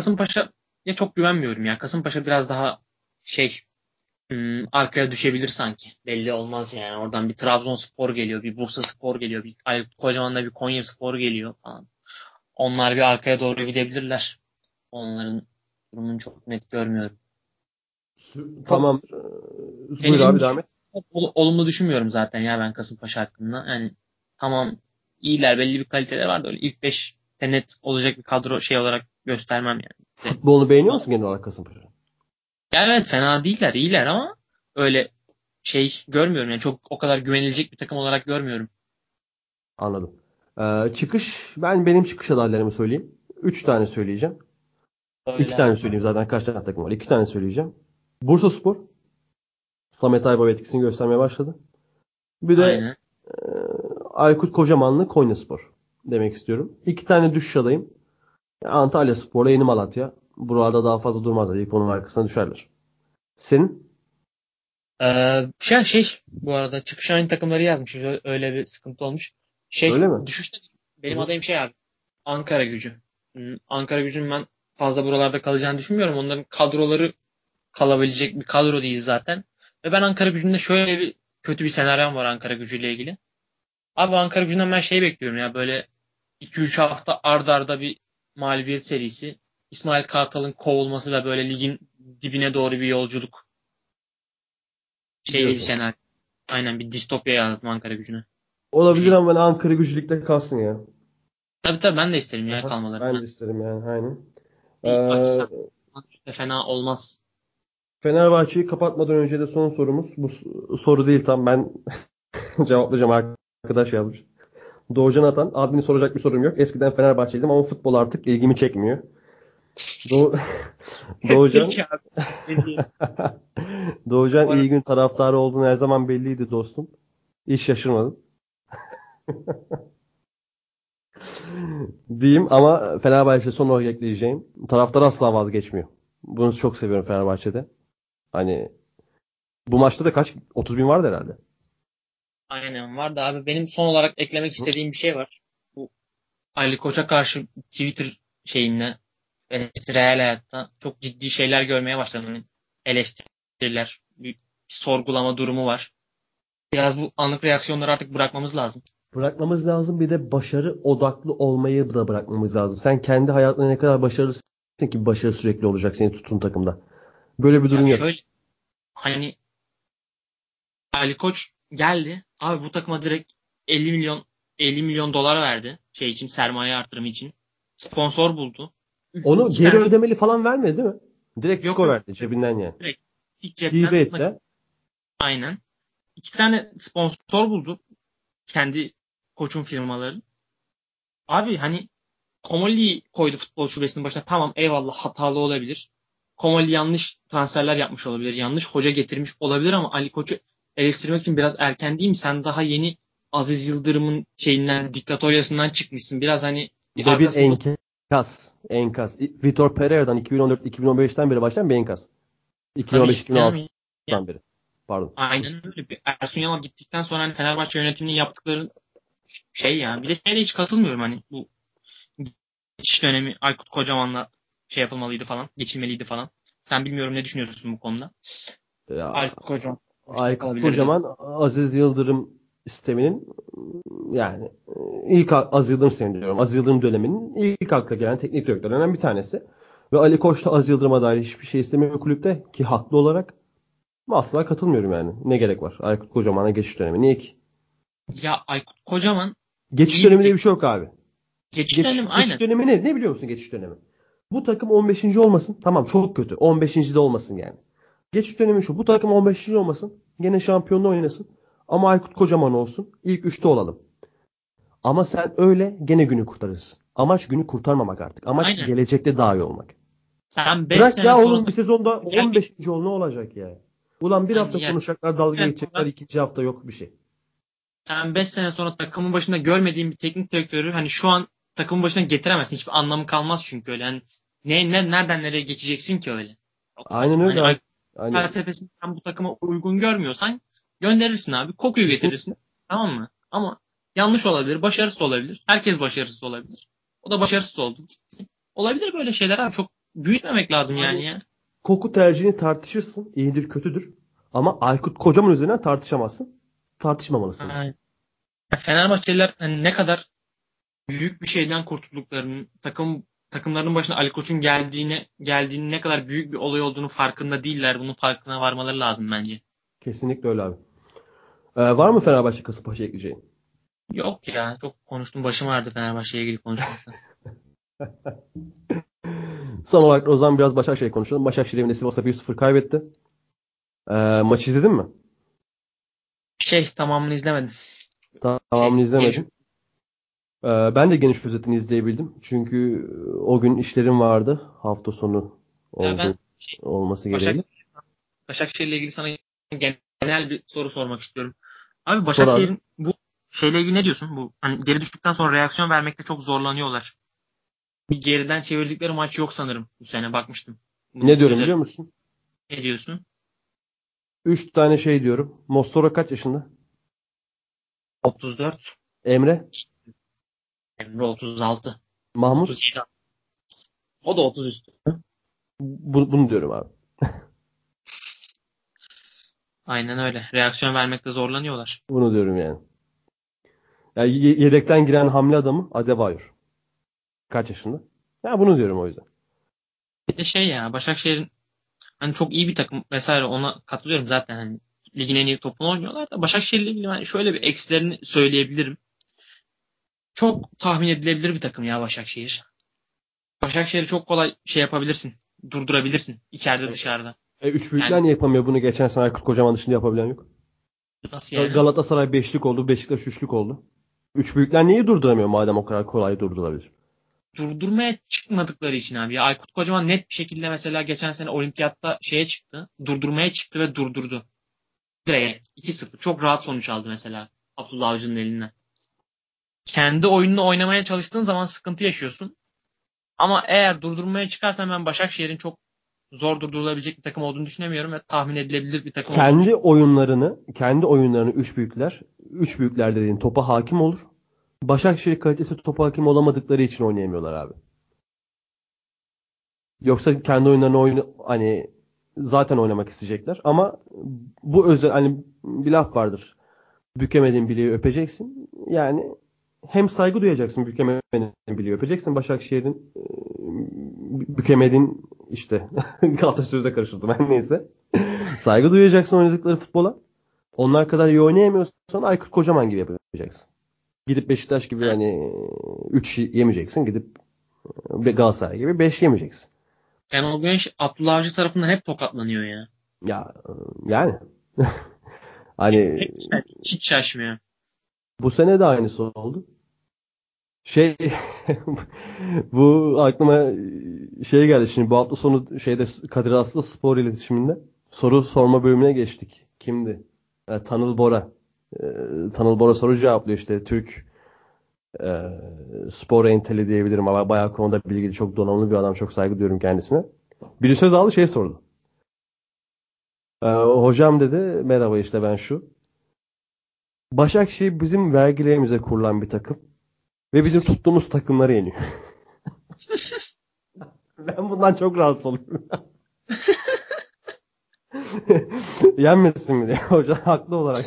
Kasımpaşa'ya çok güvenmiyorum ya. Kasımpaşa biraz daha şey hmm, arkaya düşebilir sanki. Belli olmaz yani. Oradan bir Trabzonspor geliyor, bir Bursa Spor geliyor, bir kocaman da bir Konya Spor geliyor falan. Onlar bir arkaya doğru gidebilirler. Onların durumunu çok net görmüyorum. Tamam. Buyur abi devam et. Olumlu düşünmüyorum zaten ya ben Kasımpaşa hakkında. Yani tamam iyiler belli bir kaliteler var da öyle ilk 5 net olacak bir kadro şey olarak göstermem yani. Futbolunu beğeniyor musun genel olarak Kasımpaşa? Evet fena değiller iyiler ama öyle şey görmüyorum yani çok o kadar güvenilecek bir takım olarak görmüyorum. Anladım. Ee, çıkış ben benim çıkış adaylarımı söyleyeyim. Üç tane söyleyeceğim. Öyle İki tane söyleyeyim zaten kaç tane takım var. İki tane söyleyeceğim. Bursa Spor. Samet Aybaba etkisini göstermeye başladı. Bir de Aynen. e, Aykut Kocamanlı Konya Spor demek istiyorum. İki tane düşüş adayım. Antalya Spor'la Yeni Malatya. Burada daha fazla durmazlar. İlk onun arkasına düşerler. Senin? Ee, şey, şey bu arada çıkış aynı takımları yazmış. Öyle bir sıkıntı olmuş. Şey Öyle mi? düşüşte benim Hı. adayım şey abi. Ankara gücü. Ankara gücün ben fazla buralarda kalacağını düşünmüyorum. Onların kadroları kalabilecek bir kadro değil zaten. Ve ben Ankara gücünde şöyle bir kötü bir senaryom var Ankara gücüyle ilgili. Abi Ankara gücünden ben şey bekliyorum ya böyle 2-3 hafta ardarda arda bir mağlubiyet serisi. İsmail Kartal'ın kovulması ve böyle ligin dibine doğru bir yolculuk şey bir senaryo. Aynen bir distopya yazdım Ankara gücüne. Olabilir ama ben Ankara gücülükte kalsın ya. Tabii tabii ben de isterim ya kalmaları. Ben de isterim yani aynen. Ee, fena olmaz. Fenerbahçe'yi kapatmadan önce de son sorumuz. Bu soru değil tam ben cevaplayacağım arkadaş yazmış. Doğucan Atan. Abini soracak bir sorum yok. Eskiden Fenerbahçeliydim ama futbol artık ilgimi çekmiyor. Doğu... Doğucan Doğucan iyi gün taraftarı olduğunu her zaman belliydi dostum. Hiç şaşırmadım. Diyeyim ama Fenerbahçe son olarak ekleyeceğim. Taraftar asla vazgeçmiyor. Bunu çok seviyorum Fenerbahçe'de. Hani bu maçta da kaç? 30 bin vardı herhalde. Aynen vardı abi. Benim son olarak eklemek istediğim bir şey var. Bu Ali Koç'a karşı Twitter şeyinde real hayatta çok ciddi şeyler görmeye başladım. Eleştiriler, bir sorgulama durumu var. Biraz bu anlık reaksiyonları artık bırakmamız lazım. Bırakmamız lazım. Bir de başarı odaklı olmayı da bırakmamız lazım. Sen kendi hayatında ne kadar başarılısın ki başarı sürekli olacak seni tutun takımda. Böyle bir durum yani yok. Şöyle, hani Ali Koç geldi. Abi bu takıma direkt 50 milyon 50 milyon dolar verdi. Şey için sermaye artırımı için. Sponsor buldu. Onu geri tane... ödemeli falan vermedi değil mi? Direkt yok, verdi cebinden yani. Direkt ilk cepten. Hibe etti. Aynen. İki tane sponsor buldu. Kendi koçun firmaları. Abi hani Komolli'yi koydu futbol şubesinin başına. Tamam eyvallah hatalı olabilir. Komolli yanlış transferler yapmış olabilir. Yanlış hoca getirmiş olabilir ama Ali Koç'u eleştirmek için biraz erken değil mi? Sen daha yeni Aziz Yıldırım'ın şeyinden, diktatoryasından çıkmışsın. Biraz hani bir, bir, bir enkaz. Enkaz. Vitor Pereira'dan 2014-2015'ten beri başlayan bir enkaz. 2015-2016'dan beri. Pardon. Aynen öyle. Ersun Yanal gittikten sonra hani Fenerbahçe yönetiminin yaptıkları şey ya. Bir de şeyle hiç katılmıyorum hani bu geçiş dönemi Aykut Kocaman'la şey yapılmalıydı falan. Geçilmeliydi falan. Sen bilmiyorum ne düşünüyorsun bu konuda? Ya, Aykut Kocaman. Aykut Kocaman Aziz Yıldırım sisteminin yani ilk Aziz Yıldırım sistemi diyorum. Aziz Yıldırım döneminin ilk akla gelen teknik direktörlerinden bir tanesi. Ve Ali Koç da Aziz Yıldırım'a dair hiçbir şey istemiyor kulüpte ki haklı olarak. Asla katılmıyorum yani. Ne gerek var? Aykut Kocaman'a geçiş dönemi. Niye ki? Ya Aykut Kocaman Geçiş dönemi diye bir şey yok abi. Geçiş, geçiş dönemi aynen. Geçiş dönemi ne? Ne biliyor musun geçiş dönemi? Bu takım 15. olmasın. Tamam çok kötü. 15. de olmasın yani. Geçiş dönemi şu. Bu takım 15. olmasın. Gene şampiyonluğu oynasın. Ama Aykut Kocaman olsun. İlk 3'te olalım. Ama sen öyle gene günü kurtarırsın. Amaç günü kurtarmamak artık. Amaç Aynen. gelecekte daha iyi olmak. Sen 5 sene ya oğlum bir sezonda 15. ol ne olacak ya? Ulan bir yani hafta yani, konuşacaklar dalga yani, geçecekler ikinci hafta yok bir şey. Sen 5 sene sonra takımın başında görmediğin bir teknik direktörü hani şu an takımın başına getiremezsin. Hiçbir anlamı kalmaz çünkü öyle. Yani ne, ne nereden nereye geçeceksin ki öyle? Aynen öyle. Hani, Aynen. Felsefesini sen bu takıma uygun görmüyorsan gönderirsin abi. Kokuyu getirirsin. tamam mı? Ama yanlış olabilir. Başarısız olabilir. Herkes başarısız olabilir. O da başarısız oldu. Olabilir böyle şeyler abi. Çok büyütmemek lazım yani ya. Koku tercihini tartışırsın. İyidir kötüdür. Ama Aykut kocaman üzerinden tartışamazsın. Tartışmamalısın. Aynen. Fenerbahçeliler hani ne kadar büyük bir şeyden kurtulduklarını, takım takımların başına Ali Koç'un geldiğine geldiğini ne kadar büyük bir olay olduğunu farkında değiller. Bunun farkına varmaları lazım bence. Kesinlikle öyle abi. Ee, var mı Fenerbahçe Kasımpaşa ekleyeceğin? Yok ya. Çok konuştum. Başım ağrıdı Fenerbahçe'ye ilgili konuşmaktan. Son olarak o zaman biraz Başakşehir konuşalım. Başakşehir evinde Sivas'a 1-0 kaybetti. Ee, maçı izledin mi? Şey tamamını izlemedim. Tamamını şey, izlemedim. Ee, ben de geniş özetini izleyebildim. Çünkü o gün işlerim vardı. Hafta sonu oldu, ben, şey, olması gereği. Başakşehir ile ilgili sana genel bir soru sormak istiyorum. Abi Başakşehir'in bu şeyle ilgili ne diyorsun? Bu hani geri düştükten sonra reaksiyon vermekte çok zorlanıyorlar. Bir geriden çevirdikleri maç yok sanırım bu sene bakmıştım. Bunu ne diyorum biliyor musun? Ne diyorsun? Üç tane şey diyorum. Mossoro kaç yaşında? 34. Emre? Emre 36. Mahmut? 37. O da 30 üstü. Bu, bunu diyorum abi. Aynen öyle. Reaksiyon vermekte zorlanıyorlar. Bunu diyorum yani. yani yedekten giren hamle adamı Adebayor. Kaç yaşında? Ya bunu diyorum o yüzden. Bir de şey ya Başakşehir'in hani çok iyi bir takım vesaire ona katılıyorum zaten hani ligin en iyi topunu oynuyorlar da Başakşehir'le ilgili ben şöyle bir eksilerini söyleyebilirim. Çok tahmin edilebilir bir takım ya Başakşehir. Başakşehir'i çok kolay şey yapabilirsin. Durdurabilirsin içeride dışarıda. E, üç büyükler yani, niye yapamıyor bunu? Geçen sene Aykut Kocaman dışında yapabilen yok. Nasıl yani? Galatasaray beşlik oldu. Beşiktaş üçlük oldu. Üç büyükler niye durduramıyor madem o kadar kolay durdurabilir? Durdurmaya çıkmadıkları için abi. Ya Aykut Kocaman net bir şekilde mesela geçen sene olimpiyatta şeye çıktı. Durdurmaya çıktı ve durdurdu. Direkt 2-0. Çok rahat sonuç aldı mesela Abdullah Avcı'nın elinden. Kendi oyununu oynamaya çalıştığın zaman sıkıntı yaşıyorsun. Ama eğer durdurmaya çıkarsan ben Başakşehir'in çok zor durdurulabilecek bir takım olduğunu düşünemiyorum ve tahmin edilebilir bir takım kendi olduğunu oyunlarını kendi oyunlarını üç büyükler üç büyükler dediğin topa hakim olur. Başakşehir kalitesi topa hakim olamadıkları için oynayamıyorlar abi. Yoksa kendi oyunlarını oyunu hani zaten oynamak isteyecekler ama bu özel hani bir laf vardır. Bükemediğin bileği öpeceksin. Yani hem saygı duyacaksın bükemediğin bileği öpeceksin. Başakşehir'in e, bükemediğin işte Galatasaray'da karıştırdım ben neyse. saygı duyacaksın oynadıkları futbola. Onlar kadar iyi oynayamıyorsan Aykut Kocaman gibi yapacaksın. Gidip Beşiktaş gibi hani 3 yemeyeceksin. Gidip Galatasaray gibi 5 yemeyeceksin. O Güneş Abdullah Avcı tarafından hep tokatlanıyor ya. Ya yani. hani hiç, hiç şaşmıyor. Bu sene de aynısı oldu. Şey bu aklıma şey geldi şimdi bu hafta sonu şeyde Kadir Aslı spor iletişiminde soru sorma bölümüne geçtik. Kimdi? E, Tanıl Bora. E, Tanıl Bora soru cevaplıyor işte Türk e, spor enteli diyebilirim ama bayağı konuda bilgili çok donanımlı bir adam çok saygı duyuyorum kendisine. Biri söz aldı şey sordu. E, hocam dedi merhaba işte ben şu. Başakşehir bizim vergilerimize kurulan bir takım. Ve bizim tuttuğumuz takımları yeniyor. ben bundan çok rahatsız oluyorum. Yenmesin mi diye hoca haklı olarak.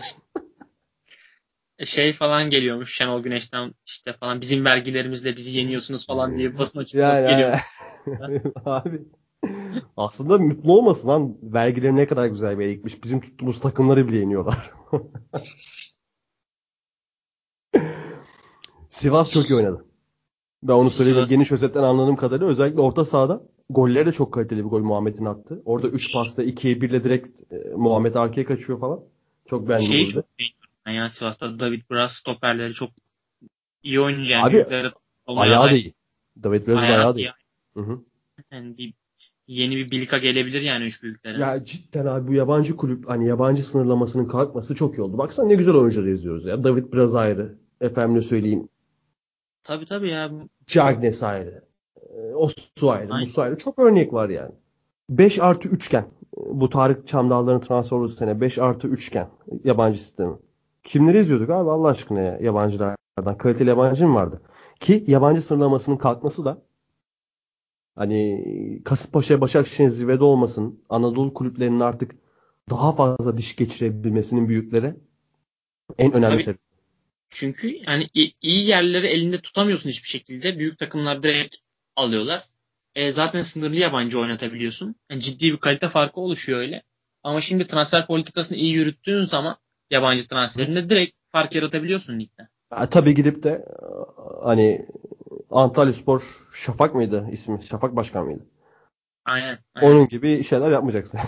E, şey falan geliyormuş Şenol Güneş'ten işte falan bizim vergilerimizle bizi yeniyorsunuz falan diye basın açıklaması ya, geliyor. Abi aslında mutlu olmasın lan. Vergileri ne kadar güzel bir gitmiş. Bizim tuttuğumuz takımları bile yeniyorlar. Sivas çok iyi oynadı. Ben onu söyleyeyim. Geniş özetten anladığım kadarıyla özellikle orta sahada golleri de çok kaliteli bir gol Muhammed'in attı. Orada 3 pasta 2'ye 1 ile direkt e, Muhammed arkaya kaçıyor falan. Çok beğendim şey, golü. Yani Sivas'ta David Braz stoperleri çok iyi oyuncu. Abi ayağı iyi. David Braz'ın ayağı, ayağı iyi. Hı hı. Yani bir, yeni bir Bilika gelebilir yani üç büyüklere. Ya cidden abi bu yabancı kulüp hani yabancı sınırlamasının kalkması çok iyi oldu. Baksana ne güzel oyuncular izliyoruz ya. David Braz ayrı. Efendim söyleyeyim. Tabii tabii ya. Cagnes ayrı. E, Osu ayrı. Aynen. Musu ayrı. Çok örnek var yani. 5 artı üçgen. Bu Tarık Çamdallar'ın transfer sene 5 artı üçgen yabancı sistemi. Kimleri izliyorduk abi Allah aşkına ya yabancılardan. Kaliteli yabancı mı vardı? Ki yabancı sınırlamasının kalkması da hani Kasımpaşa Başakşehir zirvede olmasın Anadolu kulüplerinin artık daha fazla diş geçirebilmesinin büyüklere en önemli sebep. Çünkü yani iyi yerleri elinde tutamıyorsun hiçbir şekilde. Büyük takımlar direkt alıyorlar. E, zaten sınırlı yabancı oynatabiliyorsun. Yani ciddi bir kalite farkı oluşuyor öyle. Ama şimdi transfer politikasını iyi yürüttüğün zaman yabancı transferinde direkt fark yaratabiliyorsun ligde. Ya, tabii gidip de hani Antalya Spor Şafak mıydı ismi? Şafak Başkan mıydı? Aynen. aynen. Onun gibi şeyler yapmayacaksın.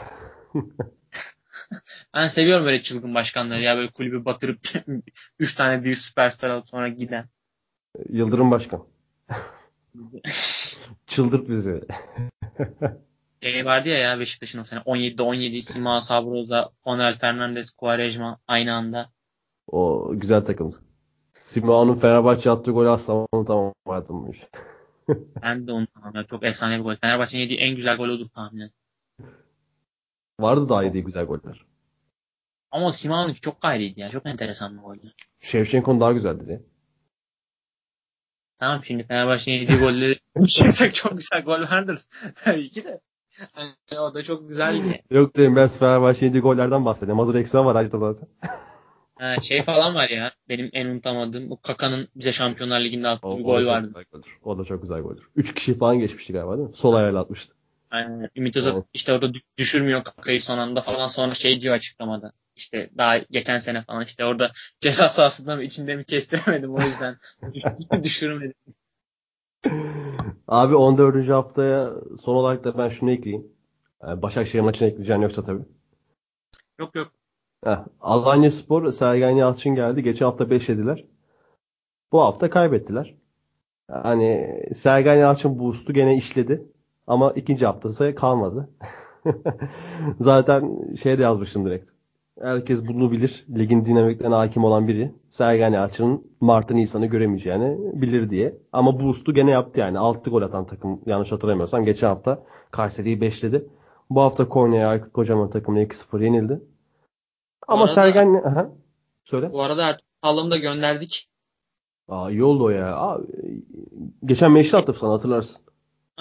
ben seviyorum böyle çılgın başkanları ya böyle kulübü batırıp 3 tane büyük süperstar alıp sonra giden. Yıldırım Başkan. Çıldırt bizi. şey vardı ya ya Beşiktaş'ın o sene 17'de 17 Sima Sabroza, Onel Fernandez, Quaresma aynı anda. O güzel takım. Simao'nun Fenerbahçe attığı golü asla unutamadım. ben de unutamam. Çok efsane bir gol. Fenerbahçe'nin yediği en güzel gol odur tahminen. Vardı daha yediği güzel goller. Ama Simao'nun çok gayriydi ya. Çok enteresan bir goldü. Şevçenko'nun daha güzeldi diye. Tamam şimdi Fenerbahçe'nin yediği golleri düşünsek çok güzel gol vardır. Tabii ki de. Yani o da çok güzeldi. Yok dedim ben Fenerbahçe'nin yediği gollerden bahsedeyim. Hazır eksen var Hacı zaten. Ha, şey falan var ya benim en unutamadığım o Kaka'nın bize Şampiyonlar Ligi'nde attığı o, bir gol vardı. O da çok güzel goldür. Üç kişi falan geçmişti galiba değil mi? Sol ayağıyla atmıştı. Yani Ümit Özat evet. işte orada düşürmüyor kakayı son anda falan sonra şey diyor açıklamada. İşte daha geçen sene falan işte orada ceza sahasında mı içinde mi kestiremedim o yüzden düşürmedim. Abi 14. haftaya son olarak da ben şunu ekleyeyim. Başakşehir maçını ekleyeceğin yoksa tabii. Yok yok. Heh, Alanya Spor Sergen Yalçın geldi. Geçen hafta 5 yediler. Bu hafta kaybettiler. Hani Sergen Yalçın boost'u gene işledi. Ama ikinci haftası kalmadı. Zaten şey de yazmıştım direkt. Herkes bunu bilir. Ligin dinamiklerine hakim olan biri. Sergen Yalçın'ın Mart'ı Nisan'ı göremeyeceğini bilir diye. Ama boost'u gene yaptı yani. 6 gol atan takım yanlış hatırlamıyorsam. Geçen hafta Kayseri'yi 5'ledi. Bu hafta Konya'ya Aykut Kocaman takımına 2-0 yenildi. Ama arada, Sergen... Aha, söyle. Bu arada Haaland'ı gönderdik. Aa, iyi oldu o ya. Aa, geçen meşri attım sana hatırlarsın.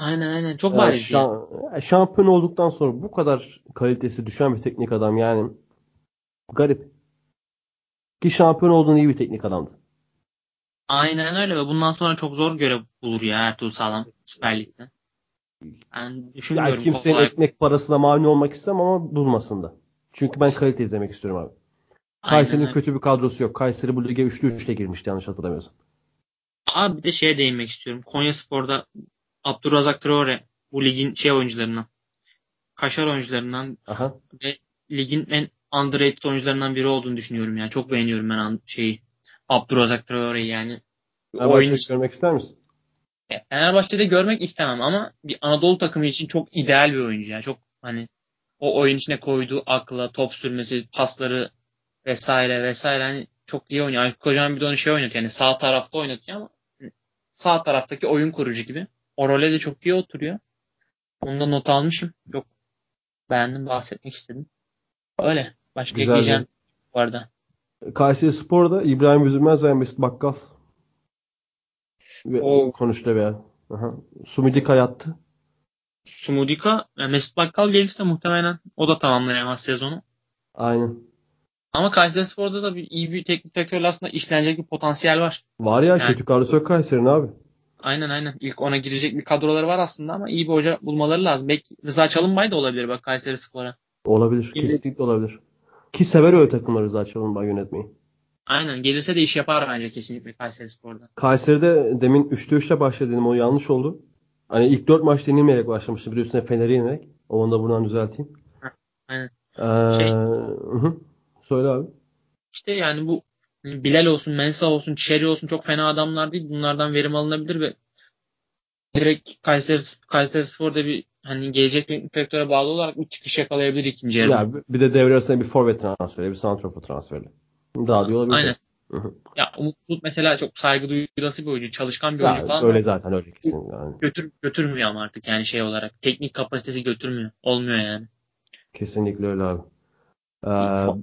Aynen aynen. Çok bariz yani, ya. Şampiyon olduktan sonra bu kadar kalitesi düşen bir teknik adam yani garip. Ki şampiyon olduğun iyi bir teknik adamdı. Aynen öyle ve bundan sonra çok zor görev bulur ya Ertuğrul Sağlam Süper Lig'de. Ben düşünmüyorum. Yani kimsenin kolay. ekmek parasına mani olmak istemem ama bulmasın da. Çünkü ben kalite izlemek istiyorum abi. Kayseri'nin kötü bir kadrosu yok. Kayseri bu lige 3'lü 3'le girmişti yanlış hatırlamıyorsam. Abi bir de şeye değinmek istiyorum. Konya Spor'da Abdurrazak Traore bu ligin şey oyuncularından. Kaşar oyuncularından Aha. ve ligin en underrated oyuncularından biri olduğunu düşünüyorum yani. Çok beğeniyorum ben şeyi. Abdurrazak Traore'yi yani. Oyun görmek ister misin? Fenerbahçe'de görmek istemem ama bir Anadolu takımı için çok ideal bir oyuncu yani. Çok hani o oyun içine koyduğu akla, top sürmesi, pasları vesaire vesaire hani çok iyi oynuyor. Aykut Kocaman bir de onu şey oynatıyor. Yani sağ tarafta oynatıyor ama sağ taraftaki oyun kurucu gibi. O role de çok iyi oturuyor. Onu da not almışım. Çok beğendim bahsetmek istedim. Öyle. Başka Güzel ekleyeceğim bu arada. Kayseri Spor'da İbrahim Üzülmez ve Mesut Bakkal ve o konuştu be. Aha. Sumudika yattı. Sumudika Mesut Bakkal gelirse muhtemelen o da tamamlayamaz sezonu. Aynen. Ama Kayseri Spor'da da bir, iyi bir teknik direktörle aslında işlenecek bir potansiyel var. Var ya yani, kötü kadrosu yok Kayseri'nin abi. Aynen aynen. İlk ona girecek bir kadroları var aslında ama iyi bir hoca bulmaları lazım. Belki Rıza Çalınbay da olabilir bak Kayseri Spor'a. Olabilir. İyi. Kesinlikle olabilir. Ki sever öyle takımları Rıza Çalınbay yönetmeyi. Aynen. Gelirse de iş yapar bence kesinlikle Kayseri Spor'da. Kayseri'de demin 3'te 3'te başladım. O yanlış oldu. Hani ilk 4 maç denilmeyerek başlamıştı. Bir de üstüne Fener'i yenerek. Onu da buradan düzelteyim. aynen. Ee, şey, hı. Söyle abi. İşte yani bu Bilal olsun, Mensa olsun, Çeri olsun çok fena adamlar değil. Bunlardan verim alınabilir ve direkt Kayseri, Kayseri Spor'da bir hani gelecek teknik direktöre bağlı olarak bir çıkış yakalayabilir ikinci yarıda. Ya bir de devre arasında bir forvet transferi, bir santrofor transferi. Daha da olabilir. Aynen. Ya Umut Bulut mesela çok saygı duyulası bir oyuncu, çalışkan bir ya, oyuncu falan. Öyle zaten öyle kesin. Yani. Götür, götürmüyor ama artık yani şey olarak. Teknik kapasitesi götürmüyor. Olmuyor yani. Kesinlikle öyle abi. Ee,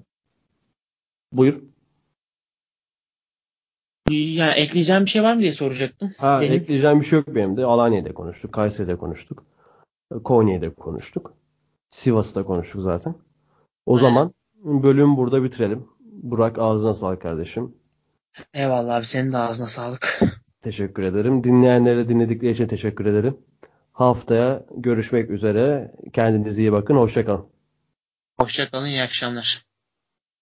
buyur. Ya ekleyeceğim bir şey var mı diye soracaktım. Ha, benim. ekleyeceğim bir şey yok benim de. Alanya'da konuştuk, Kayseri'de konuştuk. Konya'da konuştuk. Sivas'ta konuştuk zaten. O He. zaman bölüm burada bitirelim. Burak ağzına sağlık kardeşim. Eyvallah abi senin de ağzına sağlık. Teşekkür ederim. Dinleyenlere dinledikleri için teşekkür ederim. Haftaya görüşmek üzere. Kendinize iyi bakın. Hoşçakalın. Hoşçakalın. İyi akşamlar.